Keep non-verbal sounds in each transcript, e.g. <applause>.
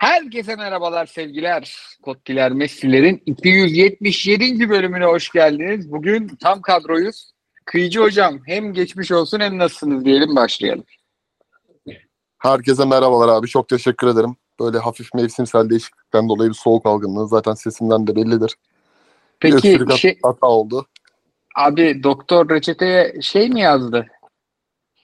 Herkese merhabalar sevgiler. Kottiler Messi'lerin 277. bölümüne hoş geldiniz. Bugün tam kadroyuz. Kıyıcı hocam hem geçmiş olsun hem nasılsınız diyelim başlayalım. Herkese merhabalar abi. Çok teşekkür ederim. Böyle hafif mevsimsel değişiklikten dolayı bir soğuk algınlığı zaten sesimden de bellidir. Bir Peki hat- şey, hata oldu. abi doktor reçeteye şey mi yazdı?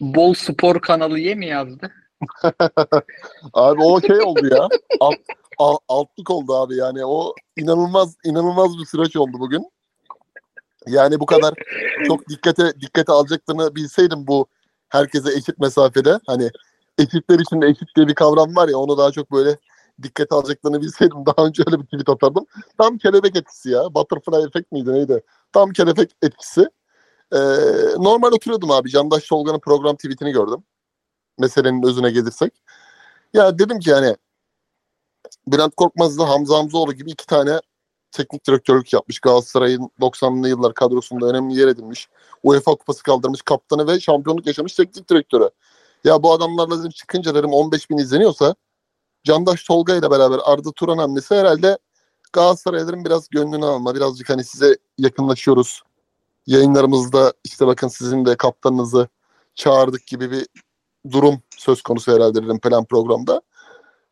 Bol spor kanalı ye mi yazdı? <laughs> Abi o şey oldu ya. Alt, al- altlık oldu abi yani. O inanılmaz inanılmaz bir süreç oldu bugün. Yani bu kadar çok dikkate dikkate alacaklarını bilseydim bu herkese eşit mesafede hani eşitler için eşit diye bir kavram var ya onu daha çok böyle dikkate alacaklarını bilseydim daha önce öyle bir tweet atardım. Tam kelebek etkisi ya. Butterfly efekt miydi neydi? Tam kelebek etkisi. Ee, normal oturuyordum abi. Candaş Tolga'nın program tweetini gördüm. Meselenin özüne gelirsek. Ya dedim ki yani Bülent Korkmaz'la Hamza Hamzoğlu gibi iki tane teknik direktörlük yapmış. Galatasaray'ın 90'lı yıllar kadrosunda önemli yer edinmiş. UEFA kupası kaldırmış kaptanı ve şampiyonluk yaşamış teknik direktörü. Ya bu adamlarla dedim çıkınca dedim 15 bin izleniyorsa Candaş Tolga ile beraber Arda Turan hamlesi herhalde Galatasaray'ların biraz gönlünü alma. Birazcık hani size yakınlaşıyoruz. Yayınlarımızda işte bakın sizin de kaptanınızı çağırdık gibi bir durum söz konusu herhalde dedim plan programda.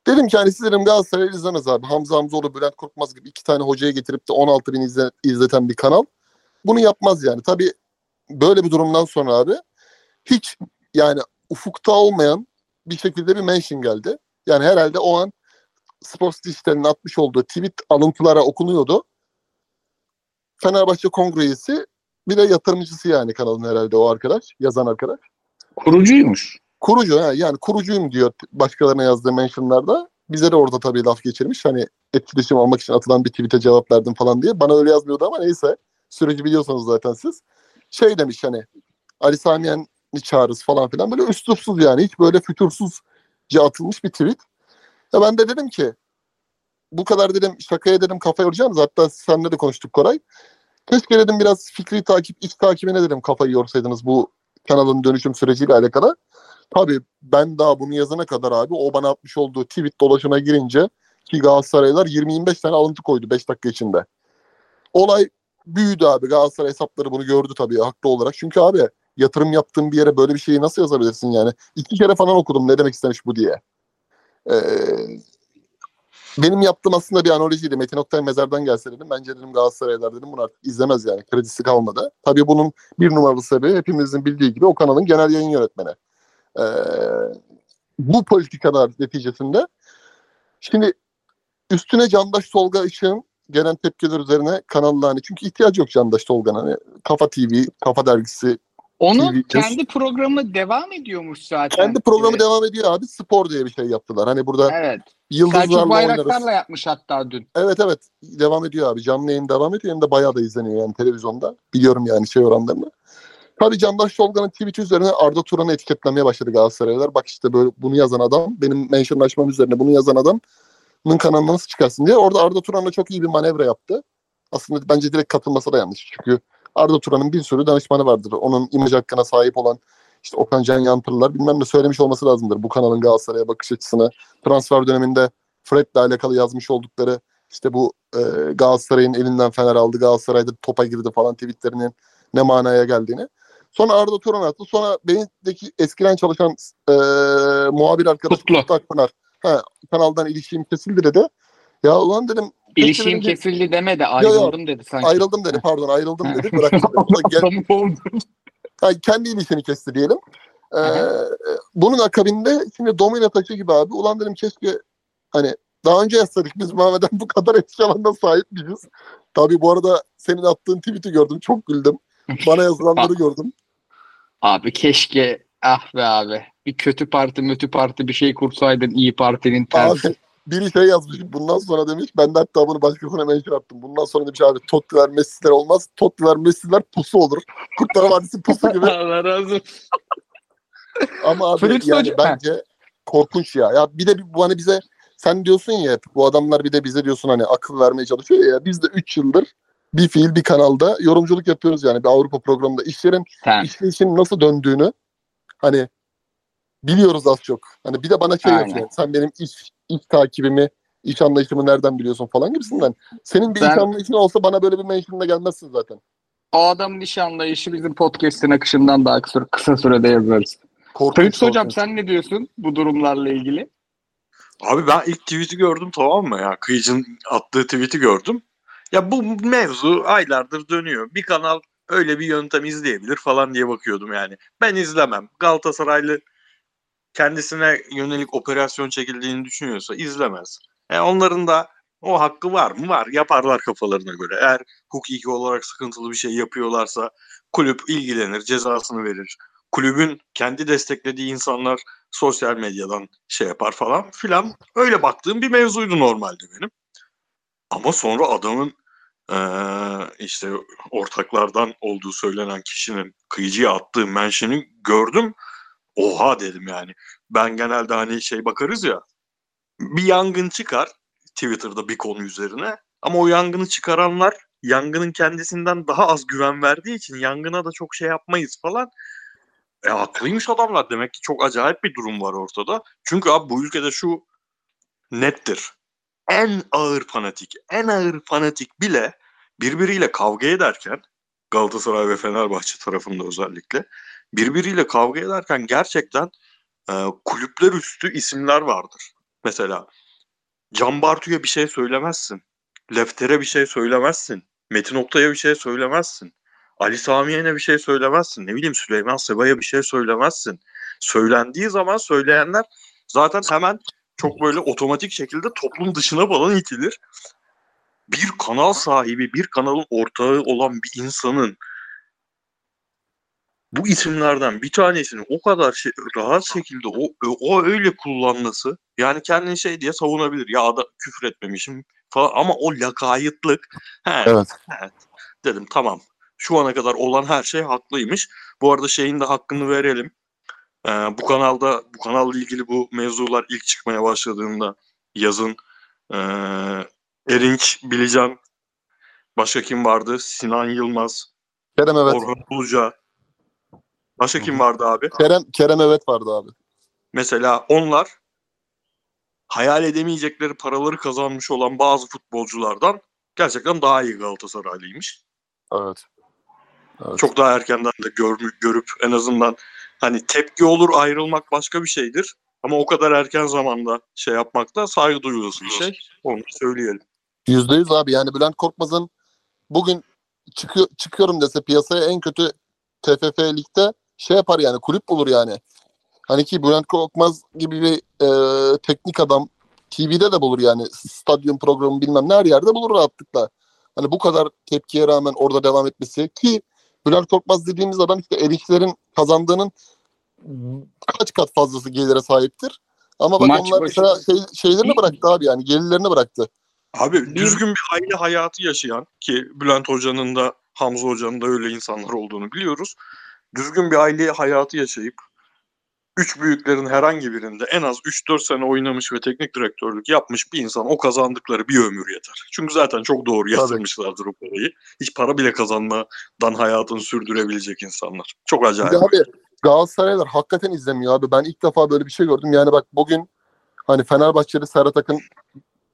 Dedim ki hani siz dedim Galatasaray izlemez abi. Hamza Hamzoğlu, Bülent Korkmaz gibi iki tane hocaya getirip de 16 bin izle, izleten bir kanal. Bunu yapmaz yani. Tabii böyle bir durumdan sonra abi hiç yani ufukta olmayan bir şekilde bir mention geldi. Yani herhalde o an Sports Dijital'in atmış olduğu tweet alıntılara okunuyordu. Fenerbahçe kongre üyesi bir de yatırımcısı yani kanalın herhalde o arkadaş, yazan arkadaş. Kurucuymuş. Kurucu yani kurucuyum diyor başkalarına yazdığı mentionlarda. Bize de orada tabii laf geçirmiş. Hani etkileşim almak için atılan bir tweet'e cevap verdim falan diye. Bana öyle yazmıyordu ama neyse. Süreci biliyorsanız zaten siz. Şey demiş hani Ali Samiyen'i çağırırız falan filan. Böyle üslupsuz yani. Hiç böyle fütursuzca atılmış bir tweet. Ya ben de dedim ki bu kadar dedim şakaya dedim kafa yoracağınız. Hatta seninle de konuştuk Koray. Keşke dedim biraz fikri takip, iç takibine dedim kafayı yorsaydınız bu kanalın dönüşüm süreciyle alakalı. Tabii ben daha bunu yazana kadar abi o bana atmış olduğu tweet dolaşına girince ki Galatasaraylılar 20-25 tane alıntı koydu 5 dakika içinde. Olay büyüdü abi. Galatasaray hesapları bunu gördü tabii haklı olarak. Çünkü abi yatırım yaptığın bir yere böyle bir şeyi nasıl yazabilirsin yani? İki kere falan okudum ne demek istemiş bu diye. Ee, benim yaptığım aslında bir analojiydi. Metin Oktay mezardan gelse dedim. Bence dedim Galatasaraylılar dedim bunu artık izlemez yani. Kredisi kalmadı. Tabii bunun bir numaralı sebebi hepimizin bildiği gibi o kanalın genel yayın yönetmeni. Ee, bu politikalar neticesinde şimdi üstüne Candaş Tolga Işık'ın gelen tepkiler üzerine kanallar hani çünkü ihtiyacı yok Candaş Tolga'nın hani Kafa TV, Kafa Dergisi Onun TV kendi programı devam ediyormuş zaten. kendi programı Evet. devam ediyor abi spor diye bir şey yaptılar. Hani burada Evet. Selçuk yıldızlarla Bayraktar'la oynarız. yapmış hatta dün. Evet evet devam ediyor abi. Canlı yayın devam ediyor hem de bayağı da izleniyor yani televizyonda. Biliyorum yani şey oranlarını. Tabii Candaş Tolga'nın tweet üzerine Arda Turan'ı etiketlemeye başladı Galatasaraylılar. Bak işte böyle bunu yazan adam, benim mentionlaşmam üzerine bunu yazan adamın kanalına nasıl çıkarsın diye. Orada Arda Turan'la çok iyi bir manevra yaptı. Aslında bence direkt katılması da yanlış. Çünkü Arda Turan'ın bir sürü danışmanı vardır. Onun imaj hakkına sahip olan işte Okan Can Yantırlılar bilmem ne söylemiş olması lazımdır. Bu kanalın Galatasaray'a bakış açısını transfer döneminde Fred'le alakalı yazmış oldukları işte bu e, Galatasaray'ın elinden Fener aldı, Galatasaray'da topa girdi falan tweetlerinin ne manaya geldiğini. Sonra Arda Turan attı. Sonra benimdeki eskiden çalışan e, muhabir arkadaşım Kutlu. Kutlu Akpınar. Ha, kanaldan ilişkim kesildi dedi. Ya ulan dedim benim de- kesildi deme de ayrıldım dedi sanki. ayrıldım dedi pardon ayrıldım dedi. Bıraktım gel-. Ha, kendi ilişkini kesti diyelim. Ee, bunun akabinde şimdi domino taşı gibi abi. Ulan dedim keşke hani daha önce yazsadık biz Mehmet'den bu kadar etki alanına sahip miyiz? Tabii bu arada senin attığın tweet'i gördüm. Çok güldüm. Bana yazılanları <laughs> gördüm. Abi keşke ah be abi. Bir kötü parti mötü parti bir şey kursaydın iyi Parti'nin tersi. Abi biri şey yazmış. Bundan sonra demiş. Ben de hatta bunu başkasına mention attım. Bundan sonra demiş abi Tottiler Messi'ler olmaz. Tottiler Messi'ler pusu olur. Kurtlar Vadisi pusu gibi. <laughs> Allah razı olsun. Ama abi Fritz yani Hoca- bence korkunç ya. Ya bir de bir- bu hani bize sen diyorsun ya bu adamlar bir de bize diyorsun hani akıl vermeye çalışıyor ya. Biz de 3 yıldır bir fiil bir kanalda yorumculuk yapıyoruz yani bir Avrupa programında. İşlerin Sen. işleyişin nasıl döndüğünü hani biliyoruz az çok. Hani bir de bana şey Aynen. yapıyor. Sen benim iş iş takibimi, iş anlayışımı nereden biliyorsun falan gibisinden. Senin bir Ben- iş anlayışın olsa bana böyle bir mention'da gelmezsin zaten. O adamın iş anlayışı bizim podcast'in akışından daha kısa, kısa sürede yazarız. Korkunç. Kayıps hocam sen ne diyorsun bu durumlarla ilgili? Abi ben ilk tweet'i gördüm tamam mı ya? Kıyıcın attığı tweet'i gördüm. Ya bu mevzu aylardır dönüyor. Bir kanal öyle bir yöntem izleyebilir falan diye bakıyordum yani. Ben izlemem. Galatasaraylı kendisine yönelik operasyon çekildiğini düşünüyorsa izlemez. Yani onların da o hakkı var mı? Var. Yaparlar kafalarına göre. Eğer hukuki olarak sıkıntılı bir şey yapıyorlarsa kulüp ilgilenir, cezasını verir. Kulübün kendi desteklediği insanlar sosyal medyadan şey yapar falan filan. Öyle baktığım bir mevzuydu normalde benim. Ama sonra adamın işte ortaklardan olduğu söylenen kişinin kıyıcıya attığı mention'ı gördüm. Oha dedim yani. Ben genelde hani şey bakarız ya bir yangın çıkar Twitter'da bir konu üzerine ama o yangını çıkaranlar yangının kendisinden daha az güven verdiği için yangına da çok şey yapmayız falan. E haklıymış adamlar. Demek ki çok acayip bir durum var ortada. Çünkü abi bu ülkede şu nettir. En ağır fanatik, en ağır fanatik bile birbiriyle kavga ederken Galatasaray ve Fenerbahçe tarafında özellikle birbiriyle kavga ederken gerçekten e, kulüpler üstü isimler vardır. Mesela Can Bartu'ya bir şey söylemezsin. Lefter'e bir şey söylemezsin. Metin Oktay'a bir şey söylemezsin. Ali Sami Yen'e bir şey söylemezsin. Ne bileyim Süleyman Seba'ya bir şey söylemezsin. Söylendiği zaman söyleyenler zaten hemen çok böyle otomatik şekilde toplum dışına falan itilir. Bir kanal sahibi, bir kanalın ortağı olan bir insanın bu isimlerden bir tanesini o kadar şey, rahat şekilde o, o öyle kullanması yani kendini şey diye savunabilir. Ya da küfür etmemişim falan ama o lakaytlık he, Evet. dedim tamam. Şu ana kadar olan her şey haklıymış. Bu arada şeyin de hakkını verelim. Ee, bu kanalda bu kanalla ilgili bu mevzular ilk çıkmaya başladığında yazın ee, Erinç Bilican başka kim vardı? Sinan Yılmaz, Kerem evet. Orhan Uluca. Başka kim vardı abi? Kerem Kerem evet vardı abi. Mesela onlar hayal edemeyecekleri paraları kazanmış olan bazı futbolculardan gerçekten daha iyi Galatasaraylıymış. Evet. Evet. Çok daha erkenden de görmü- görüp en azından hani tepki olur ayrılmak başka bir şeydir. Ama o kadar erken zamanda şey yapmak da saygı duyulası bir şey. Onu söyleyelim. Yüzde yüz abi yani Bülent Korkmaz'ın bugün çıkıyor, çıkıyorum dese piyasaya en kötü TFF ligde şey yapar yani kulüp bulur yani. Hani ki Bülent Korkmaz gibi bir e, teknik adam TV'de de bulur yani stadyum programı bilmem ne her yerde bulur rahatlıkla. Hani bu kadar tepkiye rağmen orada devam etmesi ki Bülent Korkmaz dediğimiz adam işte eriklerin kazandığının kaç kat fazlası gelire sahiptir. Ama bak Maç onlar başı- mesela şey, şeylerini bıraktı abi yani gelirlerini bıraktı. Abi düzgün bir aile hayatı yaşayan ki Bülent Hoca'nın da Hamza Hoca'nın da öyle insanlar olduğunu biliyoruz. Düzgün bir aile hayatı yaşayıp üç büyüklerin herhangi birinde en az 3-4 sene oynamış ve teknik direktörlük yapmış bir insan o kazandıkları bir ömür yeter. Çünkü zaten çok doğru yatırmışlardır o parayı. Hiç para bile kazanmadan hayatını sürdürebilecek insanlar. Çok acayip. de abi Galatasaraylar hakikaten izlemiyor abi. Ben ilk defa böyle bir şey gördüm. Yani bak bugün hani Fenerbahçeli Serhat Akın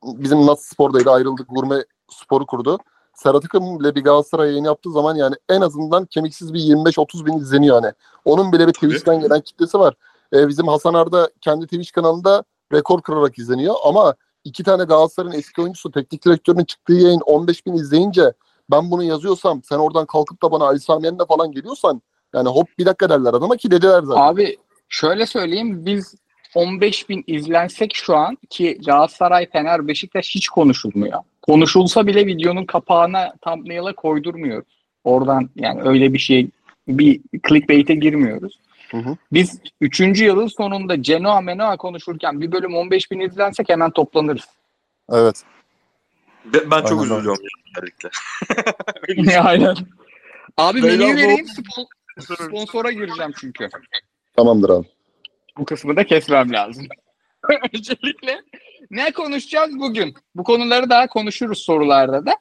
bizim Nats Spor'daydı ayrıldık gurme sporu kurdu. Serhat Akın bile bir Galatasaray yayını yaptığı zaman yani en azından kemiksiz bir 25-30 bin izleniyor hani. Onun bile bir. Twitch'ten gelen kitlesi var. Ee, bizim Hasan Arda kendi Twitch kanalında rekor kırarak izleniyor ama iki tane Galatasaray'ın eski oyuncusu teknik direktörünün çıktığı yayın 15 bin izleyince ben bunu yazıyorsam sen oradan kalkıp da bana Ali Sami Yen'le falan geliyorsan yani hop bir dakika derler adama ki dediler zaten. Abi şöyle söyleyeyim biz 15 bin izlensek şu an ki Galatasaray, Fener, Beşiktaş hiç konuşulmuyor. Konuşulsa bile videonun kapağına thumbnail'a koydurmuyoruz. Oradan yani öyle bir şey bir clickbait'e girmiyoruz. Hı hı. Biz 3. yılın sonunda Genoa Menoa konuşurken bir bölüm 15 bin izlensek hemen toplanırız. Evet. Ben, ben çok üzülüyorum özellikle. <laughs> Aynen. Abi Beyler, menüyü vereyim spon- sponsora gireceğim çünkü. Tamamdır abi. Bu kısmı da kesmem lazım. <laughs> Öncelikle ne konuşacağız bugün? Bu konuları daha konuşuruz sorularda da.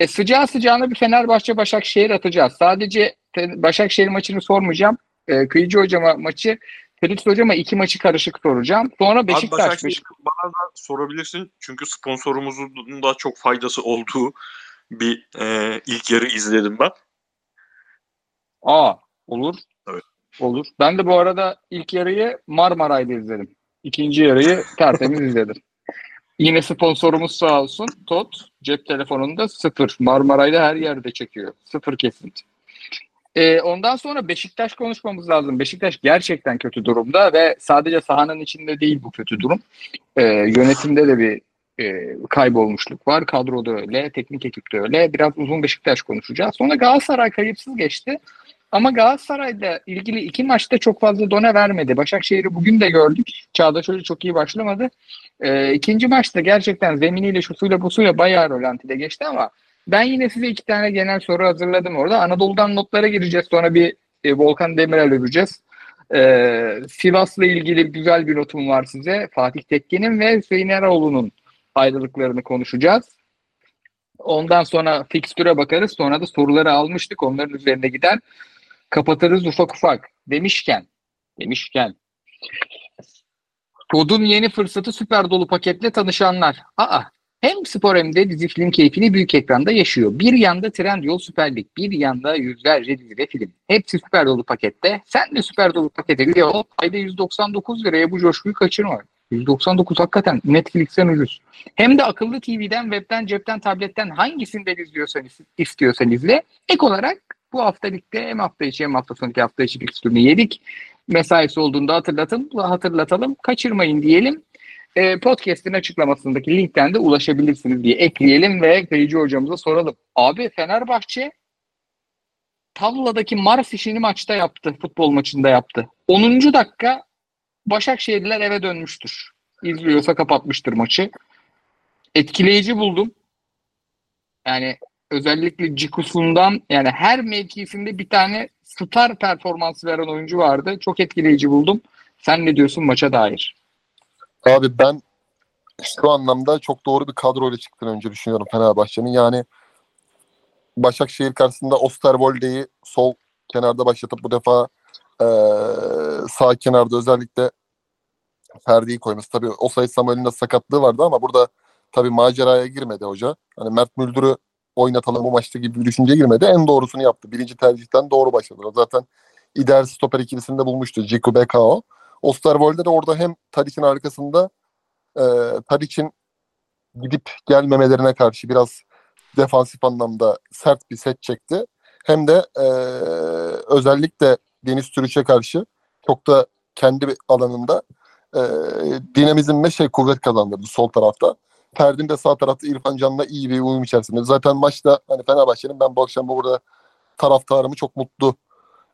E, sıcağı sıcağına bir Fenerbahçe Başakşehir atacağız. Sadece Başakşehir maçını sormayacağım. E, Kıyıcı hocama maçı Ferit Hocam'a iki maçı karışık soracağım. Sonra Abi Beşiktaş. Başakşehir Beşik- bana da sorabilirsin. Çünkü sponsorumuzun da çok faydası olduğu bir e, ilk yarı izledim ben. Aa olur. Evet. Olur. Ben de bu arada ilk yarıyı Marmaray'da izledim. İkinci yarıyı tertemiz izledim. Yine sponsorumuz sağ olsun. TOT cep telefonunda sıfır. Marmaray'da her yerde çekiyor. Sıfır kesinti. Ee, ondan sonra Beşiktaş konuşmamız lazım. Beşiktaş gerçekten kötü durumda ve sadece sahanın içinde değil bu kötü durum. Ee, yönetimde de bir e, kaybolmuşluk var. Kadroda öyle, teknik ekipte öyle. Biraz uzun Beşiktaş konuşacağız. Sonra Galatasaray kayıpsız geçti. Ama Galatasaray'da ilgili iki maçta çok fazla done vermedi. Başakşehir'i bugün de gördük. Çağdaş Hoca çok iyi başlamadı. Ee, ikinci maçta gerçekten zeminiyle, şusuyla, busuyla bayağı rölantide geçti ama ben yine size iki tane genel soru hazırladım orada. Anadolu'dan notlara gireceğiz. Sonra bir e, Volkan Demirel öveceğiz. Ee, Sivas'la ilgili güzel bir notum var size. Fatih Tekke'nin ve Hüseyin Eroğlu'nun ayrılıklarını konuşacağız. Ondan sonra fikstüre bakarız. Sonra da soruları almıştık. Onların üzerine gider. Kapatırız ufak ufak. Demişken, demişken. Kodun yeni fırsatı süper dolu paketle tanışanlar. Aa, hem spor hem de dizi film keyfini büyük ekranda yaşıyor. Bir yanda Trendyol Süper Lig, bir yanda yüzlerce dizi ve film. Hepsi süper dolu pakette. Sen de süper dolu pakete üye. Ayda 199 liraya bu coşkuyu kaçırma. 199 hakikaten Netflix'ten ucuz. Hem de akıllı TV'den, webten, cepten, tabletten hangisinden izliyorsan istiyorsan izle. Ek olarak bu hafta ligde hem hafta içi hem hafta sonraki hafta içi fikstürünü yedik. Mesaisi olduğunda hatırlatın, hatırlatalım. Kaçırmayın diyelim. E, podcast'in açıklamasındaki linkten de ulaşabilirsiniz diye ekleyelim ve Kayıcı hocamıza soralım. Abi Fenerbahçe tavladaki Mars işini maçta yaptı. Futbol maçında yaptı. 10. dakika Başakşehirliler eve dönmüştür. İzliyorsa kapatmıştır maçı. Etkileyici buldum. Yani özellikle Cikusun'dan yani her mevkisinde bir tane star performansı veren oyuncu vardı. Çok etkileyici buldum. Sen ne diyorsun maça dair? Abi ben şu anlamda çok doğru bir kadroyla çıktığını önce düşünüyorum Fenerbahçe'nin. Yani Başakşehir karşısında Osterwolde'yi sol kenarda başlatıp bu defa e, sağ kenarda özellikle Ferdi'yi koyması. Tabii o sayı Samuel'in de sakatlığı vardı ama burada tabii maceraya girmedi hoca. Hani Mert Müldür'ü oynatalım bu maçta gibi bir düşünceye girmedi. En doğrusunu yaptı. Birinci tercihten doğru başladılar. Zaten ideal stoper ikilisinde bulmuştu. Ciku Bekao. Osterwolde de orada hem Tadic'in arkasında e, Tadic'in gidip gelmemelerine karşı biraz defansif anlamda sert bir set çekti. Hem de e, özellikle Deniz Türüç'e karşı çok da kendi alanında e, dinamizm ve şey kuvvet kazandırdı sol tarafta. Ferdi'nin de sağ tarafta İrfan Can'la iyi bir uyum içerisinde. Zaten maçta hani Fenerbahçe'nin ben bu akşam burada taraftarımı çok mutlu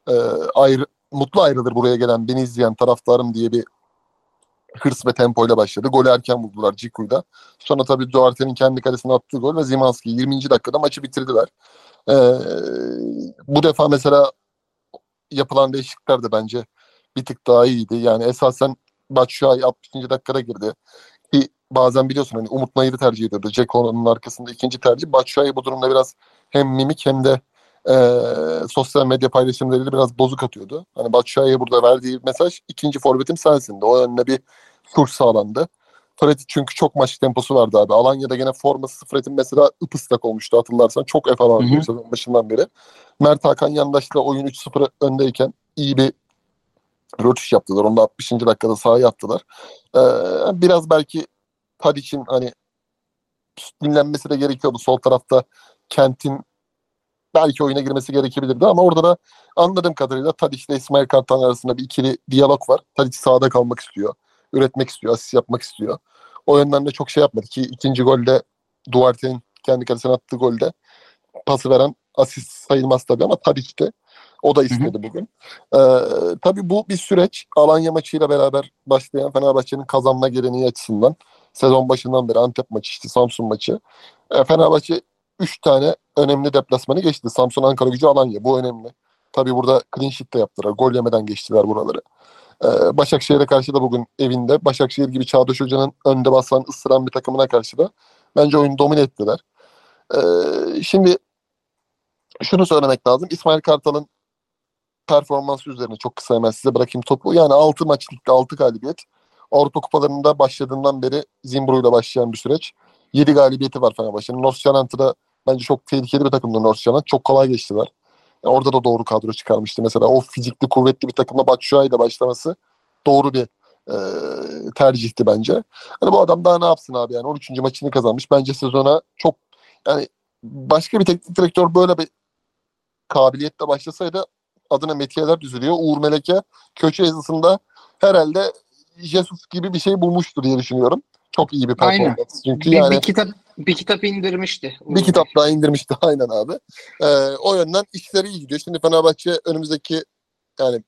e, ayrı, mutlu ayrılır buraya gelen beni izleyen taraftarım diye bir hırs ve tempoyla başladı. Golü erken buldular Ciku'yla. Sonra tabii Duarte'nin kendi kalesine attığı gol ve Zimanski 20. dakikada maçı bitirdiler. Ee, bu defa mesela yapılan değişiklikler de bence bir tık daha iyiydi. Yani esasen Batshuayi 60. dakikada girdi. Ki bazen biliyorsun hani Umut Nayır'ı tercih ediyordu. Ceko'nun arkasında ikinci tercih. Batshuayi bu durumda biraz hem mimik hem de e, sosyal medya paylaşımlarıyla biraz bozuk atıyordu. Hani Batshuayi'ye burada verdiği mesaj ikinci forvetim sensin de. O yönde bir tur sağlandı. Fred çünkü çok maç temposu vardı abi. Alanya'da gene forması Fred'in mesela ıpıslak olmuştu hatırlarsan. Çok efor sezon başından beri. Mert Hakan yandaşla oyun 3-0 öndeyken iyi bir rötuş yaptılar. Onu da 60. dakikada sahaya attılar. Ee, biraz belki Tadic'in hani dinlenmesi de gerekiyordu. Sol tarafta Kent'in belki oyuna girmesi gerekebilirdi ama orada da anladığım kadarıyla Tadic ile İsmail Kartal arasında bir ikili diyalog var. Tadic sahada kalmak istiyor. Üretmek istiyor. Asist yapmak istiyor. O yönden de çok şey yapmadı ki ikinci golde Duarte'nin kendi kalesine attığı golde pası veren asist sayılmaz tabii ama Tadic de o da istedi bugün. Ee, tabii bu bir süreç. Alanya maçıyla beraber başlayan Fenerbahçe'nin kazanma geleneği açısından sezon başından beri Antep maçı işte Samsun maçı. Ee, Fenerbahçe 3 tane önemli deplasmanı geçti. Samsun, Ankara gücü, Alanya. Bu önemli. Tabii burada clean sheet de yaptılar. Gol yemeden geçtiler buraları. Ee, Başakşehir'e karşı da bugün evinde. Başakşehir gibi Çağdaş Hoca'nın önde basan, ısıran bir takımına karşı da bence oyunu domine ettiler. Ee, şimdi şunu söylemek lazım. İsmail Kartal'ın performansı üzerine çok kısa hemen size bırakayım topu. Yani 6 maç ligde 6 galibiyet. Avrupa kupalarında başladığından beri Zimbro ile başlayan bir süreç. 7 galibiyeti var Fenerbahçe'nin. North Shalant'ı bence çok tehlikeli bir takımdı North. Çok kolay geçtiler. Yani orada da doğru kadro çıkarmıştı. Mesela o fizikli kuvvetli bir takımla Batshuayi ile başlaması doğru bir e, tercihti bence. Hani bu adam daha ne yapsın abi yani 13. maçını kazanmış. Bence sezona çok yani başka bir teknik direktör böyle bir kabiliyetle başlasaydı adına metiyeler düzülüyor. Uğur Meleke köşe yazısında herhalde Jesus gibi bir şey bulmuştur diye düşünüyorum. Çok iyi bir performans. Aynen. Çünkü Bir, yani bir kitap bir kitap indirmişti. bir kitap daha indirmişti <laughs> aynen abi. Ee, o yönden işleri iyi gidiyor. Şimdi Fenerbahçe önümüzdeki yani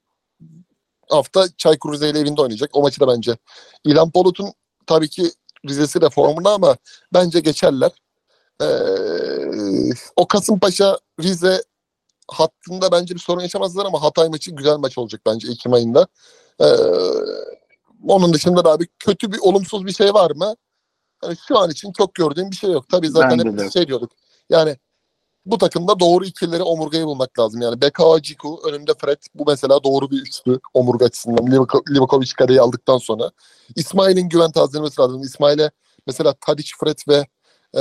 hafta Çaykur Rize ile evinde oynayacak. O maçı da bence İlhan Polut'un tabii ki Rize'si de formunda ama bence geçerler. Ee, o Kasımpaşa Rize hattında bence bir sorun yaşamazlar ama Hatay maçı güzel maç olacak bence Ekim ayında. Ee, onun dışında da abi kötü bir olumsuz bir şey var mı? Yani şu an için çok gördüğüm bir şey yok. Tabii zaten Bence hep de. şey diyorduk. Yani bu takımda doğru ikilileri omurgayı bulmak lazım. Yani Beka Ciku, önünde Fred. Bu mesela doğru bir üçlü omurga açısından. Livako- Livakovic kareyi aldıktan sonra. İsmail'in güven tazelemesi lazım. İsmail'e mesela Tadic, Fred ve e,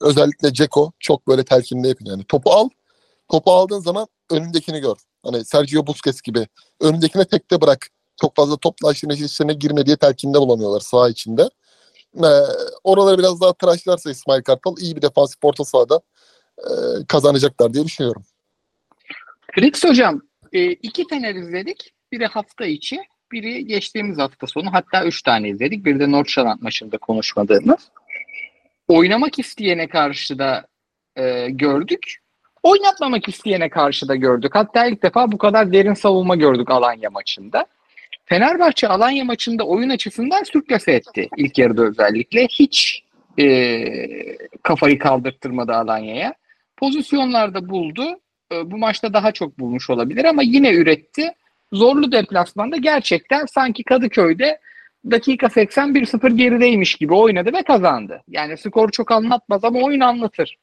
özellikle Ceko çok böyle telkinli yapın. Yani topu al. Topu aldığın zaman önündekini gör. Hani Sergio Busquets gibi. Önündekine tekte bırak. Çok fazla topla aşırı içine girme diye telkinde bulanıyorlar saha içinde. Ee, oraları biraz daha tıraşlarsa İsmail Kartal iyi bir defansif orta sahada e, kazanacaklar diye düşünüyorum. Fritz hocam e, iki Fener izledik. Biri hafta içi, biri geçtiğimiz hafta sonu. Hatta üç tane izledik. Bir de Nordsjælland maçında konuşmadığımız. Oynamak isteyene karşı da e, gördük. Oynatmamak isteyene karşı da gördük. Hatta ilk defa bu kadar derin savunma gördük Alanya maçında. Fenerbahçe Alanya maçında oyun açısından sürklase etti. İlk yarıda özellikle. Hiç e, kafayı kaldırttırmadı Alanya'ya. Pozisyonlarda buldu. E, bu maçta daha çok bulmuş olabilir ama yine üretti. Zorlu deplasmanda gerçekten sanki Kadıköy'de dakika 80 1-0 gerideymiş gibi oynadı ve kazandı. Yani skor çok anlatmaz ama oyun anlatır.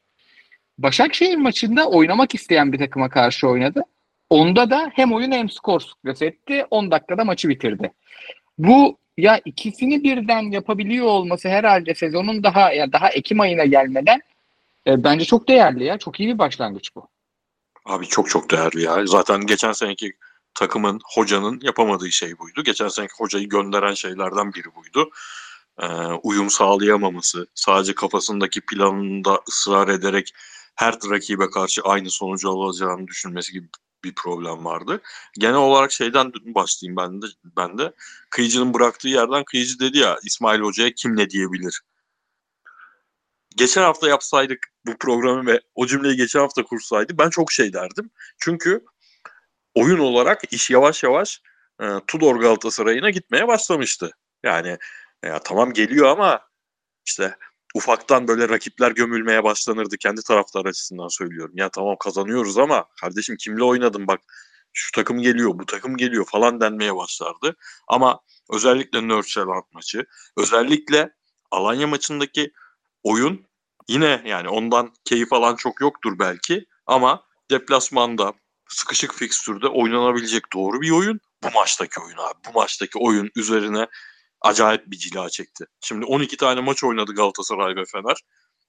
Başakşehir maçında oynamak isteyen bir takıma karşı oynadı. Onda da hem oyun hem skor sürpriz etti. 10 dakikada maçı bitirdi. Bu ya ikisini birden yapabiliyor olması herhalde sezonun daha ya daha Ekim ayına gelmeden e, bence çok değerli ya. Çok iyi bir başlangıç bu. Abi çok çok değerli ya. Zaten geçen seneki takımın hocanın yapamadığı şey buydu. Geçen seneki hocayı gönderen şeylerden biri buydu. Ee, uyum sağlayamaması, sadece kafasındaki planında ısrar ederek her rakibe karşı aynı sonucu alacağını düşünmesi gibi bir problem vardı. Genel olarak şeyden başlayayım ben de. Ben de Kıyıcı'nın bıraktığı yerden Kıyıcı dedi ya İsmail Hoca'ya kim ne diyebilir? Geçen hafta yapsaydık bu programı ve o cümleyi geçen hafta kursaydı ben çok şey derdim. Çünkü oyun olarak iş yavaş yavaş e, Tudor Galatasaray'ına gitmeye başlamıştı. Yani ya tamam geliyor ama işte ufaktan böyle rakipler gömülmeye başlanırdı kendi taraftar açısından söylüyorum. Ya tamam kazanıyoruz ama kardeşim kimle oynadın bak şu takım geliyor bu takım geliyor falan denmeye başlardı. Ama özellikle Nörçeland maçı özellikle Alanya maçındaki oyun yine yani ondan keyif alan çok yoktur belki ama deplasmanda sıkışık fikstürde oynanabilecek doğru bir oyun. Bu maçtaki oyun abi. Bu maçtaki oyun üzerine acayip bir cila çekti. Şimdi 12 tane maç oynadı Galatasaray ve Fener.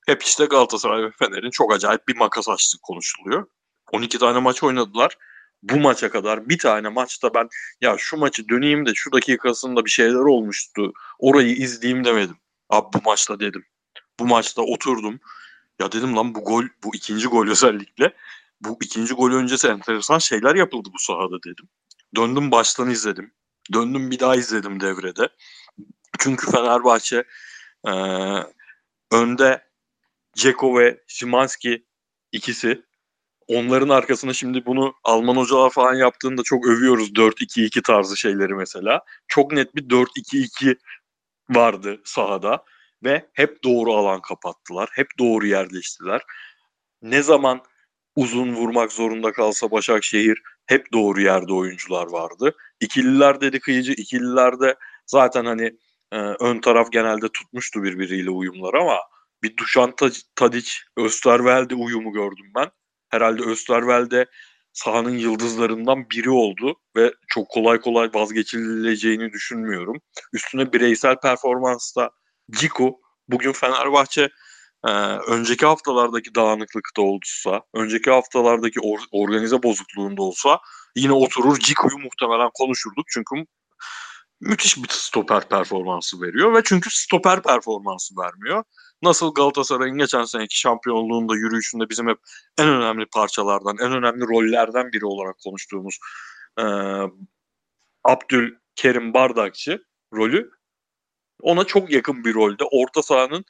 Hep işte Galatasaray ve Fener'in çok acayip bir makas açtığı konuşuluyor. 12 tane maç oynadılar. Bu maça kadar bir tane maçta ben ya şu maçı döneyim de şu dakikasında bir şeyler olmuştu. Orayı izleyeyim demedim. Abi bu maçta dedim. Bu maçta oturdum. Ya dedim lan bu gol, bu ikinci gol özellikle. Bu ikinci gol öncesi enteresan şeyler yapıldı bu sahada dedim. Döndüm baştan izledim. Döndüm bir daha izledim devrede. Çünkü Fenerbahçe e, önde Ceko ve Szymanski ikisi. Onların arkasına şimdi bunu Alman hocalar falan yaptığında çok övüyoruz 4-2-2 tarzı şeyleri mesela. Çok net bir 4-2-2 vardı sahada ve hep doğru alan kapattılar. Hep doğru yerleştiler. Ne zaman uzun vurmak zorunda kalsa Başakşehir hep doğru yerde oyuncular vardı. İkililer dedi kıyıcı. İkililerde zaten hani e, ön taraf genelde tutmuştu birbiriyle uyumlar ama bir Dušan Tadić, Österwelde uyumu gördüm ben. Herhalde Österwelde sahanın yıldızlarından biri oldu ve çok kolay kolay vazgeçileceğini düşünmüyorum. Üstüne bireysel performansta Ciku bugün Fenerbahçe e, önceki haftalardaki dağınıklıkta olsa, önceki haftalardaki or- organize bozukluğunda olsa yine oturur Ciku'yu muhtemelen konuşurduk. Çünkü müthiş bir stoper performansı veriyor ve çünkü stoper performansı vermiyor. Nasıl Galatasaray'ın geçen seneki şampiyonluğunda yürüyüşünde bizim hep en önemli parçalardan, en önemli rollerden biri olarak konuştuğumuz e, Abdülkerim Bardakçı rolü ona çok yakın bir rolde orta sahanın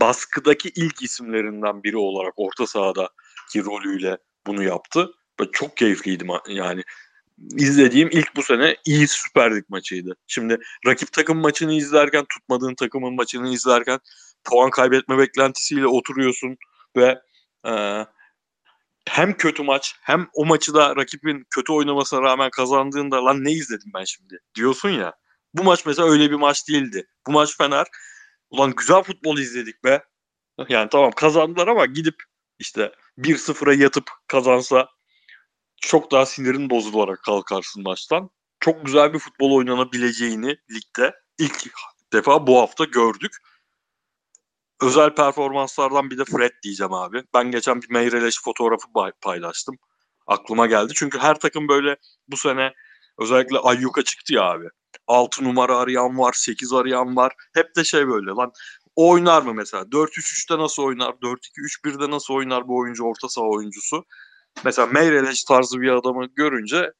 baskıdaki ilk isimlerinden biri olarak orta sahadaki rolüyle bunu yaptı. Ve çok keyifliydi yani. izlediğim ilk bu sene iyi Süper Lig maçıydı. Şimdi rakip takım maçını izlerken, tutmadığın takımın maçını izlerken puan kaybetme beklentisiyle oturuyorsun ve e, hem kötü maç hem o maçı da rakibin kötü oynamasına rağmen kazandığında lan ne izledim ben şimdi diyorsun ya. Bu maç mesela öyle bir maç değildi. Bu maç Fener ulan güzel futbol izledik be. <laughs> Yani tamam kazandılar ama gidip işte 1-0'a yatıp kazansa çok daha sinirin bozularak kalkarsın maçtan. Çok güzel bir futbol oynanabileceğini ligde ilk defa bu hafta gördük. Özel performanslardan bir de Fred diyeceğim abi. Ben geçen bir Meyreleş fotoğrafı paylaştım. Aklıma geldi. Çünkü her takım böyle bu sene özellikle Ayyuka çıktı ya abi. 6 numara arayan var, 8 arayan var. Hep de şey böyle lan o oynar mı mesela? 4-3-3'te nasıl oynar? 4-2-3-1'de nasıl oynar bu oyuncu orta saha oyuncusu? Mesela Meyreleş tarzı bir adamı görünce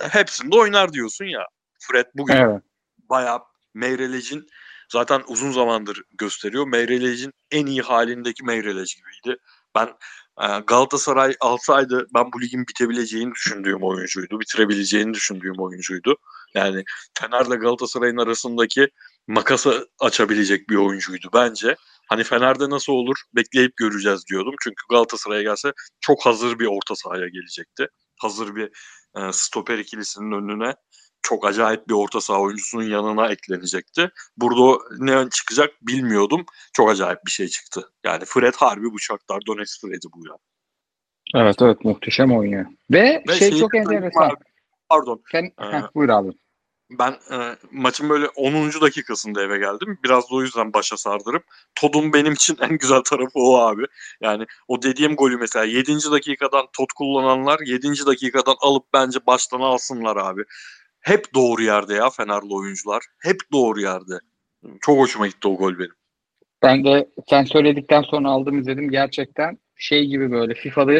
hepsinde oynar diyorsun ya. Fred bugün evet. bayağı Meyreleş'in zaten uzun zamandır gösteriyor. Meyrelej'in en iyi halindeki Meyrelej gibiydi. Ben e, Galatasaray alsaydı ben bu ligin bitebileceğini düşündüğüm oyuncuydu. Bitirebileceğini düşündüğüm oyuncuydu. Yani Fener'le Galatasaray'ın arasındaki makası açabilecek bir oyuncuydu bence. Hani Fener'de nasıl olur bekleyip göreceğiz diyordum. Çünkü Galatasaray'a gelse çok hazır bir orta sahaya gelecekti. Hazır bir e, stoper ikilisinin önüne çok acayip bir orta saha oyuncusunun yanına eklenecekti. Burada ne çıkacak bilmiyordum. Çok acayip bir şey çıktı. Yani Fred harbi bu Shakhtar Donetsk Fred'i bu ya. Evet evet muhteşem oynuyor. Ve, Ve şey çok enteresan. Pardon. Sen, ee, heh, buyur abi. Ben e, maçın böyle 10. dakikasında eve geldim. Biraz da o yüzden başa sardırıp Todd'un benim için en güzel tarafı o abi. Yani o dediğim golü mesela 7. dakikadan Todd kullananlar 7. dakikadan alıp bence baştan alsınlar abi hep doğru yerde ya Fenerli oyuncular. Hep doğru yerde. Çok hoşuma gitti o gol benim. Ben de sen söyledikten sonra aldım izledim. Gerçekten şey gibi böyle FIFA'da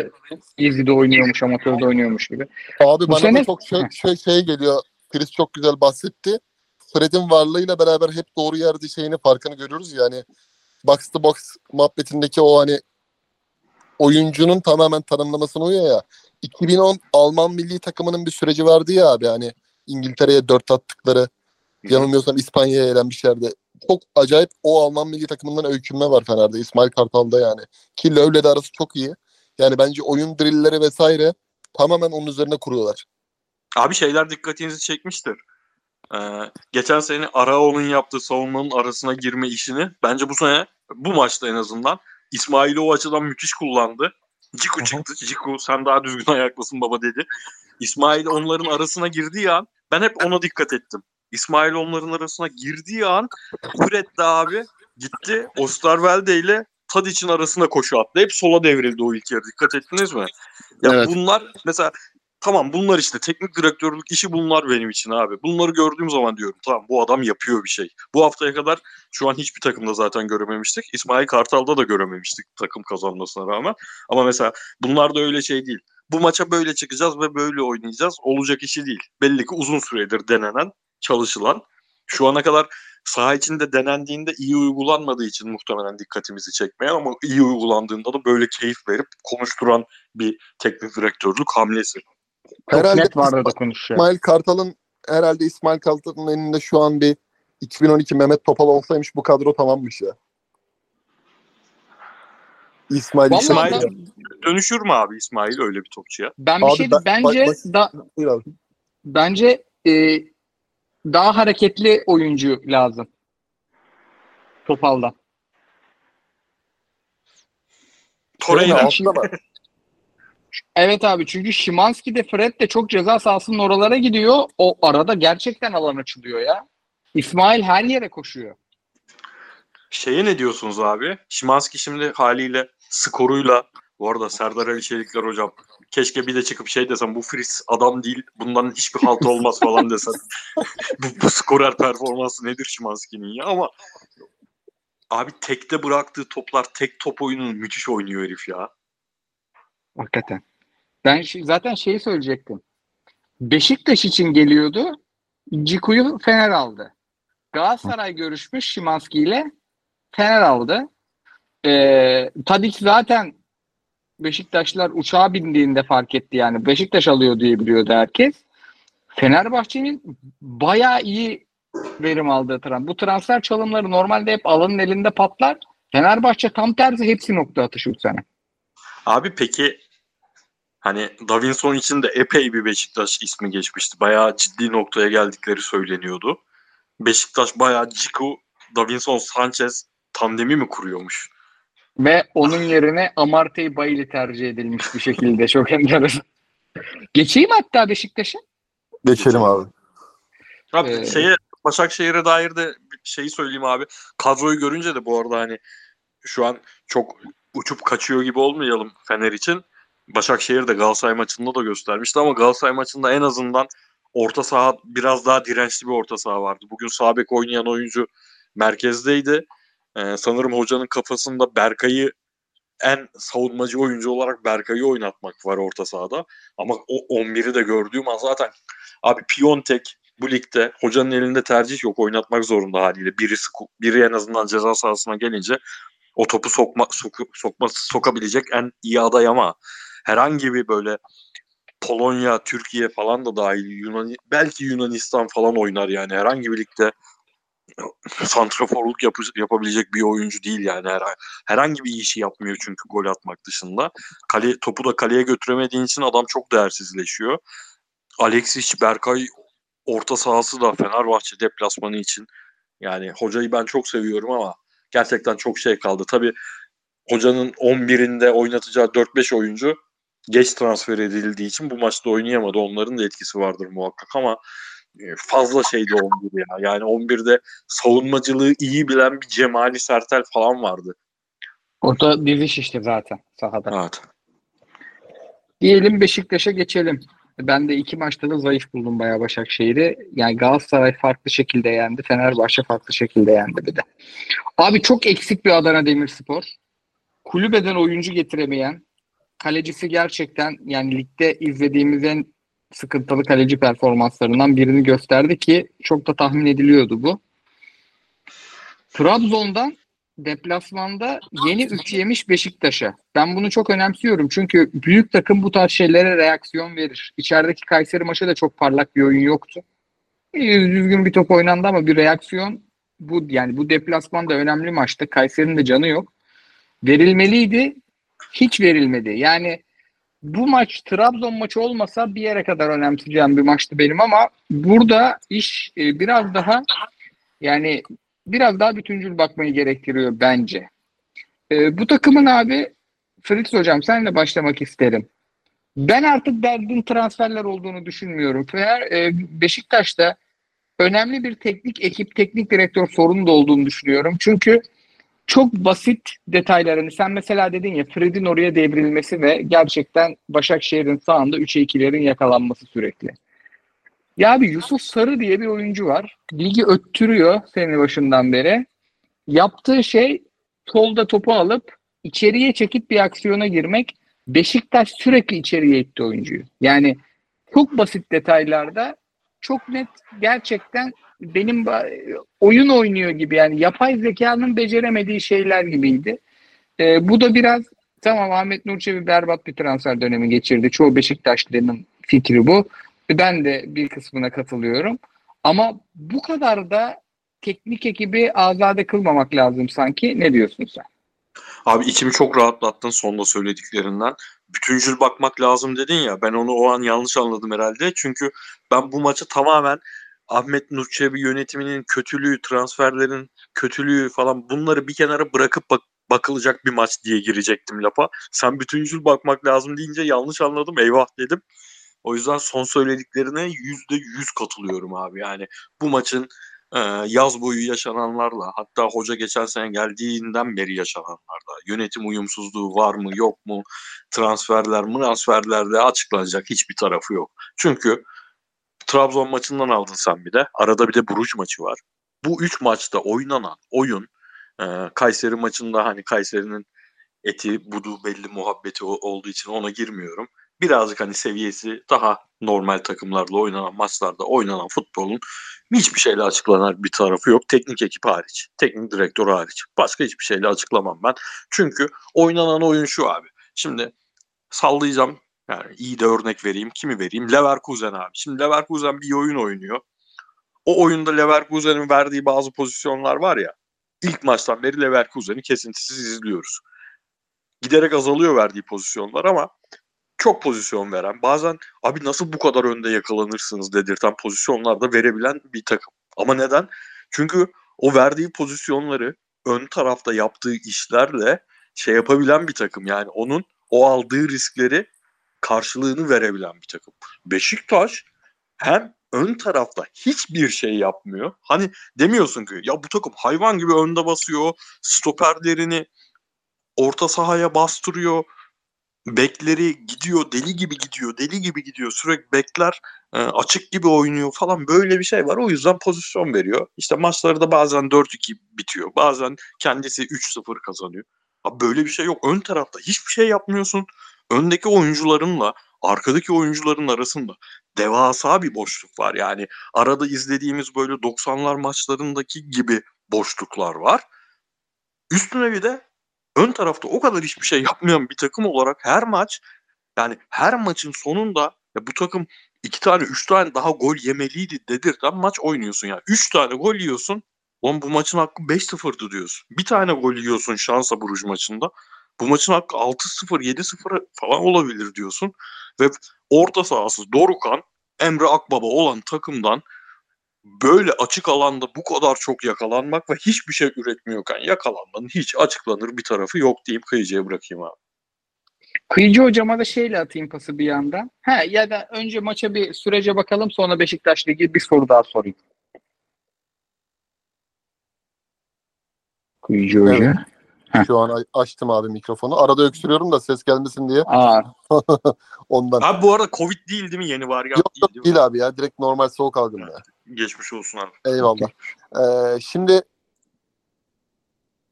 Easy'de oynuyormuş, amatörde oynuyormuş gibi. Abi Bu bana sene... da çok şey, şey, şey geliyor. Chris çok güzel bahsetti. Fred'in varlığıyla beraber hep doğru yerde şeyini farkını görüyoruz yani. Box to box muhabbetindeki o hani oyuncunun tamamen tanımlamasına uyuyor ya. 2010 Alman milli takımının bir süreci vardı ya abi hani İngiltere'ye dört attıkları yanılmıyorsam İspanya'ya elenmişlerdi. Çok acayip o Alman milli takımından öykünme var Fener'de. İsmail Kartal'da yani. Ki Löw'le de arası çok iyi. Yani bence oyun drillleri vesaire tamamen onun üzerine kuruyorlar. Abi şeyler dikkatinizi çekmiştir. Ee, geçen sene Arao'nun yaptığı savunmanın arasına girme işini bence bu sene bu maçta en azından İsmail'i o açıdan müthiş kullandı. Ciku çıktı. Ciku sen daha düzgün ayaklasın baba dedi. İsmail onların arasına girdiği an ben hep ona dikkat ettim. İsmail onların arasına girdiği an de abi gitti Osterwelde ile Tadic'in arasına koşu attı. Hep sola devrildi o ilk yarı. Dikkat ettiniz mi? Ya evet. bunlar mesela tamam bunlar işte teknik direktörlük işi bunlar benim için abi. Bunları gördüğüm zaman diyorum tamam bu adam yapıyor bir şey. Bu haftaya kadar şu an hiçbir takımda zaten görememiştik. İsmail Kartal'da da görememiştik takım kazanmasına rağmen. Ama mesela bunlar da öyle şey değil bu maça böyle çıkacağız ve böyle oynayacağız. Olacak işi değil. Belli ki uzun süredir denenen, çalışılan. Şu ana kadar saha içinde denendiğinde iyi uygulanmadığı için muhtemelen dikkatimizi çekmeyen ama iyi uygulandığında da böyle keyif verip konuşturan bir teknik direktörlük hamlesi. Çok herhalde net vardı da konuşuyor. İsmail Kartal'ın herhalde İsmail Kartal'ın elinde şu an bir 2012 Mehmet Topal olsaymış bu kadro tamammış ya. İsmail Vallahi İsmail ben, dönüşür mü abi İsmail öyle bir topçuya? Ben bir abi, şey ben, bence bak, da bence e, daha hareketli oyuncu lazım. Topal'da. Torreira. Evet abi çünkü Şimanski de Fred de çok ceza sahasının oralara gidiyor. O arada gerçekten alan açılıyor ya. İsmail her yere koşuyor. Şeye ne diyorsunuz abi? Şimanski şimdi haliyle skoruyla bu arada Serdar Ali Çelikler hocam keşke bir de çıkıp şey desem bu Fritz adam değil bundan hiçbir halt olmaz falan desem. <laughs> bu, bu skorer performansı nedir Şimanski'nin ya ama abi tekte bıraktığı toplar tek top oyununu müthiş oynuyor herif ya. Hakikaten. Ben şi- zaten şeyi söyleyecektim. Beşiktaş için geliyordu. Ciku'yu Fener aldı. Galatasaray görüşmüş Şimanski ile Fener aldı. Ee, Tadic zaten Beşiktaşlar uçağa bindiğinde fark etti yani. Beşiktaş alıyor diye biliyordu herkes. Fenerbahçe'nin bayağı iyi verim aldığı transfer. Bu transfer çalımları normalde hep alanın elinde patlar. Fenerbahçe tam tersi hepsi nokta atışı bu sene. Abi peki hani Davinson için de epey bir Beşiktaş ismi geçmişti. Bayağı ciddi noktaya geldikleri söyleniyordu. Beşiktaş bayağı Ciku, Davinson, Sanchez tandemi mi kuruyormuş? Ve onun yerine Amartey Bayili tercih edilmiş bir şekilde. Çok enteresan. Geçeyim hatta Beşiktaş'a. Geçelim abi. Abi Ee, şeye Başakşehir'e dair de bir şeyi söyleyeyim abi. Kadroyu görünce de bu arada hani şu an çok uçup kaçıyor gibi olmayalım Fener için. Başakşehir de Galatasaray maçında da göstermişti ama Galatasaray maçında en azından orta saha biraz daha dirençli bir orta saha vardı. Bugün sağ bek oynayan oyuncu merkezdeydi. Ee, sanırım hocanın kafasında Berkay'ı en savunmacı oyuncu olarak Berkay'ı oynatmak var orta sahada. Ama o 11'i de gördüğüm an zaten abi Piontek bu ligde hocanın elinde tercih yok oynatmak zorunda haliyle. Biri sıkı- biri en azından ceza sahasına gelince o topu sokma soku, sokma sokabilecek en iyi aday ama herhangi bir böyle Polonya, Türkiye falan da dahil Yunan belki Yunanistan falan oynar yani herhangi bir ligde santraforluk yapı, yapabilecek bir oyuncu değil yani her, herhangi bir işi yapmıyor çünkü gol atmak dışında. Kale, topu da kaleye götüremediğin için adam çok değersizleşiyor. Alexis Berkay orta sahası da Fenerbahçe deplasmanı için yani hocayı ben çok seviyorum ama gerçekten çok şey kaldı. Tabii hocanın 11'inde oynatacağı 4-5 oyuncu geç transfer edildiği için bu maçta oynayamadı. Onların da etkisi vardır muhakkak ama e, fazla şeydi 11 ya. Yani 11'de savunmacılığı iyi bilen bir Cemali Sertel falan vardı. O da diziş işte zaten sahada. Evet. Diyelim Beşiktaş'a geçelim. Ben de iki maçta da zayıf buldum bayağı Başakşehir'i. Yani Galatasaray farklı şekilde yendi. Fenerbahçe farklı şekilde yendi bir de. Abi çok eksik bir Adana Demirspor. Kulübeden oyuncu getiremeyen, kalecisi gerçekten yani ligde izlediğimiz en sıkıntılı kaleci performanslarından birini gösterdi ki çok da tahmin ediliyordu bu. Trabzon'dan deplasmanda yeni 3 yemiş Beşiktaş'a. Ben bunu çok önemsiyorum çünkü büyük takım bu tarz şeylere reaksiyon verir. İçerideki Kayseri maçı da çok parlak bir oyun yoktu. İyi, Düzgün bir top oynandı ama bir reaksiyon bu yani bu deplasmanda önemli maçta. Kayseri'nin de canı yok. Verilmeliydi. Hiç verilmedi. Yani bu maç Trabzon maçı olmasa bir yere kadar önemseyeceğim bir maçtı benim ama burada iş e, biraz daha yani biraz daha bütüncül bakmayı gerektiriyor bence. E, bu takımın abi Fritz hocam senle başlamak isterim. Ben artık derdin transferler olduğunu düşünmüyorum. Fener, e, Beşiktaş'ta önemli bir teknik ekip, teknik direktör sorunu da olduğunu düşünüyorum. Çünkü çok basit detaylarını sen mesela dedin ya Fred'in oraya devrilmesi ve gerçekten Başakşehir'in sağında 3'e 2'lerin yakalanması sürekli. Ya abi Yusuf Sarı diye bir oyuncu var. Ligi öttürüyor senin başından beri. Yaptığı şey solda topu alıp içeriye çekip bir aksiyona girmek. Beşiktaş sürekli içeriye itti oyuncuyu. Yani çok basit detaylarda çok net gerçekten benim oyun oynuyor gibi yani yapay zekanın beceremediği şeyler gibiydi. Ee, bu da biraz tamam Ahmet Nur Çebi berbat bir transfer dönemi geçirdi. Çoğu Beşiktaşlı'nın fikri bu. Ben de bir kısmına katılıyorum. Ama bu kadar da teknik ekibi azade kılmamak lazım sanki. Ne diyorsun sen? Abi içimi çok rahatlattın sonda söylediklerinden. Bütüncül bakmak lazım dedin ya. Ben onu o an yanlış anladım herhalde. Çünkü ben bu maçı tamamen Ahmet Nur Çebi yönetiminin kötülüğü, transferlerin kötülüğü falan bunları bir kenara bırakıp bak bakılacak bir maç diye girecektim lafa. Sen bütüncül bakmak lazım deyince yanlış anladım. Eyvah dedim. O yüzden son söylediklerine yüzde yüz katılıyorum abi. Yani bu maçın e, yaz boyu yaşananlarla hatta hoca geçen sene geldiğinden beri yaşananlarla yönetim uyumsuzluğu var mı yok mu transferler transferlerde açıklanacak hiçbir tarafı yok. Çünkü Trabzon maçından aldın sen bir de. Arada bir de Buruç maçı var. Bu üç maçta oynanan oyun e, Kayseri maçında hani Kayseri'nin eti budu belli muhabbeti olduğu için ona girmiyorum. Birazcık hani seviyesi daha normal takımlarla oynanan maçlarda oynanan futbolun hiçbir şeyle açıklanan bir tarafı yok. Teknik ekip hariç. Teknik direktör hariç. Başka hiçbir şeyle açıklamam ben. Çünkü oynanan oyun şu abi. Şimdi sallayacağım. Yani iyi de örnek vereyim. Kimi vereyim? Leverkusen abi. Şimdi Leverkusen bir oyun oynuyor. O oyunda Leverkusen'in verdiği bazı pozisyonlar var ya. İlk maçtan beri Leverkusen'i kesintisiz izliyoruz. Giderek azalıyor verdiği pozisyonlar ama çok pozisyon veren, bazen abi nasıl bu kadar önde yakalanırsınız dedirten pozisyonlarda verebilen bir takım. Ama neden? Çünkü o verdiği pozisyonları ön tarafta yaptığı işlerle şey yapabilen bir takım. Yani onun o aldığı riskleri karşılığını verebilen bir takım. Beşiktaş hem ön tarafta hiçbir şey yapmıyor. Hani demiyorsun ki ya bu takım hayvan gibi önde basıyor, stoperlerini orta sahaya bastırıyor, bekleri gidiyor, deli gibi gidiyor, deli gibi gidiyor. Sürekli bekler e, açık gibi oynuyor falan böyle bir şey var. O yüzden pozisyon veriyor. İşte maçları da bazen 4-2 bitiyor. Bazen kendisi 3-0 kazanıyor. Abi böyle bir şey yok. Ön tarafta hiçbir şey yapmıyorsun. Öndeki oyuncularınla arkadaki oyuncuların arasında devasa bir boşluk var. Yani arada izlediğimiz böyle 90'lar maçlarındaki gibi boşluklar var. Üstüne bir de ön tarafta o kadar hiçbir şey yapmayan bir takım olarak her maç yani her maçın sonunda ya bu takım iki tane üç tane daha gol yemeliydi dedirten maç oynuyorsun ya. Üç tane gol yiyorsun. Oğlum bu maçın hakkı 5-0'dı diyorsun. Bir tane gol yiyorsun şansa Bruges maçında. Bu maçın hakkı 6-0, 7-0 falan olabilir diyorsun. Ve orta sahası Dorukan, Emre Akbaba olan takımdan böyle açık alanda bu kadar çok yakalanmak ve hiçbir şey üretmiyorken yakalanmanın hiç açıklanır bir tarafı yok deyip kıyıcıya bırakayım abi. Kıyıcı hocama da şeyle atayım pası bir yandan. Ha ya da önce maça bir sürece bakalım sonra Beşiktaş'la ilgili bir soru daha sorayım. Kıyıcı hoca. Heh. Şu an açtım abi mikrofonu. Arada öksürüyorum da ses gelmesin diye. Aa, <laughs> Ondan. Abi bu arada Covid değil değil mi? Yeni varyant Yok değil, yok değil değil abi ya. Direkt normal soğuk algın ya. Geçmiş olsun abi. Eyvallah. Ee, şimdi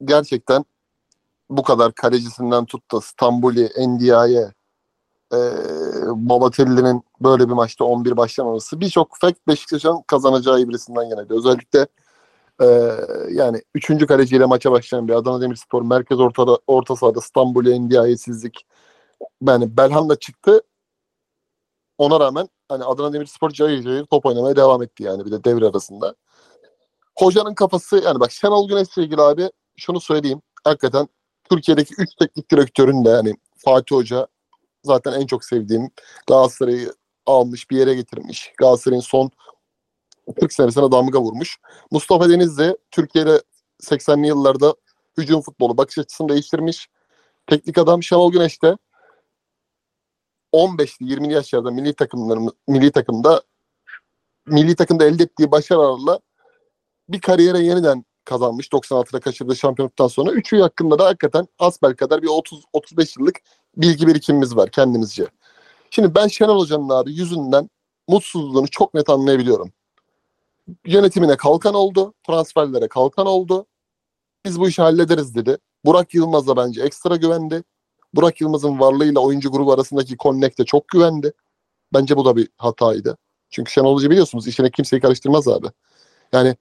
gerçekten bu kadar kalecisinden tut da Stambuli, Endia'ya e, Balotelli'nin böyle bir maçta 11 başlamaması birçok fact Beşiktaş'ın kazanacağı ibresinden yanaydı. Özellikle e, yani 3. kaleciyle maça başlayan bir Adana Demirspor merkez ortada, orta sahada Stambuli, Endia'yesizlik yani Belhanda çıktı ona rağmen hani Adana Demirspor cayır cayır top oynamaya devam etti yani bir de devre arasında. Hocanın kafası yani bak Şenol Güneş'le ilgili abi şunu söyleyeyim. Hakikaten Türkiye'deki 3 teknik direktörün de yani Fatih Hoca zaten en çok sevdiğim Galatasaray'ı almış bir yere getirmiş. Galatasaray'ın son 40 senesine damga vurmuş. Mustafa Deniz de Türkiye'de 80'li yıllarda hücum futbolu bakış açısını değiştirmiş. Teknik adam Şenol Güneş de 15'li 20'li yaşlarda milli takımlarımız milli takımda milli takımda elde ettiği başarılarla bir kariyere yeniden kazanmış 96'da kaçırdığı şampiyonluktan sonra. Üçü hakkında da hakikaten asbel kadar bir 30 35 yıllık bilgi birikimimiz var kendimizce. Şimdi ben Şenol Hoca'nın abi yüzünden mutsuzluğunu çok net anlayabiliyorum. Yönetimine kalkan oldu, transferlere kalkan oldu. Biz bu işi hallederiz dedi. Burak Yılmaz da bence ekstra güvendi. Burak Yılmaz'ın varlığıyla oyuncu grubu arasındaki connect'e çok güvendi. Bence bu da bir hataydı. Çünkü Şenol Hoca biliyorsunuz işine kimseyi karıştırmaz abi. Yani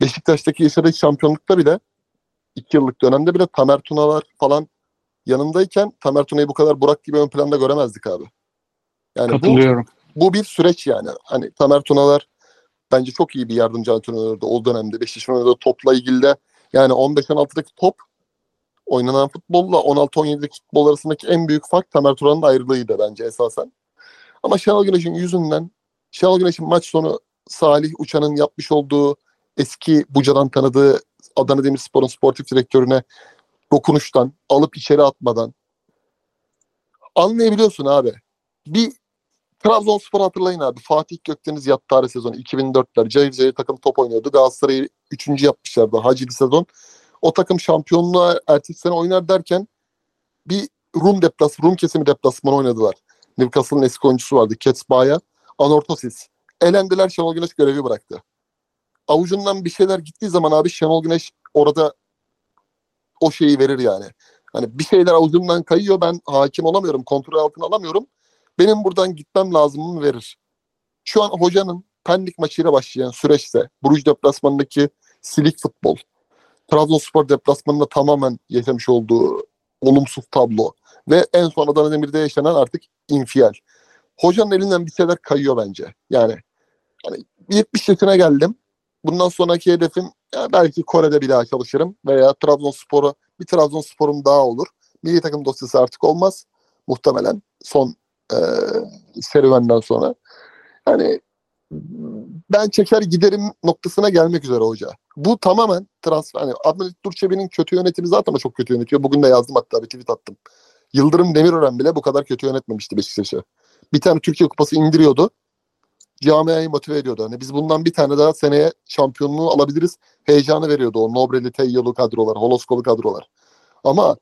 Beşiktaş'taki yaşadığı şampiyonlukta bile iki yıllık dönemde bile Tamer Tunalar falan yanındayken Tamer Tuna'yı bu kadar Burak gibi ön planda göremezdik abi. Yani bu, katılıyorum. bu bir süreç yani. Hani Tamer Tunalar bence çok iyi bir yardımcı antrenördü o dönemde. Beşiktaş'ın oynadığı topla ilgili de yani 15-16'daki top oynanan futbolla 16-17'deki futbol arasındaki en büyük fark Tamer Turan'ın ayrılığıydı bence esasen. Ama Şenol Güneş'in yüzünden Şenol Güneş'in maç sonu Salih Uçan'ın yapmış olduğu eski Buca'dan tanıdığı Adana Demirspor'un sportif direktörüne dokunuştan, alıp içeri atmadan anlayabiliyorsun abi. Bir Trabzonspor hatırlayın abi. Fatih Gökdeniz Yattari sezonu 2004'ler. Cayır cayır takım top oynuyordu. Galatasaray'ı 3. yapmışlardı hacili sezon. O takım şampiyonluğa ertesi sene oynar derken bir Rum deplas, Rum kesimi deplasmanı oynadılar. Newcastle'ın eski oyuncusu vardı. Ketsbaya. Anortosis. Elendiler Şenol Güneş görevi bıraktı. Avucundan bir şeyler gittiği zaman abi Şenol Güneş orada o şeyi verir yani. Hani bir şeyler avucumdan kayıyor ben hakim olamıyorum, kontrol altına alamıyorum. Benim buradan gitmem lazımını verir. Şu an hocanın Pendik maçıyla başlayan süreçte Bruges deplasmanındaki silik futbol, Trabzonspor deplasmanında tamamen yaşamış olduğu olumsuz tablo ve en son Adana Demir'de yaşanan artık infial. Hocanın elinden bir şeyler kayıyor bence. Yani hani 70 yaşına geldim. Bundan sonraki hedefim ya belki Kore'de bir daha çalışırım veya Trabzonspor'a bir Trabzonspor'um daha olur. Milli takım dosyası artık olmaz. Muhtemelen son e, serüvenden sonra. Yani ben çeker giderim noktasına gelmek üzere hoca. Bu tamamen transfer. Hani Abdülhamit Durçebi'nin kötü yönetimi zaten çok kötü yönetiyor. Bugün de yazdım hatta bir tweet attım. Yıldırım Demirören bile bu kadar kötü yönetmemişti Beşiktaş'ı. Bir tane Türkiye Kupası indiriyordu. Camiayı motive ediyordu. Hani biz bundan bir tane daha seneye şampiyonluğu alabiliriz. Heyecanı veriyordu o Nobreli, Teyyolu kadrolar, Holoskolu kadrolar. Ama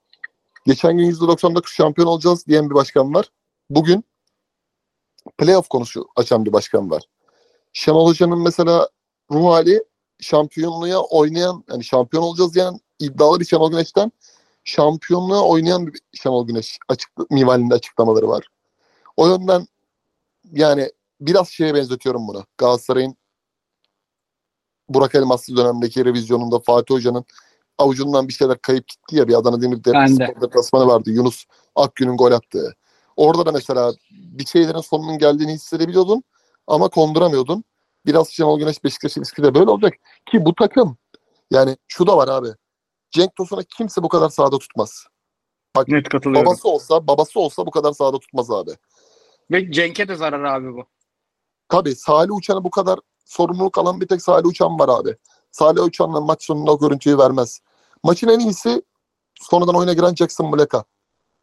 geçen gün %99 şampiyon olacağız diyen bir başkan var. Bugün playoff konusu açan bir başkan var. Şenol Hoca'nın mesela ruh hali şampiyonluğa oynayan, yani şampiyon olacağız diyen iddialı bir Şenol Güneş'ten şampiyonluğa oynayan bir Şenol Güneş açık, minvalinde açıklamaları var. O yönden yani biraz şeye benzetiyorum bunu. Galatasaray'ın Burak Elmaslı dönemindeki revizyonunda Fatih Hoca'nın avucundan bir şeyler kayıp gitti ya bir Adana Demir deplasmanı vardı. Yunus Akgün'ün gol attığı. Orada da mesela bir şeylerin sonunun geldiğini hissedebiliyordun ama konduramıyordun. Biraz Şenol Güneş Beşiktaş ilişkisi de böyle olacak. Ki bu takım yani şu da var abi. Cenk Tosun'a kimse bu kadar sahada tutmaz. Net katılıyorum. Babası olsa, babası olsa bu kadar sahada tutmaz abi. Ve Cenk'e de zarar abi bu. Tabii Salih Uçan'a bu kadar sorumluluk alan bir tek Salih Uçan var abi. Salih Uçan'la maç sonunda o görüntüyü vermez. Maçın en iyisi sonradan oyuna giren Jackson Muleka.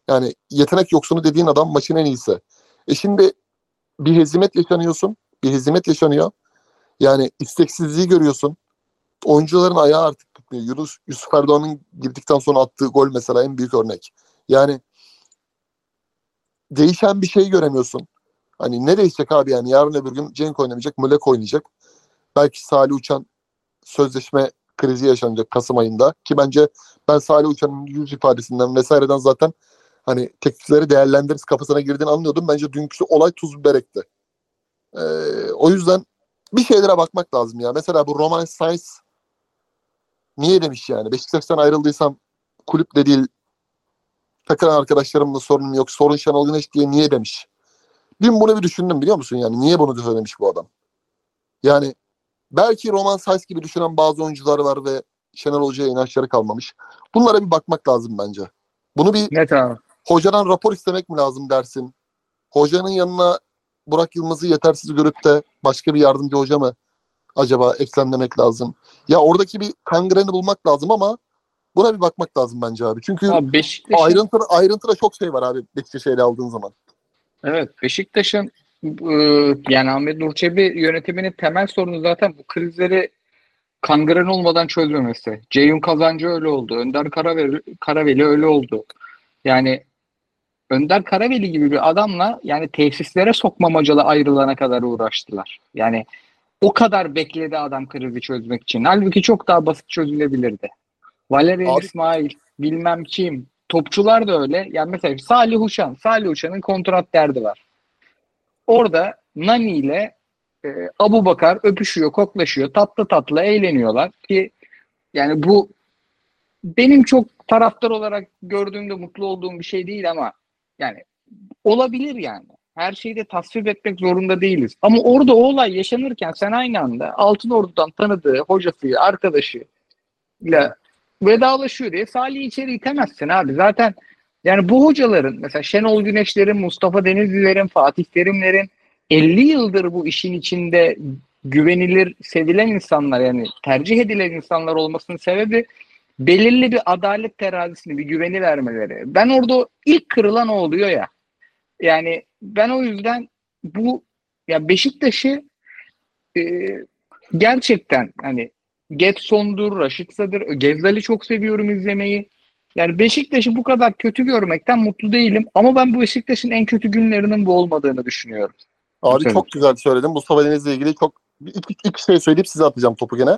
Yani yetenek yoksunu dediğin adam maçın en iyisi. E şimdi bir hezimet yaşanıyorsun. Bir hezimet yaşanıyor. Yani isteksizliği görüyorsun. Oyuncuların ayağı artık tutmuyor. Yunus, Yusuf Erdoğan'ın girdikten sonra attığı gol mesela en büyük örnek. Yani değişen bir şey göremiyorsun. Hani ne değişecek abi yani yarın öbür gün Cenk oynamayacak, Mülek oynayacak. Belki Salih Uçan sözleşme krizi yaşanacak Kasım ayında. Ki bence ben Salih Uçan'ın yüz ifadesinden vesaireden zaten hani teklifleri değerlendiririz kafasına girdiğini anlıyordum. Bence dünkü olay tuz biberekti. Ee, o yüzden bir şeylere bakmak lazım ya. Mesela bu Roman Sainz niye demiş yani? Beşiktaş'tan ayrıldıysam kulüple değil takılan arkadaşlarımla sorunum yok. Sorun Şenol Güneş diye niye demiş. Dün bunu bir düşündüm biliyor musun yani? Niye bunu söylemiş bu adam? Yani belki Roman Sainz gibi düşünen bazı oyuncular var ve Şenol Hoca'ya inançları kalmamış. Bunlara bir bakmak lazım bence. Bunu bir Net abi. Hocadan rapor istemek mi lazım dersin? Hocanın yanına Burak Yılmaz'ı yetersiz görüp de başka bir yardımcı hoca mı acaba eklemlemek lazım? Ya oradaki bir kangreni bulmak lazım ama buna bir bakmak lazım bence abi. Çünkü Abi Beşiktaş'ın ayrıntı, ayrıntıda çok şey var abi Beşiktaş'ı ele aldığın zaman. Evet Beşiktaş'ın e, yani Ahmet Nur Çebi yönetiminin temel sorunu zaten bu krizleri kangren olmadan çözmemesi. Ceyhun Kazancı öyle oldu. Önder Karaveli, Karaveli öyle oldu. Yani Önder Karaveli gibi bir adamla yani tesislere sokmamacalı ayrılana kadar uğraştılar. Yani o kadar bekledi adam krizi çözmek için. Halbuki çok daha basit çözülebilirdi. Valerian Abi- İsmail, bilmem kim. Topçular da öyle. Yani mesela Salih Uçan. Salih Uçan'ın kontrat derdi var. Orada Nani ile e, Abu Bakar öpüşüyor, koklaşıyor, tatlı tatlı eğleniyorlar ki yani bu benim çok taraftar olarak gördüğümde mutlu olduğum bir şey değil ama yani olabilir yani. Her şeyi de tasvip etmek zorunda değiliz. Ama orada o olay yaşanırken sen aynı anda Altın Ordu'dan tanıdığı hocası, arkadaşı ile vedalaşıyor diye Salih'i içeri itemezsin abi. Zaten yani bu hocaların mesela Şenol Güneşlerin, Mustafa Denizlilerin, Fatih Terimlerin 50 yıldır bu işin içinde güvenilir, sevilen insanlar yani tercih edilen insanlar olmasının sebebi belirli bir adalet terazisini, bir güveni vermeleri. Ben orada ilk kırılan o oluyor ya. Yani ben o yüzden bu ya Beşiktaş'ı e, gerçekten hani Getson'dur, Raşitsa'dır, Gezzal'i çok seviyorum izlemeyi. Yani Beşiktaş'ı bu kadar kötü görmekten mutlu değilim. Ama ben bu Beşiktaş'ın en kötü günlerinin bu olmadığını düşünüyorum. Abi çok güzel söyledin. Mustafa Deniz'le ilgili çok ilk, ilk, ilk şey söyleyip size atacağım topu gene.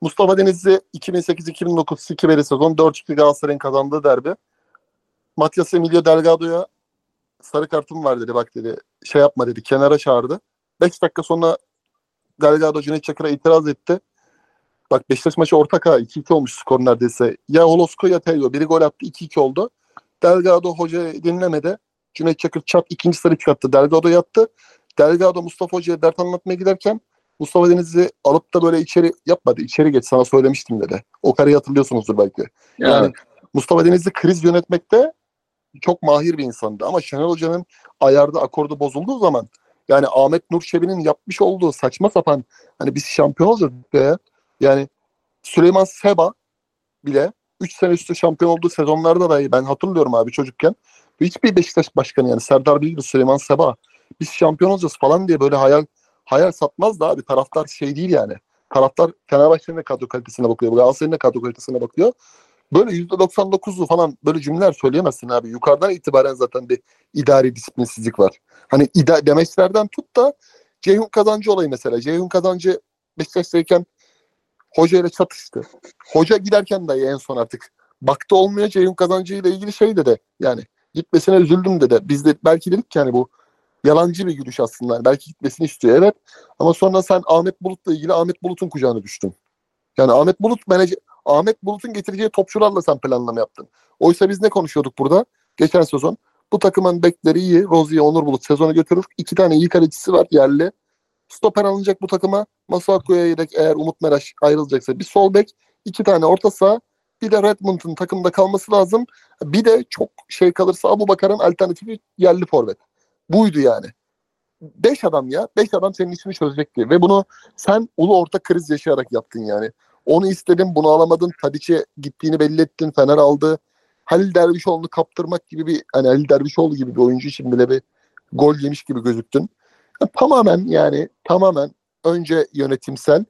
Mustafa Denizli 2008-2009 Sikibeli sezon 4-2 Galatasaray'ın kazandığı derbi. Matias Emilio Delgado'ya sarı kartım var dedi bak dedi. Şey yapma dedi. Kenara çağırdı. 5 dakika sonra Delgado Cüneyt Çakır'a itiraz etti. Bak Beşiktaş maçı ortak ha 2-2 olmuş skor neredeyse. Ya Holosko ya Tello. Biri gol attı 2-2 oldu. Delgado hoca dinlemedi. Cüneyt Çakır çap ikinci sarı çıkarttı. Delgado yattı. Delgado Mustafa Hoca'ya dert anlatmaya giderken Mustafa Denizli alıp da böyle içeri yapmadı. İçeri geç sana söylemiştim dedi. O kareyi hatırlıyorsunuzdur belki. Yani Mustafa Denizli kriz yönetmekte çok mahir bir insandı. Ama Şenol Hoca'nın ayarda akordu bozulduğu zaman yani Ahmet Nur Çebi'nin yapmış olduğu saçma sapan hani biz şampiyon olacağız be. Yani Süleyman Seba bile 3 sene üstü şampiyon olduğu sezonlarda dahi ben hatırlıyorum abi çocukken. Hiçbir Beşiktaş başkanı yani Serdar Bilgili, Süleyman Seba biz şampiyon olacağız falan diye böyle hayal hayal satmaz da abi taraftar şey değil yani. Taraftar Fenerbahçe'nin de kadro kalitesine bakıyor. Galatasaray'ın da kadro kalitesine bakıyor. Böyle %99'lu falan böyle cümleler söyleyemezsin abi. Yukarıdan itibaren zaten bir idari disiplinsizlik var. Hani ida demeçlerden tut da Ceyhun Kazancı olayı mesela. Ceyhun Kazancı Beşiktaş'tayken hoca ile çatıştı. Hoca giderken dahi en son artık baktı olmuyor Ceyhun Kazancı ile ilgili şey dedi. Yani gitmesine üzüldüm dedi. Biz de belki dedik ki hani bu yalancı bir gülüş aslında. Belki gitmesini istiyor evet. Ama sonra sen Ahmet Bulut'la ilgili Ahmet Bulut'un kucağına düştün. Yani Ahmet Bulut menajer Ahmet Bulut'un getireceği topçularla sen planlama yaptın. Oysa biz ne konuşuyorduk burada? Geçen sezon bu takımın bekleri iyi. Rozier, Onur Bulut sezonu götürür. İki tane iyi kalecisi var yerli. Stoper alınacak bu takıma. Masuaku'ya yedek eğer Umut Meraş ayrılacaksa bir sol bek, iki tane orta saha, bir de Redmond'un takımda kalması lazım. Bir de çok şey kalırsa Abu Bakar'ın alternatifi yerli forvet. Buydu yani. Beş adam ya. Beş adam senin işini çözecekti. Ve bunu sen ulu orta kriz yaşayarak yaptın yani. Onu istedin, bunu alamadın. Tadiç'e gittiğini belli ettin. Fener aldı. Halil Dervişoğlu'nu kaptırmak gibi bir hani Halil Dervişoğlu gibi bir oyuncu için bile bir gol yemiş gibi gözüktün. Ya tamamen yani tamamen önce yönetimsel,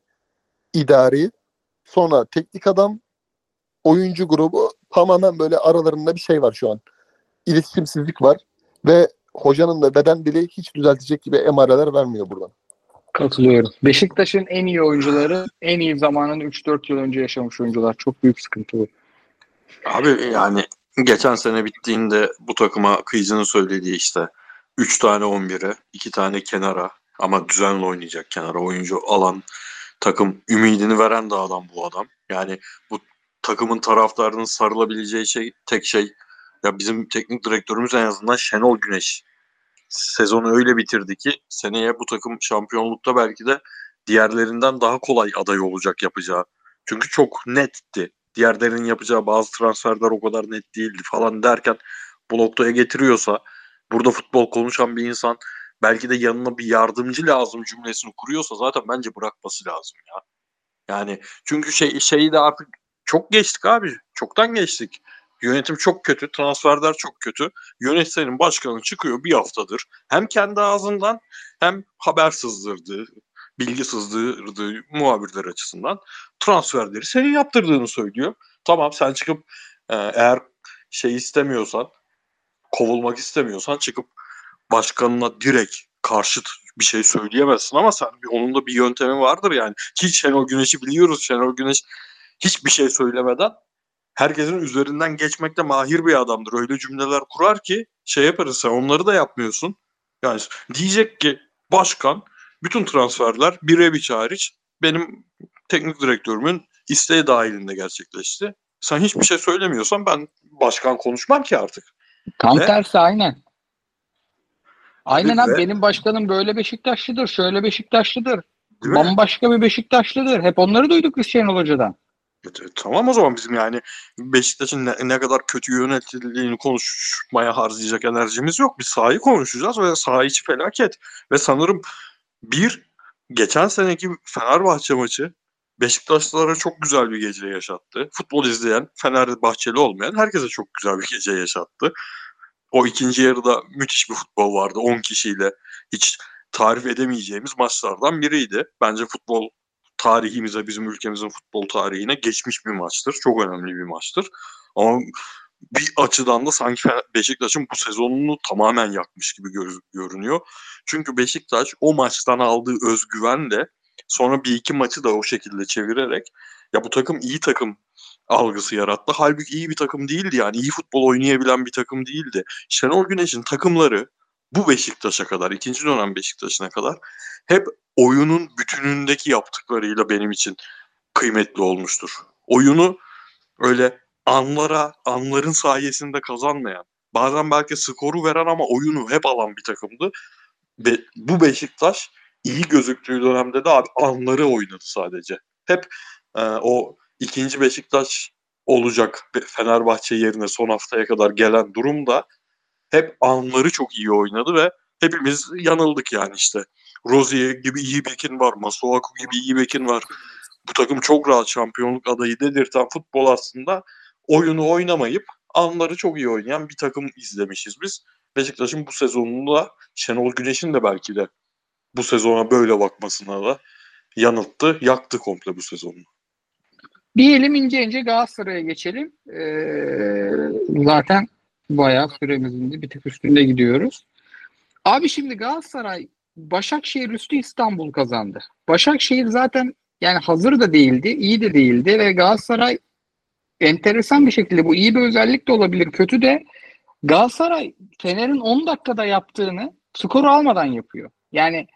idari, sonra teknik adam, oyuncu grubu tamamen böyle aralarında bir şey var şu an. İletişimsizlik var ve hocanın da beden dili hiç düzeltecek gibi emareler vermiyor buradan. Katılıyorum. Beşiktaş'ın en iyi oyuncuları en iyi zamanını 3-4 yıl önce yaşamış oyuncular. Çok büyük sıkıntı bu. Abi yani geçen sene bittiğinde bu takıma Kıyıcı'nın söylediği işte 3 tane 11'e, 2 tane kenara ama düzenli oynayacak kenara oyuncu alan takım ümidini veren de adam bu adam. Yani bu takımın taraftarının sarılabileceği şey tek şey ya bizim teknik direktörümüz en azından Şenol Güneş. Sezonu öyle bitirdi ki seneye bu takım şampiyonlukta belki de diğerlerinden daha kolay aday olacak yapacağı. Çünkü çok netti. Diğerlerinin yapacağı bazı transferler o kadar net değildi falan derken bu noktaya getiriyorsa burada futbol konuşan bir insan belki de yanına bir yardımcı lazım cümlesini kuruyorsa zaten bence bırakması lazım ya. Yani çünkü şey şeyi de artık çok geçtik abi. Çoktan geçtik. Yönetim çok kötü, transferler çok kötü. Yönetmenin başkanı çıkıyor bir haftadır. Hem kendi ağzından hem haber sızdırdığı, bilgi sızdırdığı muhabirler açısından transferleri senin yaptırdığını söylüyor. Tamam sen çıkıp e, eğer şey istemiyorsan, kovulmak istemiyorsan çıkıp başkanına direkt karşıt bir şey söyleyemezsin ama sen onun da bir yöntemi vardır yani. Ki Şenol Güneş'i biliyoruz. Şenol Güneş hiçbir şey söylemeden herkesin üzerinden geçmekte mahir bir adamdır. Öyle cümleler kurar ki şey yaparız sen onları da yapmıyorsun. Yani diyecek ki başkan bütün transferler Birebiç hariç benim teknik direktörümün isteği dahilinde gerçekleşti. Sen hiçbir şey söylemiyorsan ben başkan konuşmam ki artık. Tam Ve- tersi aynen. Aynen Ve- abi benim başkanım böyle Beşiktaşlıdır, şöyle Beşiktaşlıdır. Değil mi? Bambaşka bir Beşiktaşlıdır. Hep onları duyduk biz Şenol Hoca'dan. E, tamam o zaman bizim yani Beşiktaş'ın ne, ne kadar kötü yönetildiğini konuşmaya harcayacak enerjimiz yok. Biz sahayı konuşacağız ve saha içi felaket. Ve sanırım bir geçen seneki Fenerbahçe maçı Beşiktaşlılara çok güzel bir gece yaşattı. Futbol izleyen, Fenerbahçeli olmayan herkese çok güzel bir gece yaşattı. O ikinci yarıda müthiş bir futbol vardı 10 kişiyle. Hiç tarif edemeyeceğimiz maçlardan biriydi. Bence futbol tarihimize, bizim ülkemizin futbol tarihine geçmiş bir maçtır. Çok önemli bir maçtır. Ama bir açıdan da sanki Beşiktaş'ın bu sezonunu tamamen yakmış gibi gör- görünüyor. Çünkü Beşiktaş o maçtan aldığı özgüvenle sonra bir iki maçı da o şekilde çevirerek ya bu takım iyi takım algısı yarattı. Halbuki iyi bir takım değildi yani. iyi futbol oynayabilen bir takım değildi. Şenol Güneş'in takımları bu Beşiktaş'a kadar, ikinci dönem Beşiktaş'ına kadar hep oyunun bütünündeki yaptıklarıyla benim için kıymetli olmuştur. Oyunu öyle anlara, anların sayesinde kazanmayan, bazen belki skoru veren ama oyunu hep alan bir takımdı. Be, bu Beşiktaş iyi gözüktüğü dönemde de abi anları oynadı sadece. Hep e, o ikinci Beşiktaş olacak Fenerbahçe yerine son haftaya kadar gelen durumda hep anları çok iyi oynadı ve hepimiz yanıldık yani işte. Rozier gibi iyi bekin var, Masuaku gibi iyi bekin var. Bu takım çok rahat şampiyonluk adayı dedirten futbol aslında oyunu oynamayıp anları çok iyi oynayan bir takım izlemişiz biz. Beşiktaş'ın bu sezonunda Şenol Güneş'in de belki de bu sezona böyle bakmasına da yanılttı, yaktı komple bu sezonu. Bir elim ince ince Galatasaray'a geçelim. Ee, zaten bayağı süremizin de bir tık üstünde gidiyoruz. Abi şimdi Galatasaray Başakşehir üstü İstanbul kazandı. Başakşehir zaten yani hazır da değildi, iyi de değildi ve Galatasaray enteresan bir şekilde bu iyi bir özellik de olabilir, kötü de Galatasaray Fener'in 10 dakikada yaptığını skoru almadan yapıyor. Yani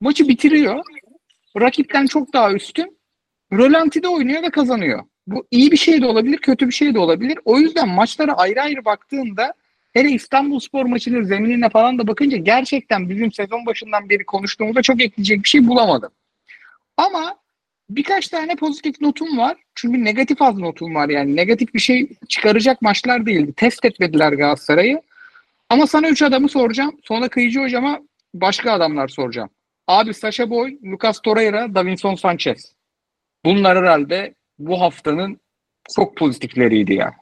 maçı bitiriyor. Rakipten çok daha üstün. Rölantide oynuyor ve kazanıyor. Bu iyi bir şey de olabilir, kötü bir şey de olabilir. O yüzden maçlara ayrı ayrı baktığında hele İstanbul Spor maçının zeminine falan da bakınca gerçekten bizim sezon başından beri konuştuğumuzda çok ekleyecek bir şey bulamadım. Ama birkaç tane pozitif notum var. Çünkü negatif az notum var yani. Negatif bir şey çıkaracak maçlar değildi. Test etmediler Galatasaray'ı. Ama sana üç adamı soracağım. Sonra Kıyıcı Hocam'a başka adamlar soracağım. Abi Sasha Boy, Lucas Torreira, Davinson Sanchez. Bunlar herhalde bu haftanın çok pozitifleriydi ya.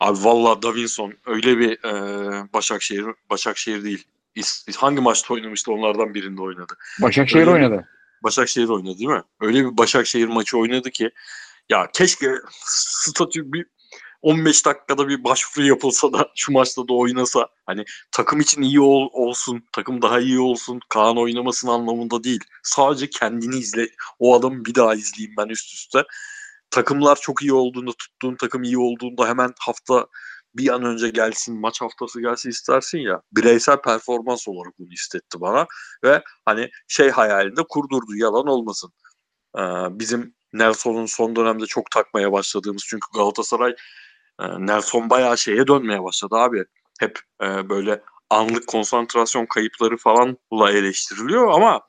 Abi valla Davinson öyle bir e, Başakşehir, Başakşehir değil. İs, hangi maçta oynamıştı onlardan birinde oynadı. Başakşehir Öyle oynadı. Başakşehir oynadı değil mi? Öyle bir Başakşehir maçı oynadı ki ya keşke statü bir 15 dakikada bir başvuru yapılsa da <laughs> şu maçta da oynasa. Hani takım için iyi ol, olsun, takım daha iyi olsun, Kaan oynamasın anlamında değil. Sadece kendini izle. O adamı bir daha izleyeyim ben üst üste. Takımlar çok iyi olduğunda, tuttuğun takım iyi olduğunda hemen hafta bir an önce gelsin, maç haftası gelsin istersin ya. Bireysel performans olarak bunu istetti bana. Ve hani şey hayalinde kurdurdu, yalan olmasın. Ee, bizim Nelson'un son dönemde çok takmaya başladığımız çünkü Galatasaray e, Nelson bayağı şeye dönmeye başladı abi. Hep e, böyle anlık konsantrasyon kayıpları falanla eleştiriliyor ama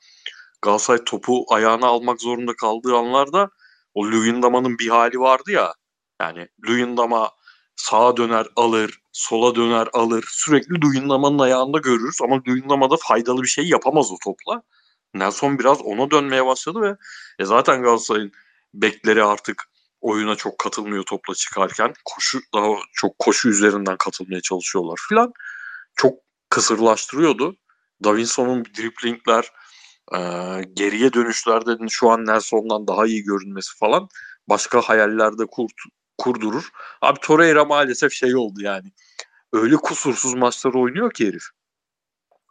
Galatasaray topu ayağına almak zorunda kaldığı anlarda o Luyendama'nın bir hali vardı ya. Yani Luyendama sağa döner alır, sola döner alır. Sürekli Luyendama'nın ayağında görürüz ama Luyendama da faydalı bir şey yapamaz o topla. Nelson biraz ona dönmeye başladı ve e zaten Galatasaray'ın bekleri artık oyuna çok katılmıyor topla çıkarken. Koşu daha çok koşu üzerinden katılmaya çalışıyorlar filan. Çok kısırlaştırıyordu. Davinson'un driplingler, e, geriye dönüşlerde şu an Nelson'dan daha iyi görünmesi falan başka hayallerde kurt, kurdurur. Abi Torreira maalesef şey oldu yani. Öyle kusursuz maçlar oynuyor ki herif.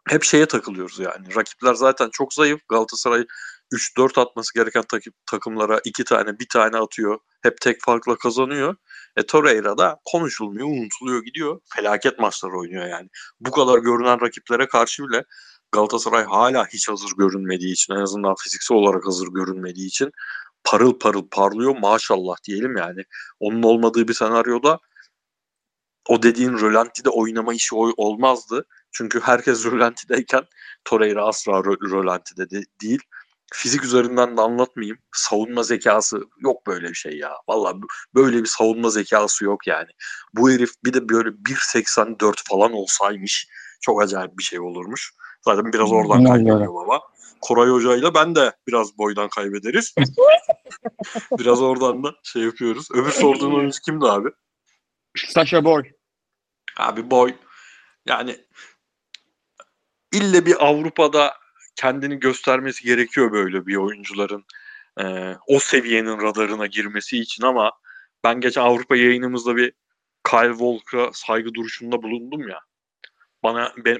Hep şeye takılıyoruz yani. Rakipler zaten çok zayıf. Galatasaray 3-4 atması gereken takip, takımlara 2 tane, bir tane atıyor. Hep tek farkla kazanıyor. E Torreira da konuşulmuyor, unutuluyor gidiyor. Felaket maçlar oynuyor yani. Bu kadar görünen rakiplere karşı bile Galatasaray hala hiç hazır görünmediği için en azından fiziksel olarak hazır görünmediği için parıl parıl parlıyor maşallah diyelim yani. Onun olmadığı bir senaryoda o dediğin rölantide oynama işi olmazdı. Çünkü herkes <laughs> rölantideyken Torreira asla rölantide de değil. Fizik üzerinden de anlatmayayım. Savunma zekası yok böyle bir şey ya. Valla böyle bir savunma zekası yok yani. Bu herif bir de böyle 1.84 falan olsaymış çok acayip bir şey olurmuş. Zaten biraz oradan kaynıyor baba. Koray Hoca'yla ben de biraz boydan kaybederiz. <laughs> biraz oradan da şey yapıyoruz. Öbür sorduğun oyuncu kimdi abi? Sasha Boy. Abi boy yani ille bir Avrupa'da kendini göstermesi gerekiyor böyle bir oyuncuların e, o seviyenin radarına girmesi için ama ben geçen Avrupa yayınımızda bir Kyle Walker'a saygı duruşunda bulundum ya. Bana ben,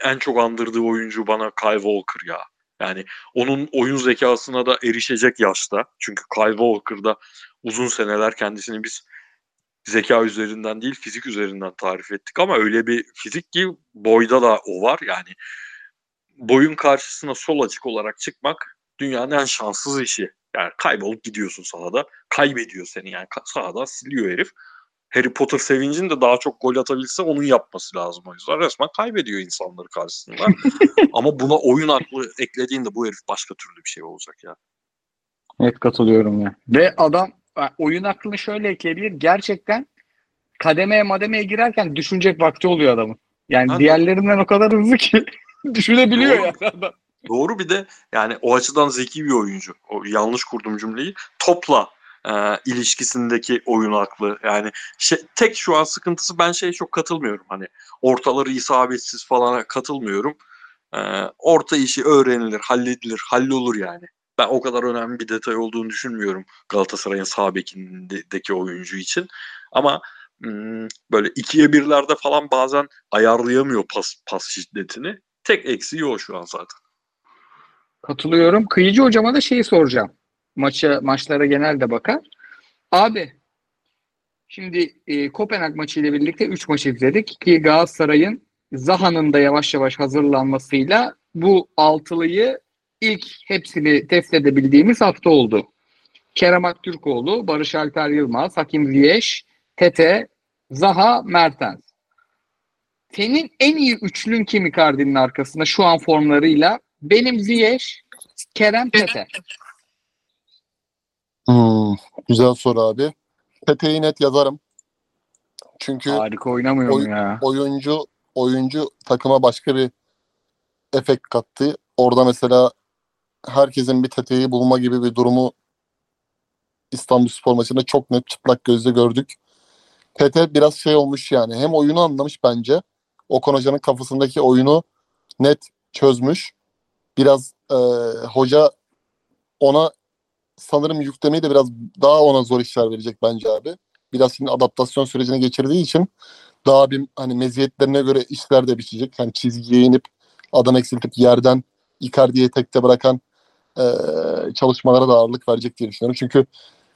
en çok andırdığı oyuncu bana Kyle Walker ya. Yani onun oyun zekasına da erişecek yaşta. Çünkü Kyle Walker'da uzun seneler kendisini biz zeka üzerinden değil fizik üzerinden tarif ettik ama öyle bir fizik ki boyda da o var yani boyun karşısına sol açık olarak çıkmak dünyanın en şanssız işi. Yani kaybolup gidiyorsun sahada. Kaybediyor seni yani sahada siliyor herif. Harry Potter sevincin de daha çok gol atabilse onun yapması lazım o yüzden. Resmen kaybediyor insanları karşısında. <laughs> Ama buna oyun aklı eklediğinde bu herif başka türlü bir şey olacak ya. Evet katılıyorum ya. Ve adam oyun aklını şöyle ekleyebilir. Gerçekten kademeye mademeye girerken düşünecek vakti oluyor adamın. Yani Ben diğerlerinden o kadar hızlı ki <laughs> düşünebiliyor Doğru. yani adam. Doğru bir de yani o açıdan zeki bir oyuncu. O yanlış kurdum cümleyi. Topla e, ilişkisindeki oyun aklı. Yani şey, tek şu an sıkıntısı ben şeye çok katılmıyorum. Hani ortaları isabetsiz falan katılmıyorum. E, orta işi öğrenilir, halledilir, hallolur yani. Ben o kadar önemli bir detay olduğunu düşünmüyorum Galatasaray'ın sağ bekindeki oyuncu için. Ama hmm, böyle ikiye birlerde falan bazen ayarlayamıyor pas, pas şiddetini. Tek eksiği o şu an zaten. Katılıyorum. Kıyıcı hocama da şeyi soracağım. Maça, maçlara genelde bakar. Abi şimdi e, Kopenhag maçı ile birlikte 3 maç izledik ki Galatasaray'ın Zaha'nın da yavaş yavaş hazırlanmasıyla bu altılıyı ilk hepsini test edebildiğimiz hafta oldu. Kerem Aktürkoğlu, Barış Alper Yılmaz, Hakim Ziyech, Tete, Zaha, Mertens. Senin en iyi üçlün kim Icardi'nin arkasında şu an formlarıyla? Benim Ziyech, Kerem Tete. Hmm, güzel soru abi. Pepe'yi net yazarım. Çünkü Harika oynamıyor Oy- ya? oyuncu oyuncu takıma başka bir efekt kattı. Orada mesela herkesin bir teteyi bulma gibi bir durumu İstanbul Spor maçında çok net çıplak gözle gördük. Tete biraz şey olmuş yani. Hem oyunu anlamış bence. Okan Hoca'nın kafasındaki oyunu net çözmüş. Biraz e, hoca ona sanırım yüklemeyi de biraz daha ona zor işler verecek bence abi. Biraz şimdi adaptasyon sürecine geçirdiği için daha bir hani meziyetlerine göre işler de biçecek. Hani çizgiye inip adam eksiltip yerden Icardi'yi tekte bırakan e, çalışmalara da ağırlık verecek diye düşünüyorum. Çünkü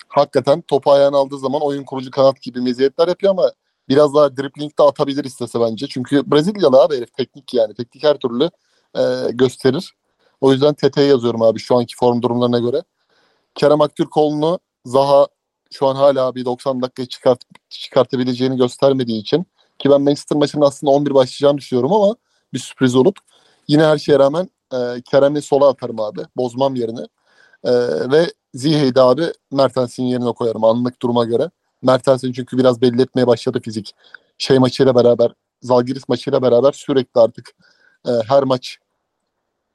hakikaten topu ayağına aldığı zaman oyun kurucu kanat gibi meziyetler yapıyor ama biraz daha dribbling de atabilir istese bence. Çünkü Brezilyalı abi herif teknik yani. Teknik her türlü e, gösterir. O yüzden TT'ye yazıyorum abi şu anki form durumlarına göre. Kerem Aktürkoğlu'nu Zaha şu an hala bir 90 dakika çıkart, çıkartabileceğini göstermediği için ki ben Manchester maçının aslında 11 başlayacağını düşünüyorum ama bir sürpriz olup yine her şeye rağmen e, Kerem'i sola atarım abi. Bozmam yerine. E, ve Ziyeh'i de abi Mertens'in yerine koyarım anlık duruma göre. Mertens'in çünkü biraz belli etmeye başladı fizik. Şey maçıyla beraber, Zalgiris maçıyla beraber sürekli artık e, her maç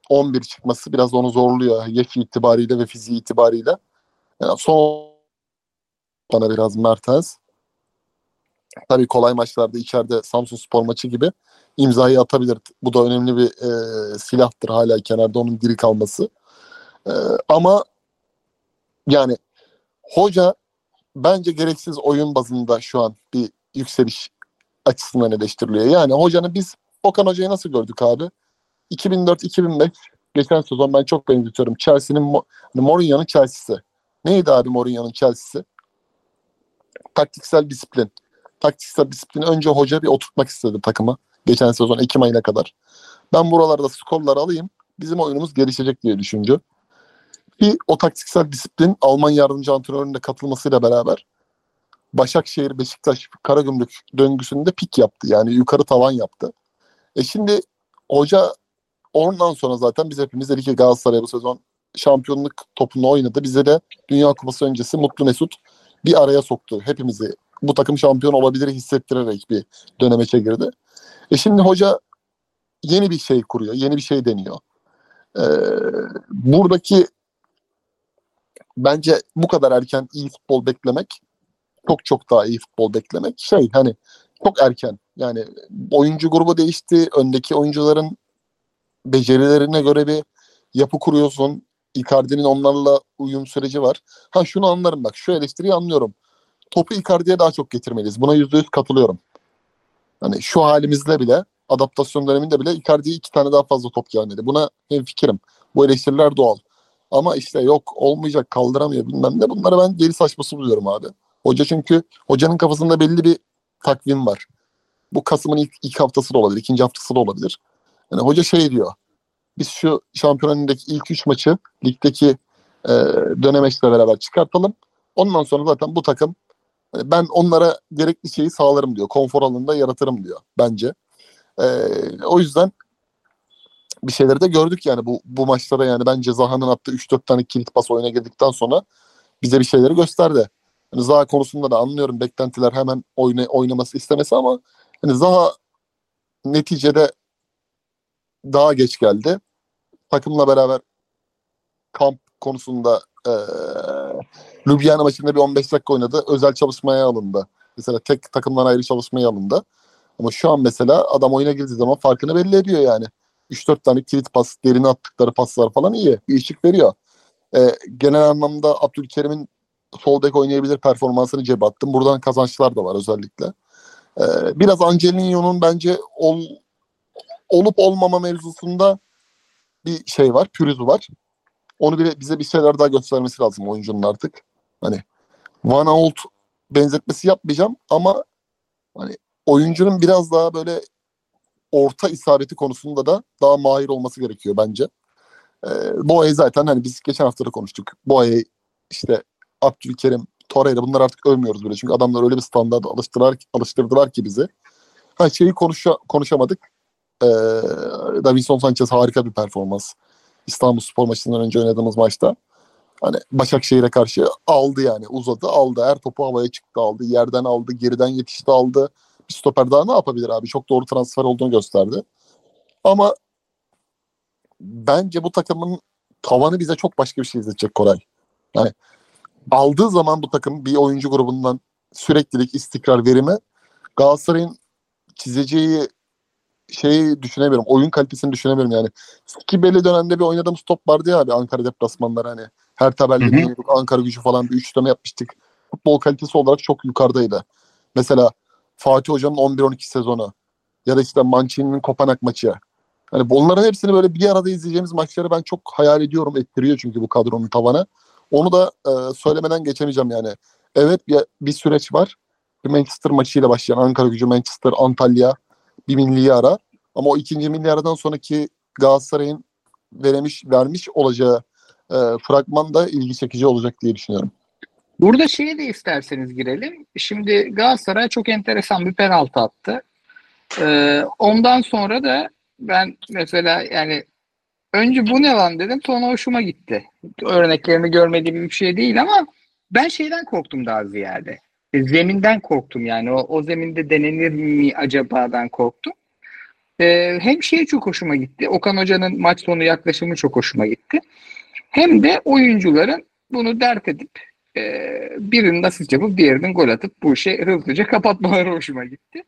11 çıkması biraz onu zorluyor. Yaşı itibariyle ve fiziği itibariyle. Yani son bana biraz Mertens. Tabii kolay maçlarda içeride Samsun Spor maçı gibi imzayı atabilir. Bu da önemli bir e, silahtır hala kenarda onun diri kalması. E, ama yani hoca bence gereksiz oyun bazında şu an bir yükseliş açısından eleştiriliyor. Yani hocanı biz Okan Hoca'yı nasıl gördük abi? 2004-2005 geçen sezon ben çok benzetiyorum. Chelsea'nin hani Mourinho'nun Chelsea'si. Neydi abi Mourinho'nun Chelsea'si? Taktiksel disiplin. Taktiksel disiplin önce hoca bir oturtmak istedi takıma. Geçen sezon Ekim ayına kadar. Ben buralarda skorları alayım. Bizim oyunumuz gelişecek diye düşündü. Ki o taktiksel disiplin Alman yardımcı antrenörünün de katılmasıyla beraber Başakşehir, Beşiktaş, Karagümrük döngüsünde pik yaptı. Yani yukarı tavan yaptı. E şimdi hoca ondan sonra zaten biz hepimiz dedik ki Galatasaray bu sezon şampiyonluk topunu oynadı. Bize de Dünya Kupası öncesi Mutlu Mesut bir araya soktu. Hepimizi bu takım şampiyon olabilir hissettirerek bir döneme çekirdi. E şimdi hoca yeni bir şey kuruyor, yeni bir şey deniyor. Ee, buradaki bence bu kadar erken iyi futbol beklemek çok çok daha iyi futbol beklemek şey hani çok erken. Yani oyuncu grubu değişti. Öndeki oyuncuların becerilerine göre bir yapı kuruyorsun. Icardi'nin onlarla uyum süreci var. Ha şunu anlarım bak. Şu eleştiriyi anlıyorum. Topu Icardi'ye daha çok getirmeliyiz. Buna yüzde yüz katılıyorum. Hani şu halimizle bile adaptasyon döneminde bile Icardi'ye iki tane daha fazla top gelmedi. Buna hem fikrim. Bu eleştiriler doğal. Ama işte yok olmayacak kaldıramıyor bilmem ne. Bunları ben geri saçması buluyorum abi. Hoca çünkü hocanın kafasında belli bir takvim var. Bu Kasım'ın ilk, ilk haftası da olabilir, ikinci haftası da olabilir. Yani hoca şey diyor. Biz şu şampiyonundaki ilk üç maçı ligdeki e, dönemeçle beraber çıkartalım. Ondan sonra zaten bu takım e, ben onlara gerekli şeyi sağlarım diyor. Konfor alanında yaratırım diyor bence. E, o yüzden bir şeyleri de gördük yani bu bu maçlara yani bence Zaha'nın attığı 3-4 tane kilit pas oyuna girdikten sonra bize bir şeyleri gösterdi. Yani Zaha konusunda da anlıyorum beklentiler hemen oyna, oynaması istemesi ama hani Zaha neticede daha geç geldi. Takımla beraber kamp konusunda e, Ljubljana maçında bir 15 dakika oynadı. Özel çalışmaya alındı. Mesela tek takımdan ayrı çalışmaya alındı. Ama şu an mesela adam oyuna girdiği zaman farkını belli ediyor yani. 3-4 tane kilit pas, derine attıkları paslar falan iyi. Bir ışık veriyor. E, genel anlamda Abdülkerim'in sol bek oynayabilir performansını cebe attım. Buradan kazançlar da var özellikle. Ee, biraz Angelino'nun bence ol, olup olmama mevzusunda bir şey var, pürüzü var. Onu bile bize bir şeyler daha göstermesi lazım oyuncunun artık. Hani Van Ault benzetmesi yapmayacağım ama hani oyuncunun biraz daha böyle orta isabeti konusunda da daha mahir olması gerekiyor bence. Ee, Boye zaten hani biz geçen hafta da konuştuk. Boye işte Abdülkerim, Torreira bunlar artık övmüyoruz bile. Çünkü adamlar öyle bir standarda alıştırdılar, alıştırdılar ki bizi. Ha şeyi konuşa, konuşamadık. Ee, Davinson Sanchez harika bir performans. İstanbul Spor maçından önce oynadığımız maçta. Hani Başakşehir'e karşı aldı yani uzadı aldı. Her topu havaya çıktı aldı. Yerden aldı, geriden yetişti aldı. Bir stoper daha ne yapabilir abi? Çok doğru transfer olduğunu gösterdi. Ama bence bu takımın tavanı bize çok başka bir şey izletecek Koray. Yani aldığı zaman bu takım bir oyuncu grubundan süreklilik, istikrar, verimi Galatasaray'ın çizeceği şeyi düşünemiyorum. Oyun kalitesini düşünemiyorum yani. Ki belli dönemde bir oynadığımız top vardı ya abi Ankara deplasmanları hani. Her tabelde Ankara gücü falan bir üçleme yapmıştık. Futbol kalitesi olarak çok yukarıdaydı. Mesela Fatih Hoca'nın 11-12 sezonu ya da işte Mancini'nin Kopanak maçı. Hani bunların hepsini böyle bir arada izleyeceğimiz maçları ben çok hayal ediyorum. Ettiriyor çünkü bu kadronun tavanı. Onu da e, söylemeden geçemeyeceğim yani. Evet bir, bir süreç var. Bir Manchester maçıyla başlayan Ankara gücü, Manchester, Antalya bir milli ara. Ama o ikinci milli aradan sonraki Galatasaray'ın veremiş, vermiş olacağı e, fragman da ilgi çekici olacak diye düşünüyorum. Burada şeye de isterseniz girelim. Şimdi Galatasaray çok enteresan bir penaltı attı. Ee, ondan sonra da ben mesela yani önce bu ne lan dedim sonra hoşuma gitti. Örneklerini görmediğim bir şey değil ama ben şeyden korktum daha ziyade. E, zeminden korktum yani. O, o zeminde denenir mi acaba'dan korktum. Ee, hem şey çok hoşuma gitti. Okan Hoca'nın maç sonu yaklaşımı çok hoşuma gitti. Hem de oyuncuların bunu dert edip e, birinin asist yapıp diğerinin gol atıp bu işi hızlıca kapatmaları hoşuma gitti.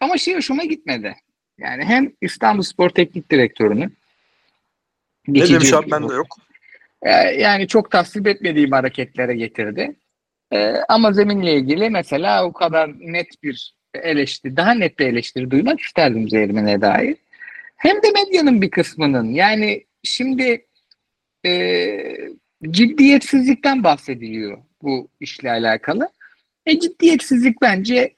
Ama şey hoşuma gitmedi. Yani hem İstanbul Spor Teknik Direktörü'nün ne demiş abi ben de yok. E, yani çok tasvip etmediğim hareketlere getirdi. E, ama zeminle ilgili mesela o kadar net bir eleştiri, daha net bir eleştiri duymak isterdim Zeyrin'e dair. Hem de medyanın bir kısmının yani şimdi e, ciddiyetsizlikten bahsediliyor bu işle alakalı. E ciddiyetsizlik bence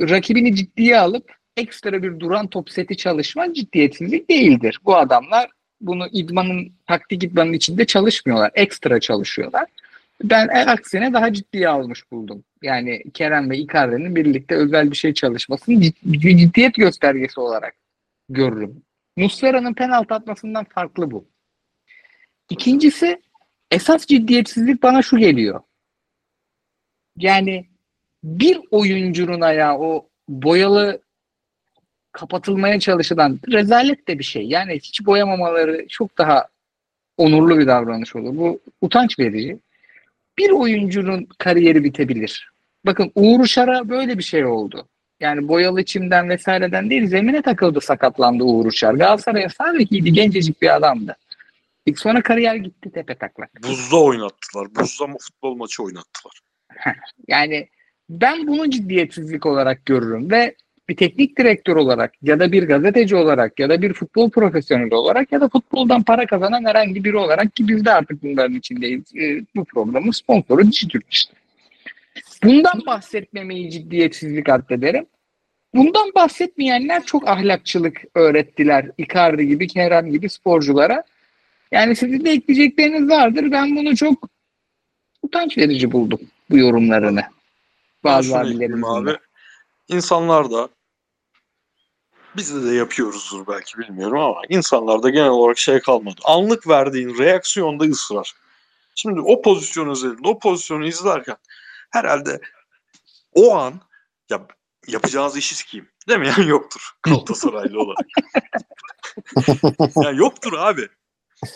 rakibini ciddiye alıp ekstra bir duran top seti çalışma ciddiyetsizlik değildir. Bu adamlar bunu idmanın, taktik idmanın içinde çalışmıyorlar. Ekstra çalışıyorlar. Ben e, aksine daha ciddiye almış buldum. Yani Kerem ve Icardi'nin birlikte özel bir şey çalışmasını ciddi, ciddiyet göstergesi olarak görürüm. Muslera'nın penaltı atmasından farklı bu. İkincisi esas ciddiyetsizlik bana şu geliyor. Yani bir oyuncunun ayağı o boyalı kapatılmaya çalışılan rezalet de bir şey. Yani hiç boyamamaları çok daha onurlu bir davranış olur. Bu utanç verici. Bir oyuncunun kariyeri bitebilir. Bakın Uğur Uçar'a böyle bir şey oldu. Yani boyalı çimden vesaireden değil zemine takıldı sakatlandı Uğur Uçar. Galatasaray'a sadece gencecik bir adamdı. İlk sonra kariyer gitti tepe taklak. Buzda oynattılar. Buzda mı futbol maçı oynattılar. Yani ben bunu ciddiyetsizlik olarak görürüm ve bir teknik direktör olarak ya da bir gazeteci olarak ya da bir futbol profesyoneli olarak ya da futboldan para kazanan herhangi biri olarak ki biz de artık bunların içindeyiz. Ee, bu programın sponsoru Dijitürk işte. Bundan bahsetmemeyi ciddiyetsizlik addederim. Bundan bahsetmeyenler çok ahlakçılık öğrettiler. Icardi gibi, Kerem gibi sporculara. Yani sizin de ekleyecekleriniz vardır. Ben bunu çok utanç verici buldum bu yorumlarını. Bazı abilerimizin. abi. İnsanlar da biz de, yapıyoruzdur belki bilmiyorum ama insanlarda genel olarak şey kalmadı. Anlık verdiğin reaksiyonda ısrar. Şimdi o pozisyon özelinde o pozisyonu izlerken herhalde o an ya yapacağınız işi sikeyim demeyen yoktur <laughs> Galatasaraylı olarak. ya yoktur abi.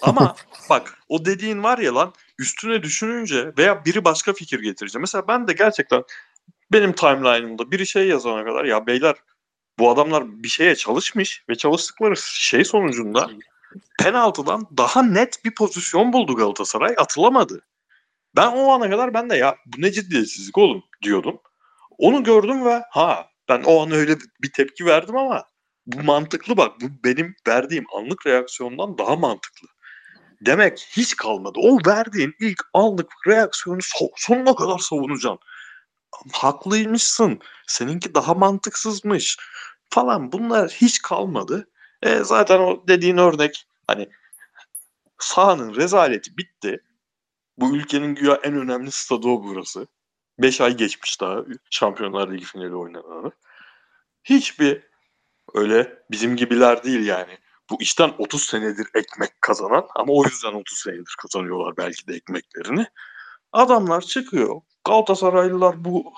Ama bak o dediğin var ya lan üstüne düşününce veya biri başka fikir getirince. Mesela ben de gerçekten benim timeline'ımda biri şey yazana kadar ya beyler bu adamlar bir şeye çalışmış ve çalıştıkları şey sonucunda penaltıdan daha net bir pozisyon buldu Galatasaray atılamadı. Ben o ana kadar ben de ya bu ne ciddiyetsizlik oğlum diyordum. Onu gördüm ve ha ben o an öyle bir tepki verdim ama bu mantıklı bak bu benim verdiğim anlık reaksiyondan daha mantıklı. Demek hiç kalmadı. O verdiğin ilk anlık reaksiyonu so- sonuna kadar savunacaksın. Haklıymışsın. Seninki daha mantıksızmış falan. Bunlar hiç kalmadı. E, zaten o dediğin örnek hani sahanın rezaleti bitti. Bu ülkenin güya en önemli stadı o burası. 5 ay geçmiş daha Şampiyonlar Ligi finali oynanalı. Hiçbir öyle bizim gibiler değil yani. Bu işten 30 senedir ekmek kazanan ama o yüzden 30 senedir kazanıyorlar belki de ekmeklerini. Adamlar çıkıyor. Galatasaraylılar bu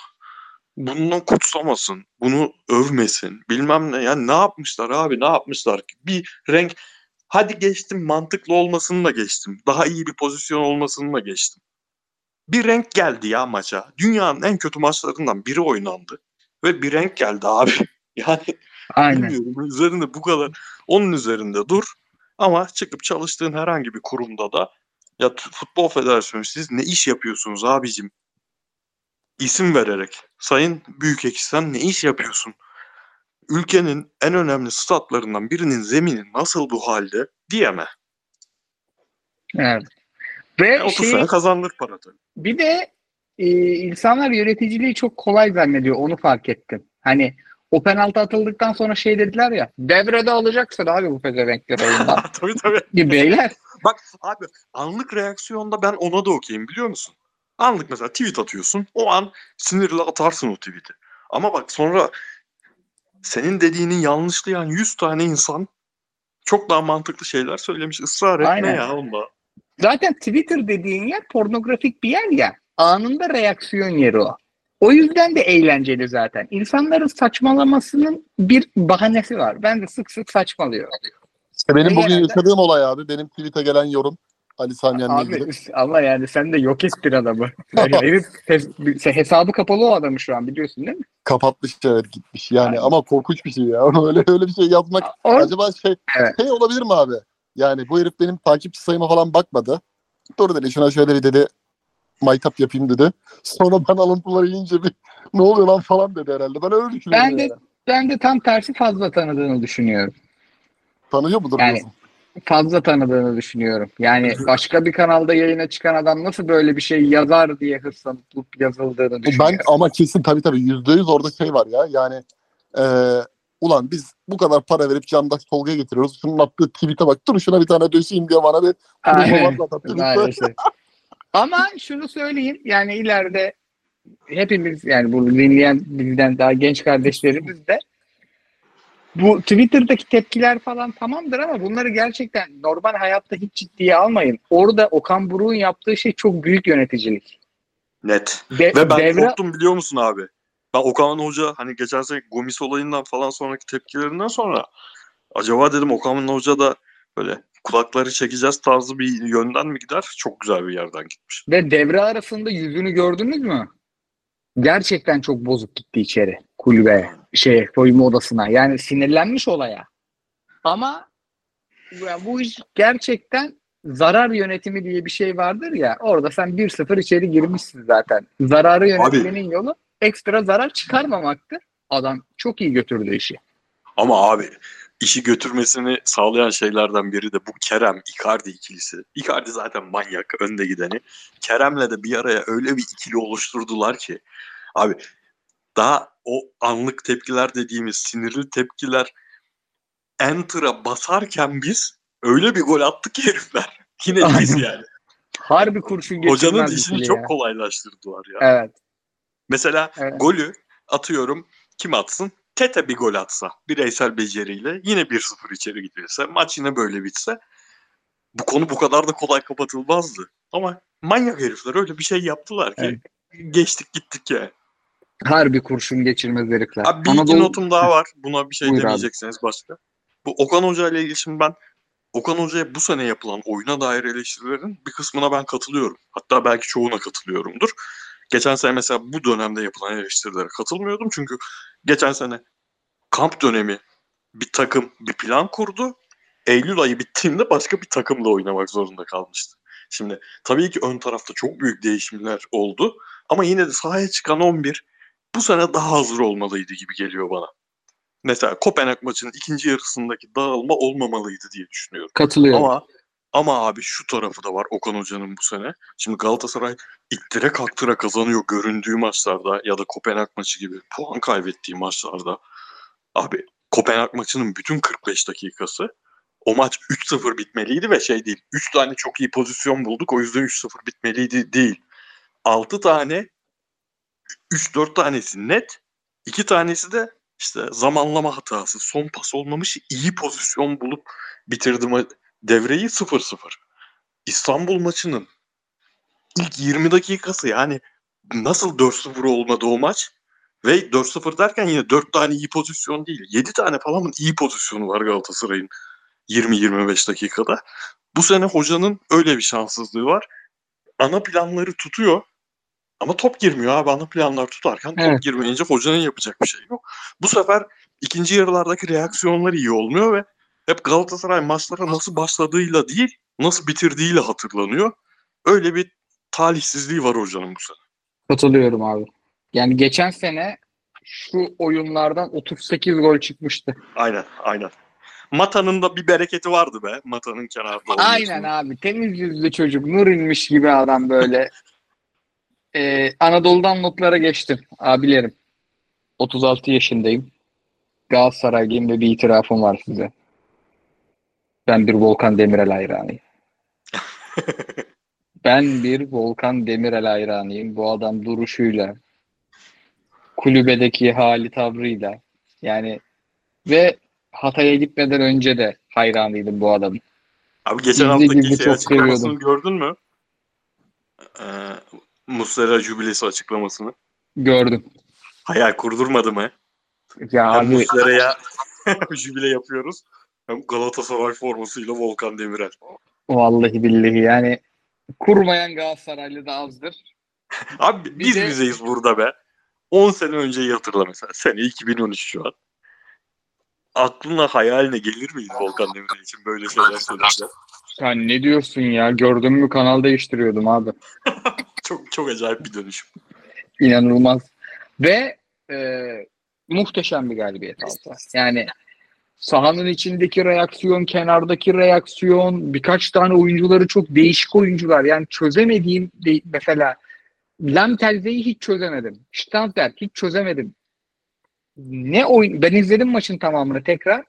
bundan kutsamasın, bunu övmesin, bilmem ne. Yani ne yapmışlar abi, ne yapmışlar ki? Bir renk, hadi geçtim mantıklı olmasını da geçtim. Daha iyi bir pozisyon olmasını da geçtim. Bir renk geldi ya maça. Dünyanın en kötü maçlarından biri oynandı. Ve bir renk geldi abi. <laughs> Yani Aynen. bilmiyorum üzerinde bu kadar onun üzerinde dur. Ama çıkıp çalıştığın herhangi bir kurumda da ya futbol federasyonu siz ne iş yapıyorsunuz abicim? İsim vererek. Sayın Büyükekşi sen ne iş yapıyorsun? Ülkenin en önemli statlarından birinin zemini nasıl bu halde diyeme. Evet. Ve E, 30 şey, sene kazandır para tabii. bir de e, insanlar yöneticiliği çok kolay zannediyor. Onu fark ettim. Hani o penaltı atıldıktan sonra şey dediler ya devrede alacaksın abi bu pezevenkleri oyundan. <laughs> tabii tabii. Beyler Bak abi anlık reaksiyonda ben ona da okeyim biliyor musun? Anlık mesela tweet atıyorsun. O an sinirle atarsın o tweet'i. Ama bak sonra senin dediğini yanlışlayan 100 tane insan çok daha mantıklı şeyler söylemiş. Israr etme Aynen. ya onda. zaten Twitter dediğin yer pornografik bir yer ya. Anında reaksiyon yeri o. O yüzden de eğlenceli zaten. İnsanların saçmalamasının bir bahanesi var. Ben de sık sık saçmalıyorum. İşte benim bugün Genelde- yaşadığım olay abi. Benim tweet'e gelen yorum Ali ilgili. Abi ama yani sen de yok et bir adamı. Yani <laughs> herif hes- hesabı kapalı o adamı şu an biliyorsun değil mi? Kapatmış evet gitmiş. Yani Aynen. ama korkunç bir şey ya. <laughs> öyle öyle bir şey yazmak O, acaba şey Evet. şey olabilir mi abi? Yani bu herif benim takipçi sayıma falan bakmadı. Dur dedi şuna şöyle bir dedi maytap yapayım dedi. Sonra ben alıntıları yiyince bir ne oluyor lan falan dedi herhalde. Ben öyle düşünüyorum Ben de- yani. ben de tam tersi fazla tanıdığını düşünüyorum. Tanıyor mudur Yani- diyorsun? Fazla tanıdığını düşünüyorum. Yani başka bir kanalda yayına çıkan adam nasıl böyle bir şey yazar diye hırslanıp yazıldığını Ben düşünüyorum. ama kesin tabii tabii yüzde yüz orada şey var ya yani eee, ulan biz bu kadar para verip Candaş Tolga'ya getiriyoruz. Şunun attığı tweet'e bak dur şuna bir tane döşeyim diye bana bir Aynen. Ama şunu söyleyeyim yani ileride hepimiz yani bu dinleyen bizden daha genç kardeşlerimiz de bu Twitter'daki tepkiler falan tamamdır ama bunları gerçekten normal hayatta hiç ciddiye almayın. Orada Okan Buruk'un yaptığı şey çok büyük yöneticilik. Net. De- Ve ben devre korktum biliyor musun abi? Ben Okan Hoca hani geçen sene Gomis olayından falan sonraki tepkilerinden sonra acaba dedim Okan Hoca da böyle kulakları çekeceğiz tarzı bir yönden mi gider? Çok güzel bir yerden gitmiş. Ve devre arasında yüzünü gördünüz mü? Gerçekten çok bozuk gitti içeri kulübe, şey soyunma odasına. Yani sinirlenmiş olaya. Ama ya bu iş gerçekten zarar yönetimi diye bir şey vardır ya. Orada sen 1-0 içeri girmişsin zaten. Zararı yönetmenin yolu ekstra zarar çıkarmamaktır. Adam çok iyi götürdü işi. Ama abi işi götürmesini sağlayan şeylerden biri de bu Kerem Icardi ikilisi. Icardi zaten manyak önde gideni. Kerem'le de bir araya öyle bir ikili oluşturdular ki abi daha o anlık tepkiler dediğimiz sinirli tepkiler enter'a basarken biz öyle bir gol attık ki herifler. <laughs> Yine biz yani. Harbi kurşun geçirmez Hocanın işini ikili çok ya. kolaylaştırdılar ya. Evet. Mesela Evet. golü atıyorum kim atsın? Tete bir gol atsa bireysel beceriyle yine 1-0 içeri gidiyorsa maç yine böyle bitse bu konu bu kadar da kolay kapatılmazdı. Ama manyak herifler öyle bir şey yaptılar ki Evet. geçtik gittik ya. Harbi kurşun geçirmez herifler. Abi bir iki Anadolu- notum daha var. Buna bir şey Buyur abi. demeyecekseniz başka. Bu Okan Hoca ile ilgili şimdi ben Okan Hoca'ya bu sene yapılan oyuna dair eleştirilerin bir kısmına ben katılıyorum. Hatta belki çoğuna katılıyorumdur. Geçen sene mesela bu dönemde yapılan eleştirilere katılmıyordum. Çünkü geçen sene kamp dönemi bir takım bir plan kurdu. Eylül ayı bittiğinde başka bir takımla oynamak zorunda kalmıştı. Şimdi tabii ki ön tarafta çok büyük değişimler oldu. Ama yine de sahaya çıkan 11 bu sene daha hazır olmalıydı gibi geliyor bana. Mesela Kopenhag maçının ikinci yarısındaki dağılma olmamalıydı diye düşünüyorum. Katılıyorum. Ama ama abi şu tarafı da var Okan Hoca'nın bu sene. Şimdi Galatasaray ittire kaktıra kazanıyor göründüğü maçlarda ya da Kopenhag maçı gibi puan kaybettiği maçlarda. Abi Kopenhag maçının bütün 45 dakikası o maç 3-0 bitmeliydi ve şey değil. 3 tane çok iyi pozisyon bulduk o yüzden 3-0 bitmeliydi değil. 6 tane 3-4 tanesi net. 2 tanesi de işte zamanlama hatası, son pas olmamış iyi pozisyon bulup bitirdi ma- devreyi 0-0. İstanbul maçının ilk 20 dakikası yani nasıl 4-0 olmadı o maç? Ve 4-0 derken yine 4 tane iyi pozisyon değil. 7 tane falan iyi pozisyonu var Galatasaray'ın 20-25 dakikada. Bu sene hocanın öyle bir şanssızlığı var. Ana planları tutuyor ama top girmiyor abi. Ana planlar tutarken top Evet. girmeyince hocanın yapacak bir şey yok. Bu sefer ikinci yarılardaki reaksiyonlar iyi olmuyor ve hep Galatasaray maçlara nasıl başladığıyla değil, nasıl bitirdiğiyle hatırlanıyor. Öyle bir talihsizliği var hocanın bu sene. Katılıyorum abi. Yani geçen sene şu oyunlardan 38 gol çıkmıştı. Aynen, aynen. Mata'nın da bir bereketi vardı be. Mata'nın kenarda olması. Aynen abi. Temiz yüzlü çocuk. Nur inmiş gibi adam böyle. <laughs> Ee, Anadolu'dan notlara geçtim. Abilerim. 36 yaşındayım. Galatasaraylıyım ve bir itirafım var size. Ben bir Volkan Demirel hayranıyım. <laughs> ben bir Volkan Demirel hayranıyım. Bu adam duruşuyla, kulübedeki hali tavrıyla yani ve Hatay'a gitmeden önce de hayranıydım bu adamın. Abi geçen Gizli haftaki şey çok seviyordum. gördün mü? Ee, Muslera jübilesi açıklamasını. Gördüm. Hayal kurdurmadı mı? Ya Hem abi Muslera'ya <laughs> jübile yapıyoruz. Hem Galatasaray formasıyla Volkan Demirel. vallahi billahi yani kurmayan Galatasaraylı da azdır. <laughs> Abi biz de- bizeyiz burada be. 10 sene önceyi hatırla mesela. Sene 2013 şu an. Aklına hayaline gelir miydi Volkan Demirel için böyle şeyler söylediler? Sen ne diyorsun ya? Gördün mü kanal değiştiriyordum abi. <laughs> Çok çok acayip bir dönüşüm. İnanılmaz. Ve e, muhteşem bir galibiyet aldı. Yani sahanın içindeki reaksiyon, kenardaki reaksiyon, birkaç tane oyuncuları çok değişik oyuncular. Yani çözemediğim de- mesela Lamtelze'yi hiç çözemedim. Standard hiç çözemedim. Ne oyun ben izledim maçın tamamını tekrar.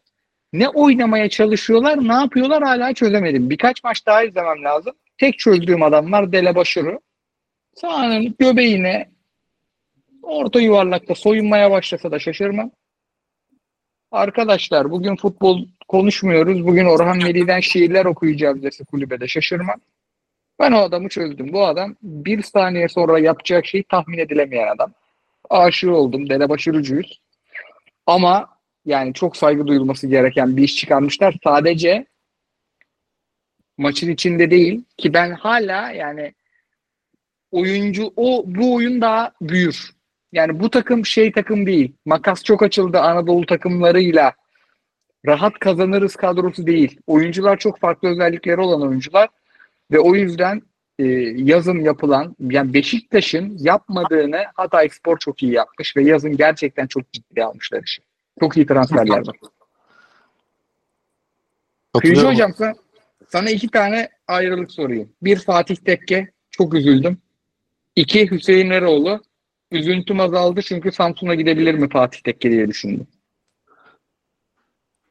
Ne oynamaya çalışıyorlar, ne yapıyorlar hala çözemedim. Birkaç maç daha izlemem lazım. Tek çözdüğüm adamlar Dele Başarı. Sahanın göbeğine orta yuvarlakta soyunmaya başlasa da şaşırmam. Arkadaşlar bugün futbol konuşmuyoruz. Bugün Orhan Veli'den şiirler okuyacağız dese kulübede şaşırmam. Ben o adamı çözdüm. Bu adam bir saniye sonra yapacak şeyi tahmin edilemeyen adam. Aşığı oldum. Delebaşı Rucuyuz. Ama yani çok saygı duyulması gereken bir iş çıkarmışlar. Sadece maçın içinde değil ki ben hala yani oyuncu o bu oyun daha büyür. Yani bu takım şey takım değil. Makas çok açıldı Anadolu takımlarıyla. Rahat kazanırız kadrosu değil. Oyuncular çok farklı özellikleri olan oyuncular ve o yüzden e, yazın yapılan yani Beşiktaş'ın yapmadığını Hatay Spor çok iyi yapmış ve yazın gerçekten çok ciddi almışlar işi. Çok iyi transferler var. Kıyıcı hocam sana, sana iki tane ayrılık sorayım. Bir Fatih Tekke çok üzüldüm. İki Hüseyin Eroğlu. Üzüntüm azaldı çünkü Samsun'a gidebilir mi Fatih Tekke diye düşündüm.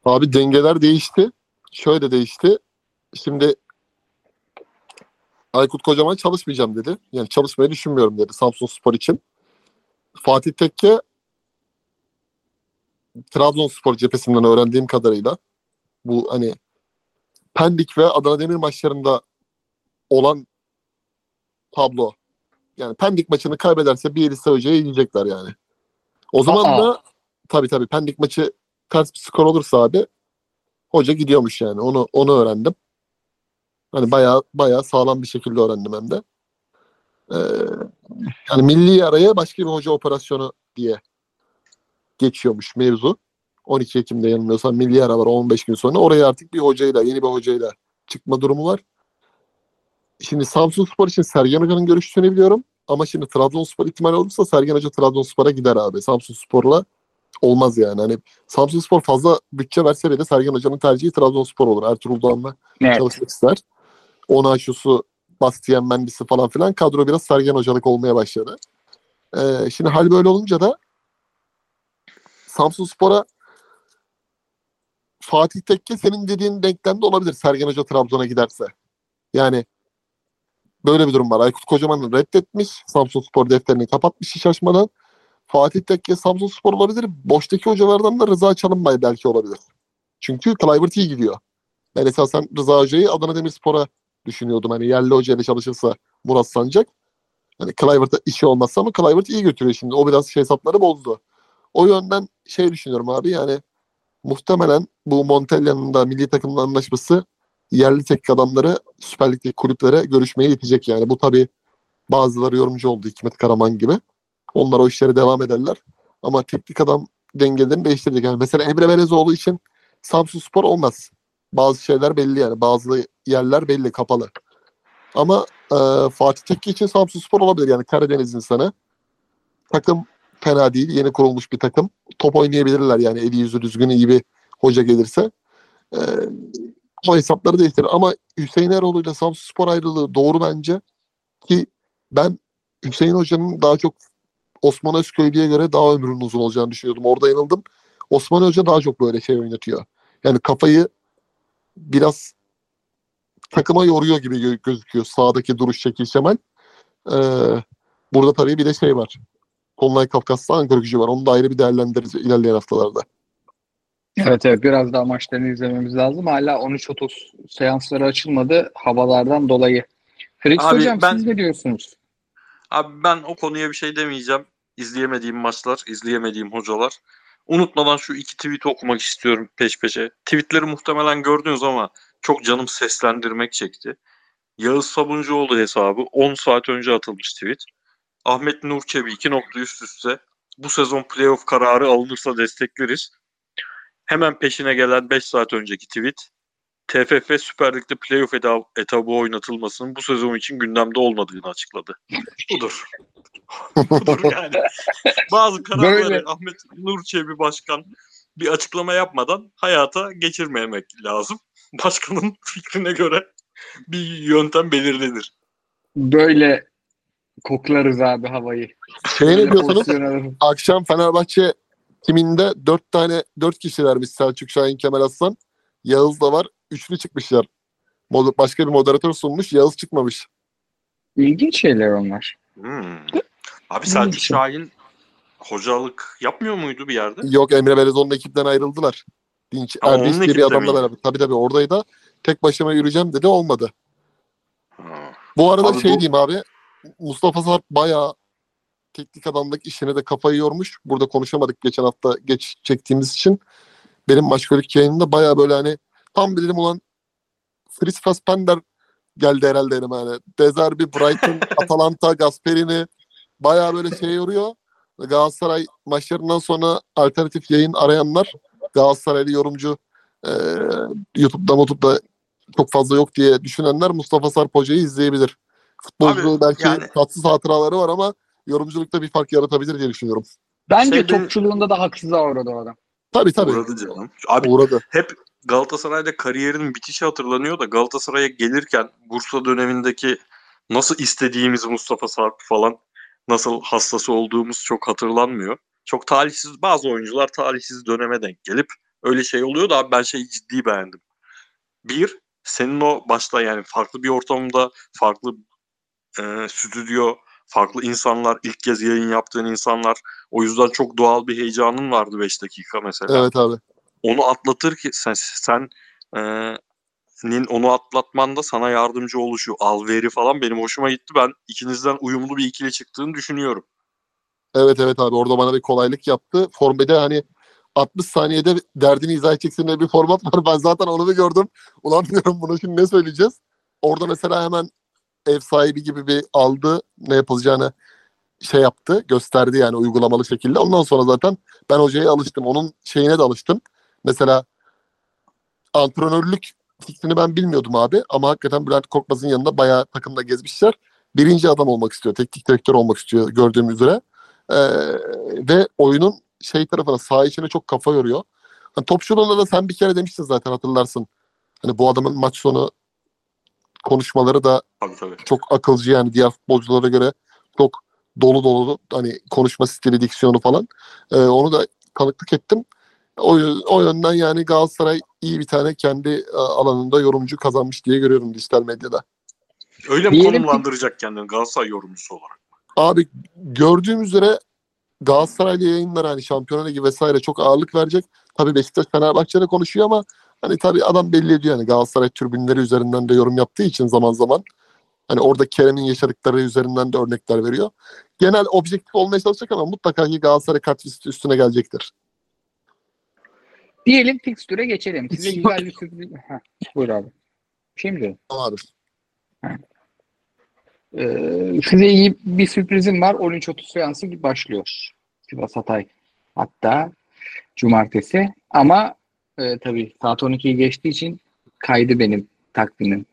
Abi dengeler değişti. Şöyle değişti. Şimdi Aykut Kocaman çalışmayacağım dedi. Yani çalışmayı düşünmüyorum dedi Samsun Spor için. Fatih Tekke Trabzonspor cephesinden öğrendiğim kadarıyla bu hani Pendik ve Adana Demir maçlarında olan tablo. Yani Pendik maçını kaybederse bir Elisa Hoca'yı yiyecekler yani. O zaman Aa. da tabii tabii Pendik maçı ters bir skor olursa abi hoca gidiyormuş yani. Onu onu öğrendim. Hani bayağı bayağı sağlam bir şekilde öğrendim hem de. Ee, yani milli araya başka bir hoca operasyonu diye geçiyormuş mevzu. 12 Ekim'de yanılmıyorsam milli ara var 15 gün sonra. Oraya artık bir hocayla, yeni bir hocayla çıkma durumu var. Şimdi Samsun Spor için Sergen Hoca'nın görüştüğünü biliyorum. Ama şimdi Trabzonspor ihtimali olursa Sergen Hoca Trabzonspor'a gider abi. Samsun Spor'la olmaz yani. Hani Samsun Spor fazla bütçe verse bile Sergen Hoca'nın tercihi Trabzonspor olur. Ertuğrul Doğan'la Evet. çalışmak ister. Ona şusu Bastian Mendy'si falan filan kadro biraz Sergen Hocalık olmaya başladı. Ee, şimdi hal böyle olunca da Samsun Spor'a Fatih Tekke senin dediğin denklemde olabilir Sergen Hoca Trabzon'a giderse. Yani böyle bir durum var. Aykut Kocaman reddetmiş. Samsun Spor defterini kapatmış hiç açmadan. Fatih Tekke Samsun Spor olabilir. Boştaki hocalardan da Rıza Çalınbay belki olabilir. Çünkü Kluivert iyi gidiyor. Ben esasen Rıza Hoca'yı Adana Demirspor'a düşünüyordum. Hani yerli hocayla çalışırsa Murat Sancak. Hani Kluivert'a işi olmazsa ama Kluivert iyi götürüyor şimdi. O biraz şey hesapları bozdu. O yönden şey düşünüyorum abi yani muhtemelen bu Montella'nın da milli takımla anlaşması yerli tek adamları Süper Lig'deki kulüplere görüşmeye yetecek yani. Bu tabii bazıları yorumcu oldu Hikmet Karaman gibi. Onlar o işlere devam ederler. Ama teknik adam dengelerini değiştirecek. Yani mesela Emre Belezoğlu için Samsun Spor olmaz. Bazı şeyler belli yani. Bazı yerler belli, kapalı. Ama e, Fatih Tekke için Samsun Spor olabilir. Yani Karadeniz insanı. Takım fena değil. Yeni kurulmuş bir takım. Top oynayabilirler yani eli yüzü düzgün iyi bir hoca gelirse. E, o hesapları değiştirir. Ama Hüseyin Eroğlu ile Samsun Spor ayrılığı doğru bence. Ki ben Hüseyin Hoca'nın daha çok Osman Özköylü'ye göre daha ömrünün uzun olacağını düşünüyordum. Orada yanıldım. Osman Hoca daha çok böyle şey oynatıyor. Yani kafayı biraz takıma yoruyor gibi gö- gözüküyor sağdaki duruş şekil Şemal. Ee, burada tabii bir de şey var. Kolunay Kafkas'ta Ankara gücü var. Onu da ayrı bir değerlendiririz ilerleyen haftalarda. Evet evet biraz daha maçlarını izlememiz lazım. Hala 13.30 seansları açılmadı havalardan dolayı. Fritz Abi hocam ben- siz ne diyorsunuz? Abi ben o konuya bir şey demeyeceğim. İzleyemediğim maçlar, izleyemediğim hocalar. Unutmadan şu iki tweet okumak istiyorum peş peşe. Tweetleri muhtemelen gördünüz ama çok canım seslendirmek çekti. Yağız Sabuncuoğlu hesabı 10 saat önce atılmış tweet. Ahmet Nur Çebi 2 nokta üst üste. Bu sezon playoff kararı alınırsa destekleriz. Hemen peşine gelen 5 saat önceki tweet. TFF Süper Lig'de playoff eda- etabı oynatılmasının bu sezon için gündemde olmadığını açıkladı. Budur. Budur yani. <laughs> Bazı kararları Böyle. Ahmet Nur Çebi Başkan bir açıklama yapmadan hayata geçirmemek lazım. Başkanın <laughs> fikrine göre bir yöntem belirlenir. Böyle koklarız abi havayı. Şey ne alırız. Akşam Fenerbahçe timinde dört tane dört kişilermiş Selçuk Şahin Kemal Aslan. Yağız da var. Üçlü çıkmışlar. Mod- Başka bir moderatör sunmuş. Yağız çıkmamış. İlginç şeyler onlar. Hmm. Abi Selçuk. Şahin hocalık yapmıyor muydu bir yerde? Yok Emre Belezoğlu'nun ekipten ayrıldılar. Dinç Ama Erdiş diye bir adamla beraber. Tabii tabii oradaydı. Tek başıma yürüyeceğim dedi olmadı. Ha. Bu arada Abi şey bu- diyeyim abi. Mustafa Sarp bayağı teknik adamlık işine de kafayı yormuş. Burada konuşamadık geçen hafta geç çektiğimiz için. Benim maçkolik yayınında baya böyle hani tam dedim ulan Fritz Fassbender geldi herhalde elime hani. Dezerbi, Brighton, <laughs> Atalanta, Gasperini baya böyle şey yoruyor. Galatasaray maçlarından sonra alternatif yayın arayanlar Galatasaraylı yorumcu e, YouTube'da YouTube'da çok fazla yok diye düşünenler Mustafa Sarp Hoca'yı izleyebilir. Futbolcu belki yani- tatsız hatıraları var ama yorumculukta bir fark yaratabilir diye düşünüyorum. Bence Şeyde- topçuluğunda da haksıza uğradı o adam. Tabii tabii. Uğradı canım. Abi Uğradı. hep Galatasaray'da kariyerinin bitişi hatırlanıyor da Galatasaray'a gelirken Bursa dönemindeki nasıl istediğimiz Mustafa Sarp falan nasıl hastası olduğumuz çok hatırlanmıyor. Çok talihsiz bazı oyuncular talihsiz döneme denk gelip öyle şey oluyor da abi ben şeyi ciddi beğendim. Bir, senin o başta yani farklı bir ortamda farklı e, stüdyo, farklı insanlar, ilk kez yayın yaptığın insanlar o yüzden çok doğal bir heyecanın vardı 5 dakika mesela Evet abi. onu atlatır ki sen sen e, nin onu atlatmanda sana yardımcı oluşu, alveri falan benim hoşuma gitti. Ben ikinizden uyumlu bir ikili çıktığını düşünüyorum. Evet evet abi orada bana bir kolaylık yaptı. Formede hani 60 saniyede derdini izah edeceksin diye bir format var. Ben zaten onu da gördüm. Ulan diyorum bunu şimdi ne söyleyeceğiz? Orada mesela hemen ev sahibi gibi bir aldı. Ne yapılacağını şey yaptı. Gösterdi yani uygulamalı şekilde. Ondan sonra zaten ben hocaya alıştım. Onun şeyine de alıştım. Mesela antrenörlük fikrini ben bilmiyordum abi. Ama hakikaten Bülent Korkmaz'ın yanında bayağı takımda gezmişler. Birinci adam olmak istiyor. Teknik direktör olmak istiyor gördüğüm üzere. Ee, ve oyunun şey tarafına sağ içine çok kafa yoruyor. Hani topçuluğunda da sen bir kere demiştin zaten hatırlarsın. Hani bu adamın maç sonu konuşmaları da Tabii tabii. çok akılcı yani diğer futbolculara göre çok dolu dolu hani konuşma stili, diksiyonu falan. Ee, onu da tanıklık ettim. O, o yönden yani Galatasaray iyi bir tane kendi e, alanında yorumcu kazanmış diye görüyorum dijital medyada. Öyle mi Diyelim ki- konumlandıracak kendini Galatasaray yorumcusu olarak? Abi gördüğüm üzere Galatasaraylı yayınlar hani Şampiyonlar Ligi vesaire çok ağırlık verecek. Tabii Beşiktaş Fenerbahçe'de konuşuyor ama hani tabii adam belli ediyor yani Galatasaray tribünleri üzerinden de yorum yaptığı için zaman zaman hani orada Kerem'in yaşadıkları üzerinden de örnekler veriyor. Genel objektif olmaya çalışacak ama mutlaka ki Galatasaray katkısı üstüne gelecektir. Diyelim fikstüre geçelim. Size güzel bir sürpriz... Heh, buyur abi. Şimdi Abi. Ee, size iyi bir sürprizim var. 13.30 seansı başlıyor. Sivas Hatay. Hatta cumartesi. Ama e, tabii saat 12'yi geçtiği için kaydı benim takvimim.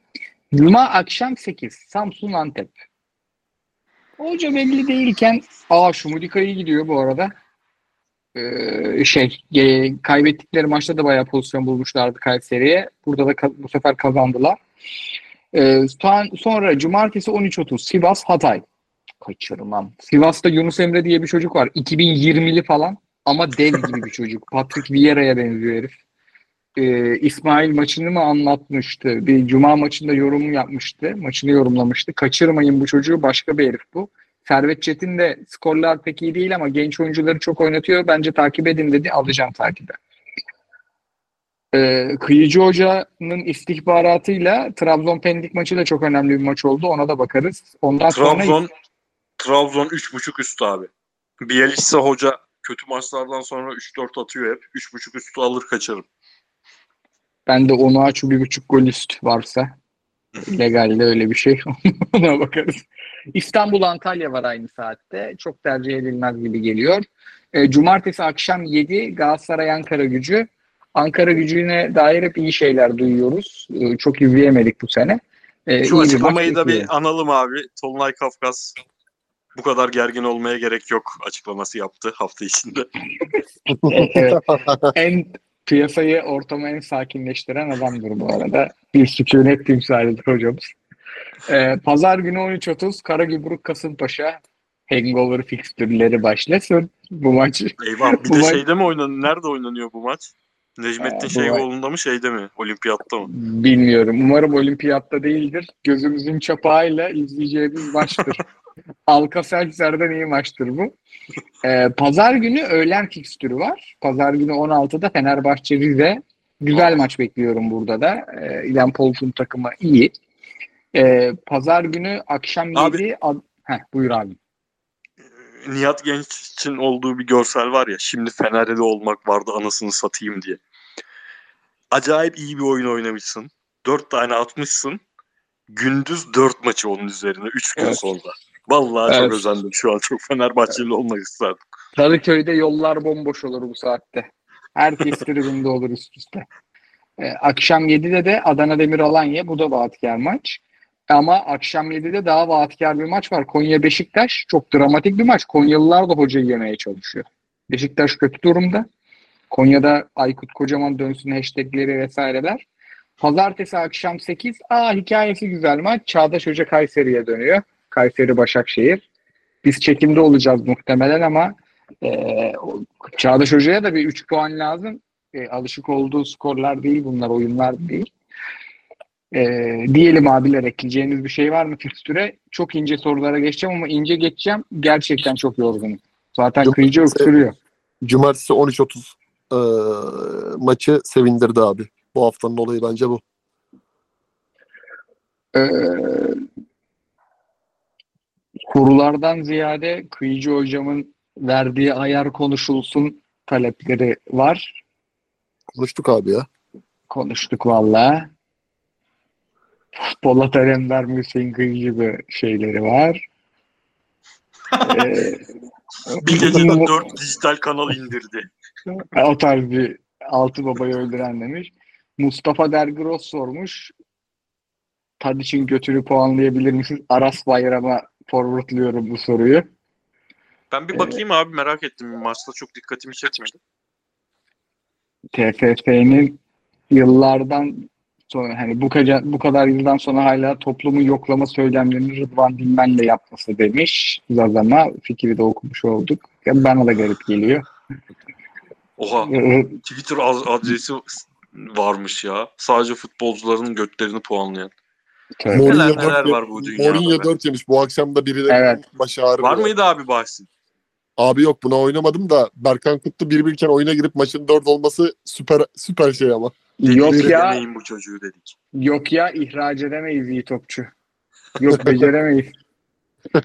Cuma akşam 8. Samsun Antep. Hoca belli değilken aa Şumudika iyi gidiyor bu arada. Ee, şey e, kaybettikleri maçta da bayağı pozisyon bulmuşlardı Kayseri'ye. Burada da bu sefer kazandılar. Ee, son- sonra cumartesi 13.30 Sivas Hatay. Kaçırmam. Sivas'ta Yunus Emre diye bir çocuk var. 2020'li falan ama dev gibi bir çocuk. Patrick Vieira'ya benziyor herif. Ee, İsmail maçını mı anlatmıştı? Bir cuma maçında yorum yapmıştı. Maçını yorumlamıştı. Kaçırmayın bu çocuğu başka bir herif bu. Servet Çetin de skorlar pek iyi değil ama genç oyuncuları çok oynatıyor. Bence takip edin dedi. Alacağım takibe. Ee, Kıyıcı Hoca'nın istihbaratıyla Trabzon Pendik maçı da çok önemli bir maç oldu. Ona da bakarız. Ondan sonra Trabzon Trabzon 3.5 üstü abi. Bielitsa hoca kötü maçlardan sonra 3-4 atıyor hep. 3.5 üstü alır kaçarım. Ben de onu aç bir buçuk gol üst varsa <laughs> legalde öyle bir şey <laughs> ona bakarız. İstanbul Antalya var aynı saatte. Çok tercih edilmez gibi geliyor. E, Cumartesi akşam 7 Galatasaray Ankara gücü. Ankara gücüne dair hep iyi şeyler duyuyoruz. E, çok izleyemedik bu sene. E, Şu bir açıklamayı da bir analım abi. Tolunay Kafkas bu kadar gergin olmaya gerek yok açıklaması yaptı hafta içinde. <laughs> Evet. en piyasayı ortamı en sakinleştiren adamdır bu arada. Bir sükunet timsalidir hocamız. Ee, Pazar günü 13.30 Karagümrük Kasımpaşa Hangover fikstürleri başlasın bu maçı. Eyvah bir <laughs> Bu de maç- şeyde mi oynanıyor? Nerede oynanıyor bu maç? Necmettin Ee, Şeyhoğlu'nda mı şeyde mi? Olimpiyatta mı? Bilmiyorum. Umarım olimpiyatta değildir. Gözümüzün çapağıyla izleyeceğimiz maçtır. <laughs> Alkaselser'den iyi maçtır bu. Ee, Pazar günü öğlen fikstürü var. Pazar günü 16'da Fenerbahçe Rize. Güzel maç bekliyorum burada da. Ee, İlhan Poltun takımı iyi. Ee, Pazar günü akşam 7 Abi- ad- Heh, buyur abi. Nihat Genç için olduğu bir görsel var ya. Şimdi Fener'de de olmak vardı anasını satayım diye. Acayip iyi bir oyun oynamışsın. Dört tane atmışsın. Gündüz dört maçı onun üzerine. Üç gün Evet. sonra. Vallahi Evet. çok özendim şu an. Çok Fenerbahçeli olmak isterdim. Kadıköy'de yollar bomboş olur bu saatte. Herkes tribünde olur üst üste. Ee, akşam 7'de de Adana Demir Alanya. Bu da vaatkar maç. Ama akşam 7'de daha vaatkar bir maç var. Konya Beşiktaş. Çok dramatik bir maç. Konyalılar da hocayı yemeye çalışıyor. Beşiktaş kötü durumda. Konya'da Aykut Kocaman dönsün hashtagleri vesaireler. Pazartesi akşam 8. Aa hikayesi güzel maç. Çağdaş Hoca Kayseri'ye dönüyor. Kayseri Başakşehir. Biz çekimde olacağız muhtemelen ama e, Çağdaş Hoca'ya da bir 3 puan lazım. E, alışık olduğu skorlar değil bunlar, oyunlar değil. E, diyelim abiler ekleyeceğiniz bir şey var mı fikstüre? Çok ince sorulara geçeceğim ama ince geçeceğim. Gerçekten çok yorgunum. Zaten Yok, kıyıcı öksürüyor. Cumartesi 13.30 e, maçı sevindirdi abi. Bu haftanın olayı bence bu. Ee, kurulardan ziyade Kıyıcı hocamın verdiği ayar konuşulsun talepleri var. Konuştuk abi ya. Konuştuk valla. Polat Alemdar Hüseyin Kıyıcı gibi şeyleri var. <laughs> Ee, Bir gecede dört dijital kanal indirdi. o tarz bir altı babayı öldüren demiş. Mustafa Dergros sormuş. Tadiç'in götünü puanlayabilir misiniz? Aras Bayram'a forwardlıyorum bu soruyu. Ben bir bakayım abi merak ettim. Maçta çok dikkatimi çekmedi. TFF'nin yıllardan sonra hani bu kadar bu kadar yıldan sonra hala toplumu yoklama söylemlerini Rıdvan Dilmen'le yapması demiş. Zazama fikri de okumuş olduk. Ya Bana da garip geliyor. Oha Ee, Twitter az- adresi varmış ya. Sadece futbolcuların götlerini puanlayan. Tövbe. Mourinho Neler neler dört- var bu dünyada. Mourinho be. 4 yemiş. Bu akşam da biri de Evet. başı ağrıyor. Var mıydı abi bahsin? Abi yok buna oynamadım da Berkan Kutlu bir birken oyuna girip maçın 4 olması süper süper şey ama. Yok ya deneyin bu çocuğu dedik. yok ya ihraç edemeyiz iyi topçu. Yok beceremeyiz. <laughs>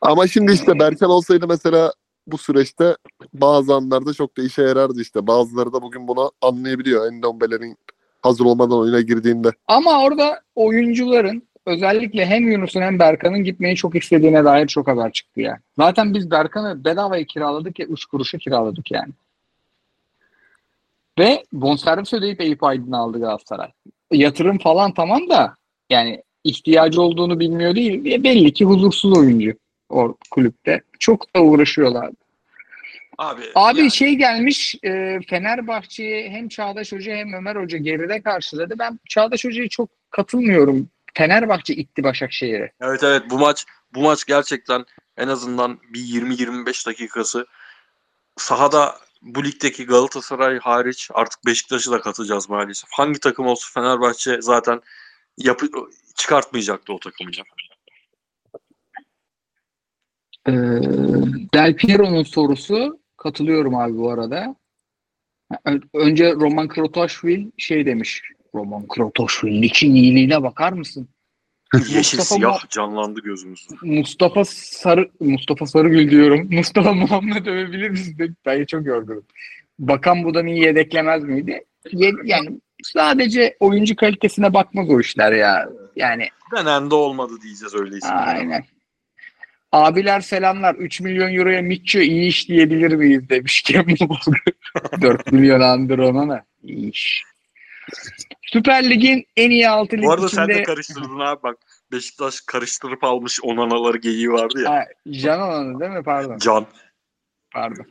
Ama şimdi işte Berkan olsaydı mesela bu süreçte bazı anlarda çok da işe yarardı işte. Bazıları da bugün bunu anlayabiliyor. Endombele'nin hazır olmadan oyuna girdiğinde. Ama orada oyuncuların özellikle hem Yunus'un hem Berkan'ın gitmeyi çok istediğine dair çok haber çıktı yani. Zaten biz Berkan'ı bedavaya kiraladık ya 3 kuruşa kiraladık yani. Ve bonservis ödeyip Eyüp Aydın'ı aldı Galatasaray. Yatırım falan tamam da yani ihtiyacı olduğunu bilmiyor değil. Belli ki huzursuz oyuncu o kulüpte. Çok da uğraşıyorlar. Abi, Abi yani şey gelmiş e, Fenerbahçe'ye hem Çağdaş Hoca hem Ömer Hoca geride karşıladı. Ben Çağdaş Hoca'ya çok katılmıyorum. Fenerbahçe itti Başakşehir'e. evet evet bu maç bu maç gerçekten en azından bir 20-25 dakikası sahada bu ligdeki Galatasaray hariç artık Beşiktaş'ı da katacağız maalesef. Hangi takım olsa Fenerbahçe zaten yapı çıkartmayacaktı o takımı. ya. Ee, Del Piero'nun sorusu katılıyorum abi bu arada. Önce Roman Krotoşvili şey demiş. Roman Krotoşvili için iyiliğine bakar mısın? Yeşil Mustafa siyah canlandı gözümüzde. Mustafa Sarı Mustafa Sarıgül diyorum. <laughs> Mustafa Muhammed övebilir misin? dedi. Ben çok yorgunum. Bakan Budani'yi yedeklemez miydi? Ye- yani sadece oyuncu kalitesine bakmaz o işler ya. Yani Denendi olmadı diyeceğiz öyleyse. aynen. Abiler selamlar. 3 milyon euroya Mitchell iyi iş diyebilir miyiz demiş Kemal Bozkır. 4 milyon andır ona da. İyi iş. Süper Lig'in en iyi altı lig Bu arada içinde... sen de karıştırdın abi bak. Beşiktaş karıştırıp almış onanaları geyiği vardı ya. Ha, Can Olan'ı değil mi? Pardon. Can. Pardon.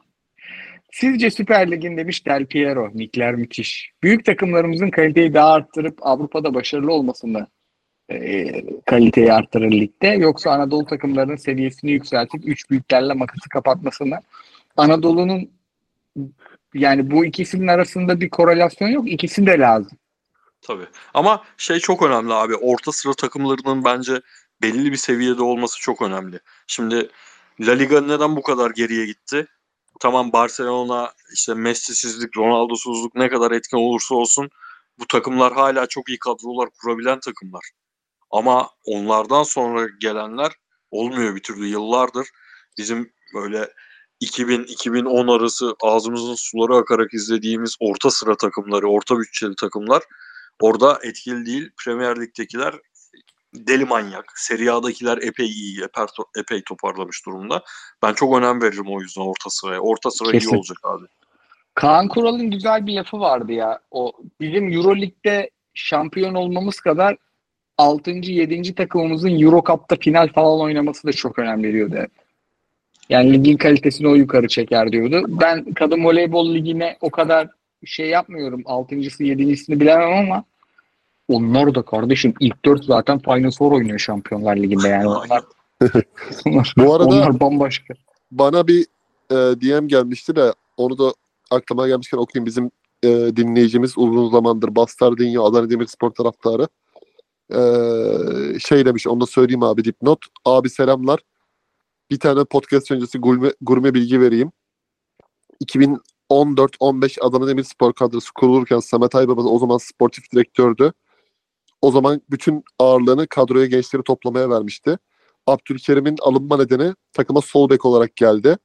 Sizce Süper Lig'in demiş Del Piero. Nickler müthiş. Büyük takımlarımızın kaliteyi daha arttırıp Avrupa'da başarılı olmasını e, kaliteyi arttırır ligde. Yoksa Anadolu takımlarının seviyesini yükseltip üç büyüklerle makası kapatmasını. Anadolu'nun yani bu ikisinin arasında bir korelasyon yok. İkisi de lazım. Tabii. Ama şey çok önemli abi. Orta sıra takımlarının bence belli bir seviyede olması çok önemli. Şimdi La Liga neden bu kadar geriye gitti? Tamam Barcelona işte Messi'sizlik, Ronaldo'suzluk ne kadar etkin olursa olsun bu takımlar hala çok iyi kadrolar kurabilen takımlar. Ama onlardan sonra gelenler olmuyor bir türlü yıllardır. Bizim böyle 2000-2010 arası ağzımızın suları akarak izlediğimiz orta sıra takımları, orta bütçeli takımlar orada etkili değil. Premier Lig'dekiler deli manyak. Serie A'dakiler epey iyi, epey, epey toparlamış durumda. Ben çok önem veririm o yüzden orta sıraya. Orta sıra Kesin. iyi olacak abi. Kaan Kural'ın güzel bir lafı vardı ya. O bizim Euroleague'de şampiyon olmamız kadar 6. 7. takımımızın Euro Cup'ta final falan oynaması da çok önem veriyordu. Yani ligin kalitesini o yukarı çeker diyordu. Ben kadın voleybol ligine o kadar şey yapmıyorum. 6.sı 7.sini bilemem ama onlar da kardeşim ilk 4 zaten Final Four oynuyor Şampiyonlar Ligi'nde yani. <laughs> Onlar, onlar, <laughs> Bu arada onlar bambaşka. bana bir e, DM gelmişti de onu da aklıma gelmişken okuyayım. Bizim e, dinleyicimiz uzun zamandır Bastardinho Adana Demirspor taraftarı. E, şey demiş onu da söyleyeyim abi dipnot. Abi selamlar. Bir tane podcast öncesi gurme, gurme bilgi vereyim. 2014-15 Adana Demirspor kadrosu kurulurken Samet Aybaba o zaman sportif direktördü. O zaman bütün ağırlığını kadroya gençleri toplamaya vermişti. Abdülkerim'in alınma nedeni takıma sol bek olarak geldi.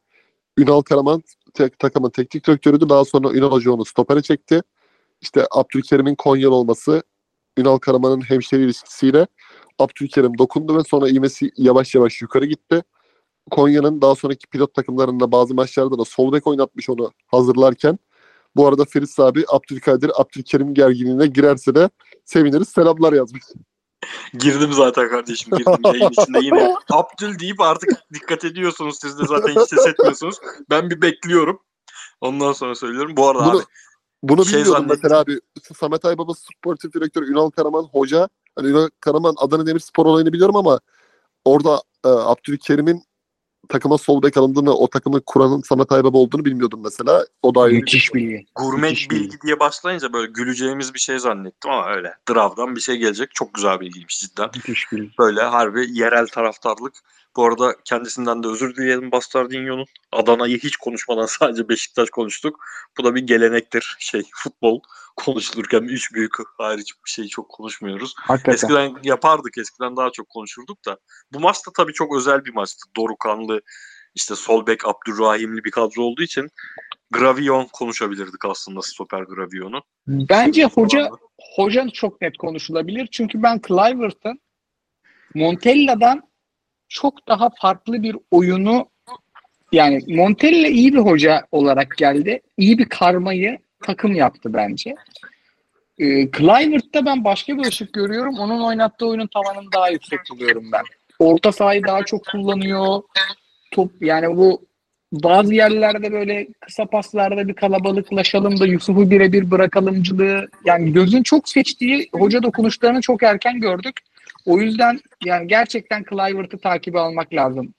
Ünal Karaman tek, takımın teknik direktörüydü. Daha sonra Ünal Hoca onu stopere çekti. İşte Abdülkerim'in Konyalı olması, Ünal Karaman'ın hemşeri ilişkisiyle Abdülkerim dokundu ve sonra ivmesi yavaş yavaş yukarı gitti. Konya'nın daha sonraki pilot takımlarında bazı maçlarda da sol bek oynatmış onu hazırlarken. Bu arada Feris abi Abdülkadir Abdülkerim gerginliğine girerse de seviniriz. Selamlar yazmış. Girdim zaten kardeşim. Girdim yayın <laughs> içinde yine. Abdül deyip artık dikkat ediyorsunuz. Siz de zaten hiç ses etmiyorsunuz. Ben bir bekliyorum. Ondan sonra söylüyorum. Bu arada Bunu, abi bunu şey bilmiyordum zannettim. mesela abi. Samet Aybaba sportif direktör Ünal Karaman hoca. Hani Ünal Karaman Adana Demirspor olayını biliyorum ama orada e, Abdülkerim'in takıma sol bek alındığını, o takımı kuranın Samet Aybaba olduğunu bilmiyordum mesela. O da ayrı Müthiş bilgi. gurme Müthiş bilgi bilgi. diye başlayınca böyle güleceğimiz bir şey zannettim ama öyle. Drav'dan bir şey gelecek. Çok güzel bilgiymiş cidden. Müthiş bilgi. Böyle harbi yerel taraftarlık. Bu arada kendisinden de özür dileyelim Bastardinho'nun. Adana'yı hiç konuşmadan <laughs> sadece Beşiktaş konuştuk. Bu da bir gelenektir. Şey futbol konuşulurken üç büyük hariç bir şey çok konuşmuyoruz. Hakikaten. Eskiden yapardık. Eskiden daha çok konuşurduk da. Bu maç da tabii çok özel bir maçtı. Dorukanlı, işte sol bek Abdurrahimli bir kadro olduğu için Gravion konuşabilirdik aslında stoper Gravion'u. Bence hoca hoca çok net konuşulabilir. Çünkü ben Clivert'ın Montella'dan çok daha farklı bir oyunu yani Montella iyi bir hoca olarak geldi. İyi bir karmayı takım yaptı bence. Ee, Clivert'ta ben başka bir ışık görüyorum. Onun oynattığı oyunun tavanını daha yüksek buluyorum ben. Orta sahayı daha çok kullanıyor. Top yani bu bazı yerlerde böyle kısa paslarda bir kalabalıklaşalım da Yusuf'u birebir bırakalımcılığı yani gözün çok seçtiği hoca dokunuşlarını çok erken gördük. O yüzden yani gerçekten Clivert'ı takibe almak lazım.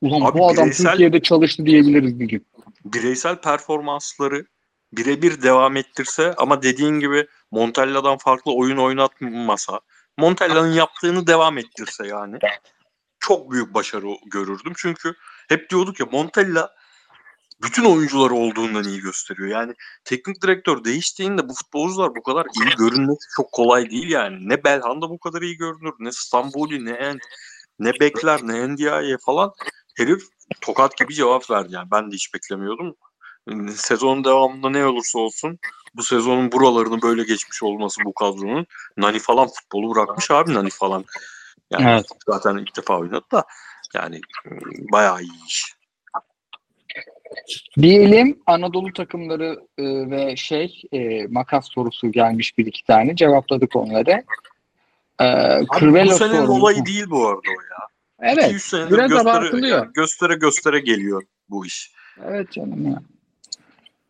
Ulan Abi bu adam bireysel- Türkiye'de çalıştı diyebiliriz bir gün. bireysel performansları birebir devam ettirse ama dediğin gibi Montella'dan farklı oyun oynatmasa Montella'nın yaptığını devam ettirse yani çok büyük başarı görürdüm. Çünkü hep diyorduk ya Montella bütün oyuncuları olduğundan iyi gösteriyor. Yani teknik direktör değiştiğinde bu futbolcular bu kadar iyi görünmesi çok kolay değil yani. Ne Belhanda bu kadar iyi görünür, ne Stambuli, ne En, ne Bekler, ne Ndiaye falan. Herif tokat gibi cevap verdi yani. Ben de hiç beklemiyordum. Sezonun devamında ne olursa olsun bu sezonun buralarını böyle geçmiş olması bu kadronun Nani falan futbolu bırakmış abi Nani falan. Yani Evet. zaten ilk defa oynadı da yani ım, bayağı iyi iş. Diyelim Anadolu takımları e, ve şey e, makas sorusu gelmiş bir iki tane cevapladık onları. E, Abi bu senenin sorusu- olayı değil bu arada o ya. Evet. 200 senedir biraz göstere, abartılıyor. yani göstere göstere geliyor bu iş. Evet canım ya.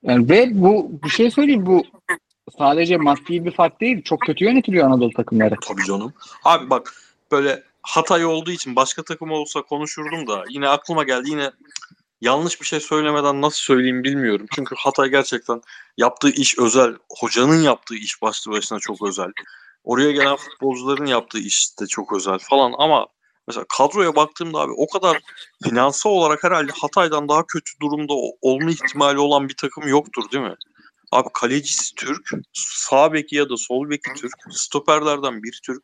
Yani ve bu bir şey söyleyeyim bu sadece maddi bir fark değil. Çok kötü yönetiliyor Anadolu takımları. Tabii canım. Abi bak böyle Hatay olduğu için başka takım olsa konuşurdum da yine aklıma geldi yine yanlış bir şey söylemeden nasıl söyleyeyim bilmiyorum. Çünkü Hatay gerçekten yaptığı iş özel. Hocanın yaptığı iş başlı başına çok özel. Oraya gelen futbolcuların yaptığı iş de çok özel falan ama mesela kadroya baktığımda abi o kadar finansal olarak herhalde Hatay'dan daha kötü durumda olma ihtimali olan bir takım yoktur değil mi? Abi kalecisi Türk, sağ beki ya da sol beki Türk, stoperlerden bir Türk.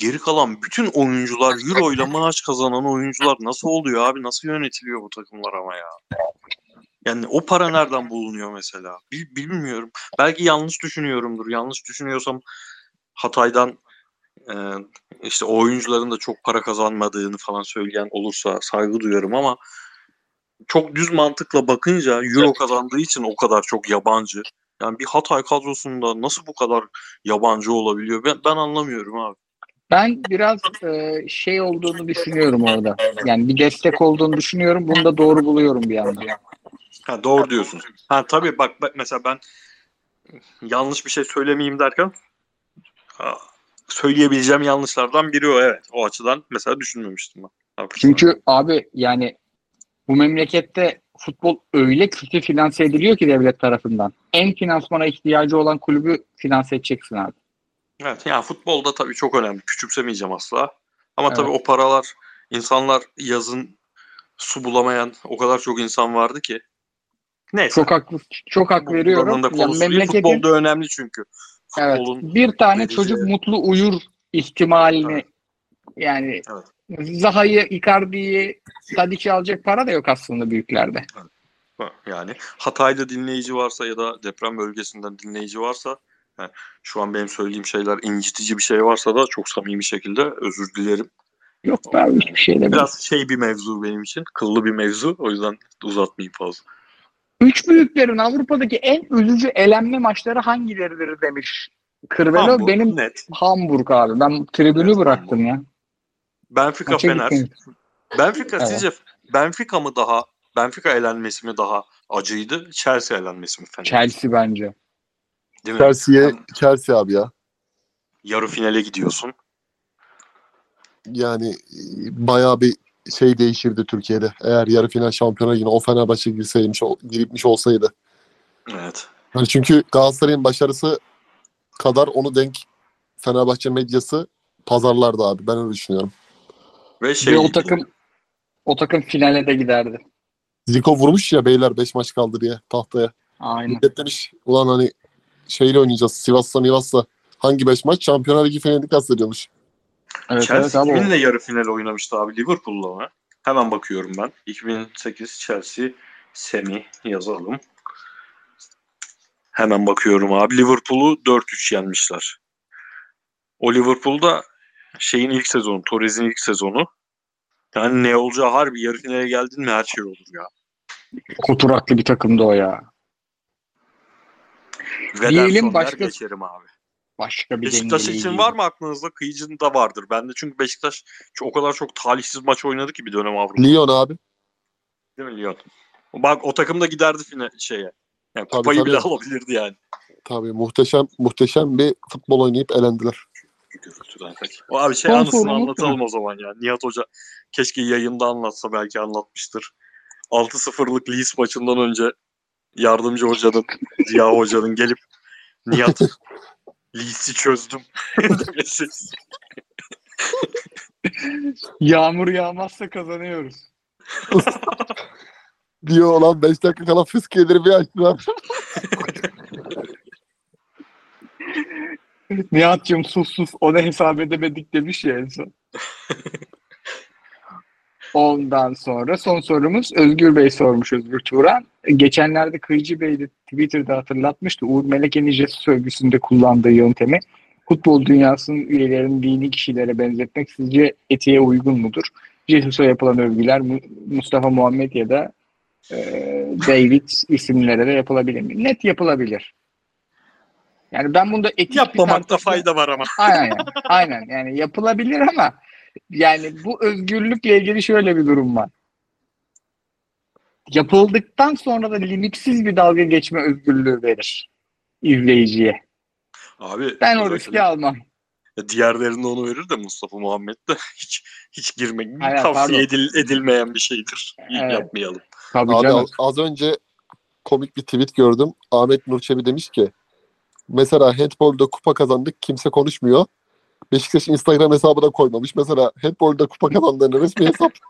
Geri kalan bütün oyuncular Euro ile maaş kazanan oyuncular nasıl oluyor abi? Nasıl yönetiliyor bu takımlar ama ya? Yani o para nereden bulunuyor mesela? Bil- bilmiyorum. Belki yanlış düşünüyorumdur. Yanlış düşünüyorsam Hatay'dan e, işte o oyuncuların da çok para kazanmadığını falan söyleyen olursa saygı duyarım ama çok düz mantıkla bakınca Euro kazandığı için o kadar çok yabancı. Yani bir Hatay kadrosunda nasıl bu kadar yabancı olabiliyor? Ben, ben anlamıyorum abi. Ben biraz e, şey olduğunu düşünüyorum orada. Yani bir destek olduğunu düşünüyorum. Bunu da doğru buluyorum bir yandan. Ha, doğru diyorsun. Ha tabii bak, bak mesela ben yanlış bir şey söylemeyeyim derken ha, söyleyebileceğim yanlışlardan biri o evet. O açıdan mesela düşünmemiştim ben. Çünkü abi yani bu memlekette futbol öyle kötü finanse ediliyor ki devlet tarafından. En finansmana ihtiyacı olan kulübü finanse edeceksin abi. Evet yani futbolda tabii çok önemli. Küçümsemeyeceğim asla. Ama Evet. tabii o paralar insanlar yazın su bulamayan o kadar çok insan vardı ki. Neyse. Çok haklı, çok hak veriyorum. Yani değil. memleketin Futbolda önemli çünkü. evet, Futbolun bir tane vereceği- çocuk mutlu uyur ihtimalini Evet. yani Zaha'yı, Icardi'yi, Tadic'i alacak para da yok aslında büyüklerde. Yani Hatay'da dinleyici varsa ya da deprem bölgesinden dinleyici varsa he, şu an benim söylediğim şeyler incitici bir şey varsa da çok samimi şekilde özür dilerim. Yok be abi hiçbir şey demiyorum. Biraz şey bir mevzu benim için. Kıllı bir mevzu. O yüzden uzatmayayım fazla. Üç büyüklerin Avrupa'daki en üzücü elenme maçları hangileridir demiş. Kırvelo Hamburg, benim net. Hamburg abi. Ben tribünü Evet, bıraktım ya. Benfica Maça Fener. gittim. Benfica Evet. sizce Benfica mı daha Benfica elenmesi mi daha acıydı? Chelsea elenmesi mi Fener? Chelsea bence. Değil mi? Chelsea'ye Chelsea abi ya. Yarı finale gidiyorsun. Yani e, bayağı bir şey değişirdi Türkiye'de. Eğer yarı final şampiyona yine o Fenerbahçe girseymiş, giripmiş olsaydı. Evet. Yani çünkü Galatasaray'ın başarısı kadar onu denk Fenerbahçe medyası pazarlardı abi. Ben öyle düşünüyorum. Ve şey Ve o takım o takım finale de giderdi. Zico vurmuş ya beyler 5 maç kaldı diye tahtaya. Aynen. Millet demiş ulan hani şeyle oynayacağız Sivas'la Mivas'la. Hangi 5 maç? Şampiyonlar Ligi finalini kastediyormuş. Evet, Chelsea evet kiminle yarı final oynamıştı abi? Liverpool'la mı? Hemen bakıyorum ben. 2008 Chelsea semi yazalım. Hemen bakıyorum abi. Liverpool'u 4-3 yenmişler. O Liverpool'da şeyin ilk sezonu, Torres'in ilk sezonu. Yani ne olacağı harbi yarı finale geldin mi her şey olur ya. Oturaklı bir takımdı o ya. Diyelim başka- geçerim abi. Başka bir Beşiktaş için değil. var mı aklınızda? Kıyıcı'nın da vardır. Bende çünkü Beşiktaş çok- o kadar çok talihsiz maç oynadı ki bir dönem Avrupa. Lyon abi. Değil mi Lyon? Bak o takım da giderdi fine şeye. Yani Tabii, kupayı bile tabii. alabilirdi yani. Tabii muhteşem muhteşem bir futbol oynayıp elendiler. Gürültüden. O abi şey Son anısını anlatalım o zaman ya. Nihat Hoca keşke yayında anlatsa belki anlatmıştır. 6-0'lık Leeds maçından önce yardımcı hocanın, Ziya hocanın gelip Nihat Leeds'i çözdüm <laughs> demesi. Yağmur yağmazsa kazanıyoruz. <laughs> Diyor olan 5 dakika kala fıskiyeleri bir açtılar. Nihat'cığım sus sus onu hesap edemedik demiş ya en son. <laughs> Ondan sonra son sorumuz Özgür Bey sormuş Özgür Turan. Geçenlerde Kıyıcı Bey de Twitter'da hatırlatmıştı. Uğur Meleke'nin Jesus övgüsünde kullandığı yöntemi futbol dünyasının üyelerini dini kişilere benzetmek sizce etiğe uygun mudur? Jesus'a yapılan övgüler Mu- Mustafa Muhammed ya da e, David isimlere de yapılabilir mi? Net yapılabilir. Yani ben bunda etik Yapmamakta fayda var ama. Aynen. Aynen yani yapılabilir ama yani bu özgürlükle ilgili şöyle bir durum var. Yapıldıktan sonra da limitsiz bir dalga geçme özgürlüğü verir izleyiciye. Abi Ben o riski almam. diğerlerinde onu verir de Mustafa Muhammed de <laughs> hiç hiç girmek Hayır, tavsiye pardon. edil- edilmeyen bir şeydir. Evet. Yapmayalım. Tabii Abi canım. az, az önce komik bir tweet gördüm. Ahmet Nurçevi demiş ki mesela handbolda kupa kazandık kimse konuşmuyor. Beşiktaş Instagram hesabı da koymamış. Mesela handbolda kupa kazandığını resmi hesap. <laughs>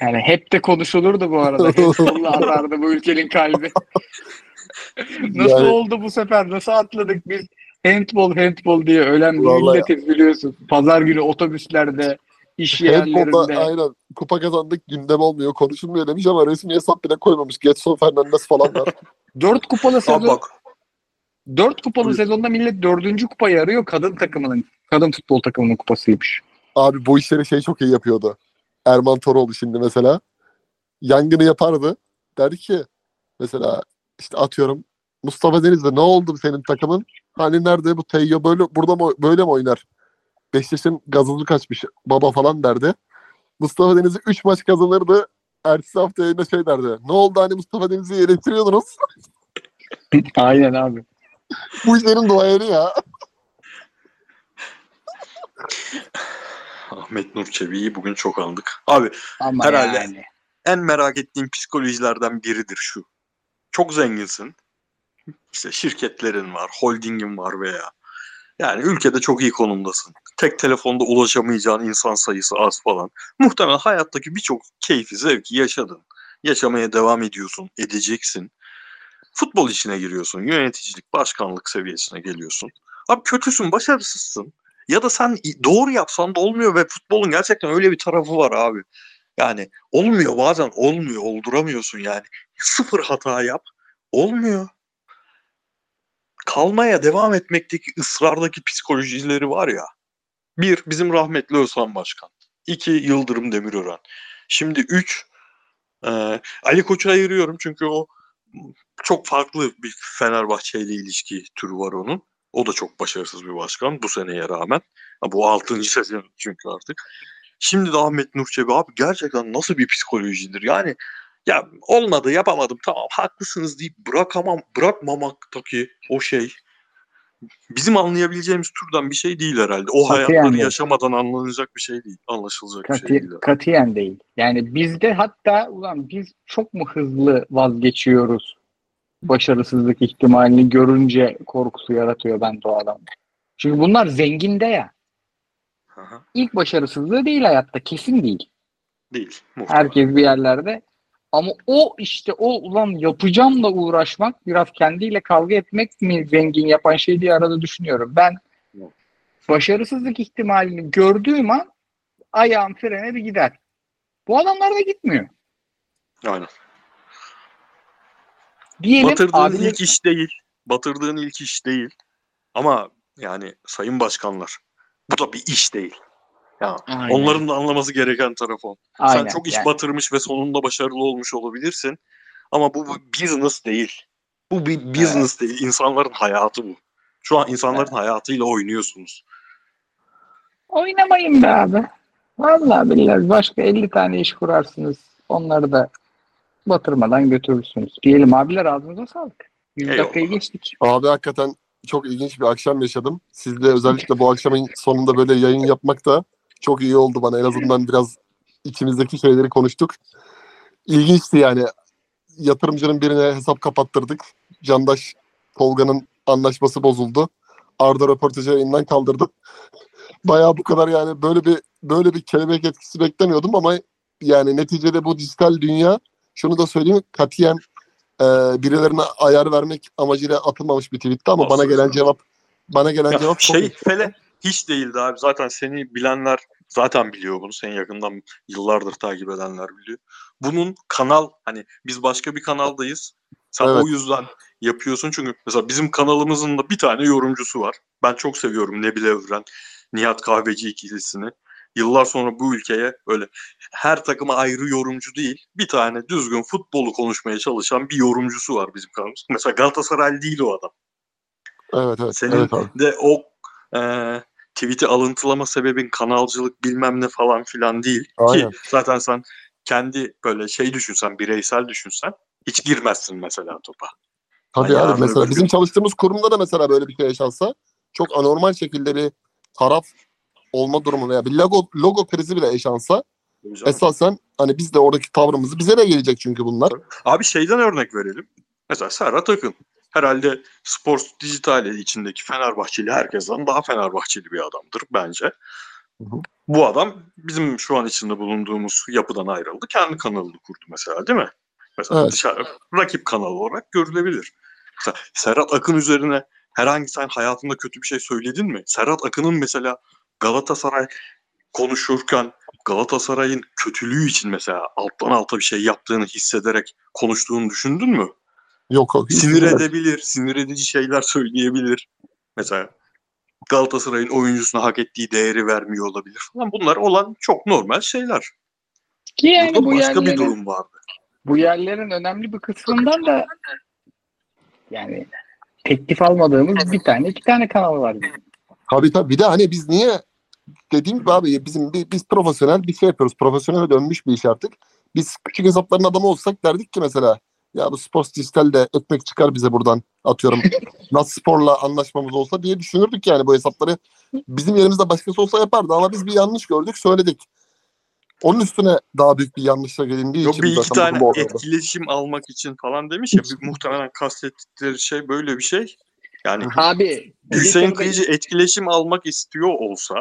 Yani hep de konuşulurdu bu arada. Hezbollah <laughs> atardı bu ülkenin kalbi. <laughs> Nasıl Yani- oldu bu sefer? Nasıl atladık biz? handball handball diye ölen bir Vallahi milletiz biliyorsun. Pazar günü otobüslerde, iş yerlerinde. aynen kupa kazandık gündem olmuyor konuşulmuyor demiş ama resmi hesap bile koymamış. Getson Fernandes falan var. Dört kupalı sezon, dört kupalı sezonda millet dördüncü kupayı arıyor. Kadın takımının, kadın futbol takımının kupasıymış. Abi bu işleri şey çok iyi yapıyordu. Erman Toroğlu şimdi mesela. Yangını yapardı. Derdi ki mesela işte atıyorum Mustafa Deniz'de ne oldu senin takımın? Hani nerede bu Teyyo böyle burada mı böyle mi oynar? Beşiktaş'ın gazozlu kaçmış baba falan derdi. Mustafa Deniz'i 3 maç kazanırdı. Ertesi hafta yayında şey derdi. Ne oldu hani Mustafa Deniz'i eleştiriyordunuz? <laughs> Aynen abi. Bu işlerin duayeni ya. Ahmet Nur Çebi'yi bugün çok andık. Abi Ama Herhalde. yani. en merak ettiğim psikolojilerden biridir şu. Çok zenginsin. İşte şirketlerin var, holdingin var veya yani ülkede çok iyi konumdasın. Tek telefonda ulaşamayacağın insan sayısı az falan. Muhtemelen hayattaki birçok keyfi, zevki yaşadın. Yaşamaya devam ediyorsun, edeceksin. Futbol işine giriyorsun, yöneticilik, başkanlık seviyesine geliyorsun. Abi kötüsün, başarısızsın. Ya da sen doğru yapsan da olmuyor ve futbolun gerçekten öyle bir tarafı var abi. Yani olmuyor bazen olmuyor olduramıyorsun yani. Sıfır hata yap olmuyor. Kalmaya devam etmekteki ısrardaki psikolojileri var ya. Bir bizim rahmetli Özhan Başkan. İki Yıldırım Demirören. Şimdi üç e, Ali Koç'u ayırıyorum çünkü o çok farklı bir Fenerbahçe ile ilişki türü var onun. O da çok başarısız bir başkan bu seneye rağmen. Ha, bu altıncı sezon çünkü artık. Şimdi de Ahmet Nur abi gerçekten nasıl bir psikolojidir? Yani ya olmadı yapamadım tamam haklısınız deyip bırakamam bırakmamaktaki o şey bizim anlayabileceğimiz türden bir şey değil herhalde. O Katiyen hayatları değil. yaşamadan anlanacak bir şey değil. Anlaşılacak bir şey Kati, değil. herhalde. katiyen değil. Yani bizde hatta ulan biz çok mu hızlı vazgeçiyoruz? Başarısızlık ihtimalini görünce korkusu yaratıyor bende o adamda. Çünkü bunlar zenginde ya. Aha, İlk başarısızlığı değil hayatta. Kesin değil. Değil. Muhtemelen. Herkes bir yerlerde. Ama o işte o ulan yapacağımla uğraşmak biraz kendiyle kavga etmek mi zengin yapan şey diye arada düşünüyorum. Ben başarısızlık ihtimalini gördüğüm an ayağım frene bir gider. Bu adamlar da gitmiyor. Aynen. Diyelim Batırdığın abiler- ilk iş değil. Batırdığın ilk iş değil. Ama yani sayın başkanlar bu da bir iş değil. Ya Aynen. onların da anlaması gereken taraf o. Aynen. Sen çok iş Yani batırmış ve sonunda başarılı olmuş olabilirsin. Ama bu bir business değil. Bu bir business değil. İnsanların hayatı bu. Şu an insanların hayatıyla oynuyorsunuz. oynamayın be abi. Vallahi billahi başka 50 tane iş kurarsınız. Onları da batırmadan götürürsünüz. Diyelim abiler ağzınıza sağlık. 100 Eyvallah. dakikayı geçtik. Abi hakikaten çok ilginç bir akşam yaşadım. Sizle özellikle bu akşamın sonunda böyle yayın yapmak da çok iyi oldu bana. En azından biraz içimizdeki şeyleri konuştuk. İlginçti yani. Yatırımcının birine hesap kapattırdık. Candaş Tolga'nın anlaşması bozuldu. Arda röportajı yayından kaldırdı. <laughs> Bayağı bu kadar yani böyle bir böyle bir kelebek etkisi beklemiyordum ama yani neticede bu dijital dünya şunu da söyleyeyim katiyen e, birilerine ayar vermek amacıyla atılmamış bir tweetti ama bana gelen cevap bana gelen Ya cevap çok şey Fele hiç değildi abi. Zaten seni bilenler zaten biliyor bunu. Seni yakından yıllardır takip edenler biliyor. Bunun kanal hani biz başka bir kanaldayız. Sen Evet. o yüzden yapıyorsun çünkü mesela bizim kanalımızın da bir tane yorumcusu var. Ben çok seviyorum Nebile Evren, Nihat Kahveci ikilisini. Yıllar sonra bu ülkeye öyle her takıma ayrı yorumcu değil, bir tane düzgün futbolu konuşmaya çalışan bir yorumcusu var bizim kanalımız. Mesela Galatasaray değil o adam. evet evet Senin evet abi. de o e, tweet'i alıntılama sebebin kanalcılık bilmem ne falan filan değil. Aynen. Ki zaten sen kendi böyle şey düşünsen, bireysel düşünsen hiç girmezsin mesela topa. Tabii Hani abi mesela bizim gün- çalıştığımız kurumda da mesela böyle bir şey yaşansa çok anormal şekilde bir taraf olma durumu veya bir logo logo krizi bile yaşansa esasen hani biz de oradaki tavrımızı bize de gelecek çünkü bunlar. Abi şeyden örnek verelim. Mesela Serhat Akın. Herhalde Sports Dijital içindeki Fenerbahçeli herkesten daha Fenerbahçeli bir adamdır bence. Hı hı. Bu adam bizim şu an içinde bulunduğumuz yapıdan ayrıldı. Kendi kanalını kurdu mesela değil mi? Mesela Evet. dışarı rakip kanal olarak görülebilir. Mesela Serhat Akın üzerine herhangi sen hayatında kötü bir şey söyledin mi? Serhat Akın'ın mesela Galatasaray konuşurken Galatasaray'ın kötülüğü için mesela alttan alta bir şey yaptığını hissederek konuştuğunu düşündün mü? Yok yok. Sinir edebilir, sinir edici şeyler söyleyebilir. Mesela Galatasaray'ın oyuncusuna hak ettiği değeri vermiyor olabilir falan. Bunlar olan çok normal şeyler. Ki yani Burada bu başka bir yerlerin, durum vardı. bu yerlerin önemli bir kısmından da yani teklif almadığımız bir tane iki tane kanal var. bizim. Tabii tabii. Bir de hani biz niye dediğim gibi abi bizim bi- biz profesyonel bir şey yapıyoruz. Profesyonel dönmüş bir iş artık. Biz küçük hesapların adamı olsak derdik ki mesela ya bu Sports Dijital de ekmek çıkar bize buradan atıyorum. <laughs> Nasıl sporla anlaşmamız olsa diye düşünürdük yani bu hesapları. Bizim yerimizde başkası olsa yapardı ama biz bir yanlış gördük söyledik. Onun üstüne daha büyük bir yanlışla gelindiği Yok için bir iki tane etkileşim almak için falan demiş ya. bir- muhtemelen kastettikleri şey böyle bir şey. Yani Abi Hüseyin Kıyıcı etkileşim almak istiyor olsa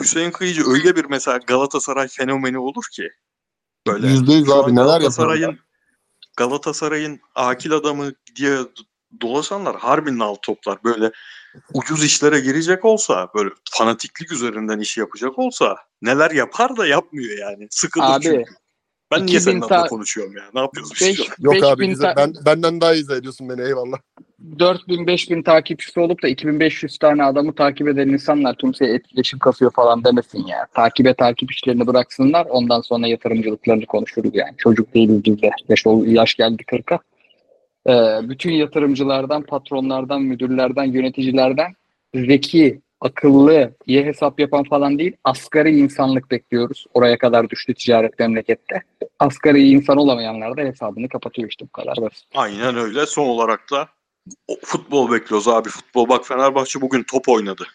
Hüseyin Kıyıcı öyle bir mesela Galatasaray fenomeni olur ki böyle Yüzde yüz şu an abi neler yapıyor. Galatasaray'ın Galatasaray'ın akil adamı diye dolaşanlar harbi nal toplar böyle ucuz işlere girecek olsa böyle fanatiklik üzerinden iş yapacak olsa neler yapar da yapmıyor yani. Sıkılır Abi, çünkü. Ben niye 2000 senin adına ta- konuşuyorum ya? Ne yapıyoruz biz Beş- şu an? Yok abi ta- Ben, benden daha iyi ediyorsun beni eyvallah. 4000 5000 takipçisi olup da 2500 tane adamı takip eden insanlar kimseye etkileşim kasıyor falan demesin ya. Takibe takip işlerini bıraksınlar ondan sonra yatırımcılıklarını konuşuruz yani. Çocuk değiliz biz de. Yaş, ol- yaş geldi 40'a. Ee, bütün yatırımcılardan, patronlardan, müdürlerden, yöneticilerden zeki, akıllı, iyi hesap yapan falan değil. Asgari insanlık bekliyoruz. Oraya kadar düştü ticaret memlekette. Asgari insan olamayanlar da hesabını kapatıyor işte bu kadar basit. Aynen öyle. Son olarak da futbol bekliyoruz abi. Futbol bak Fenerbahçe bugün top oynadı.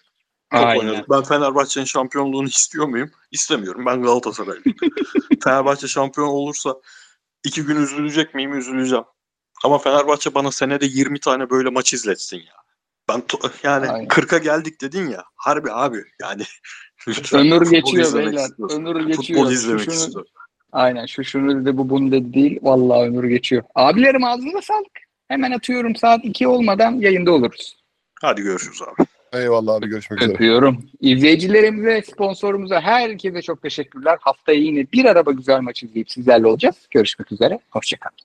Top Aynen. oynadı. Ben Fenerbahçe'nin şampiyonluğunu istiyor muyum? İstemiyorum. Ben Galatasaraylıyım. <laughs> Fenerbahçe şampiyon olursa iki gün üzülecek miyim? Üzüleceğim. Ama Fenerbahçe bana senede 20 tane böyle maç izletsin ya. Ben to- yani Aynen. 40'a geldik dedin ya. Harbi abi yani. <laughs> Ömür geçiyor beyler. istiyoruz. Ömür geçiyor. Futbol Şu izlemek şunu- istiyorum. Aynen şu şunu dedi bu bunu dedi değil. Vallahi ömür geçiyor. Abilerim ağzına sağlık. Hemen atıyorum saat 2 olmadan yayında oluruz. Hadi görüşürüz abi. Eyvallah abi görüşmek üzere. Öpüyorum. İzleyicilerimize, sponsorumuza herkese çok teşekkürler. Haftaya yine bir araba güzel maç izleyip sizlerle olacağız. Görüşmek üzere. Hoşçakalın.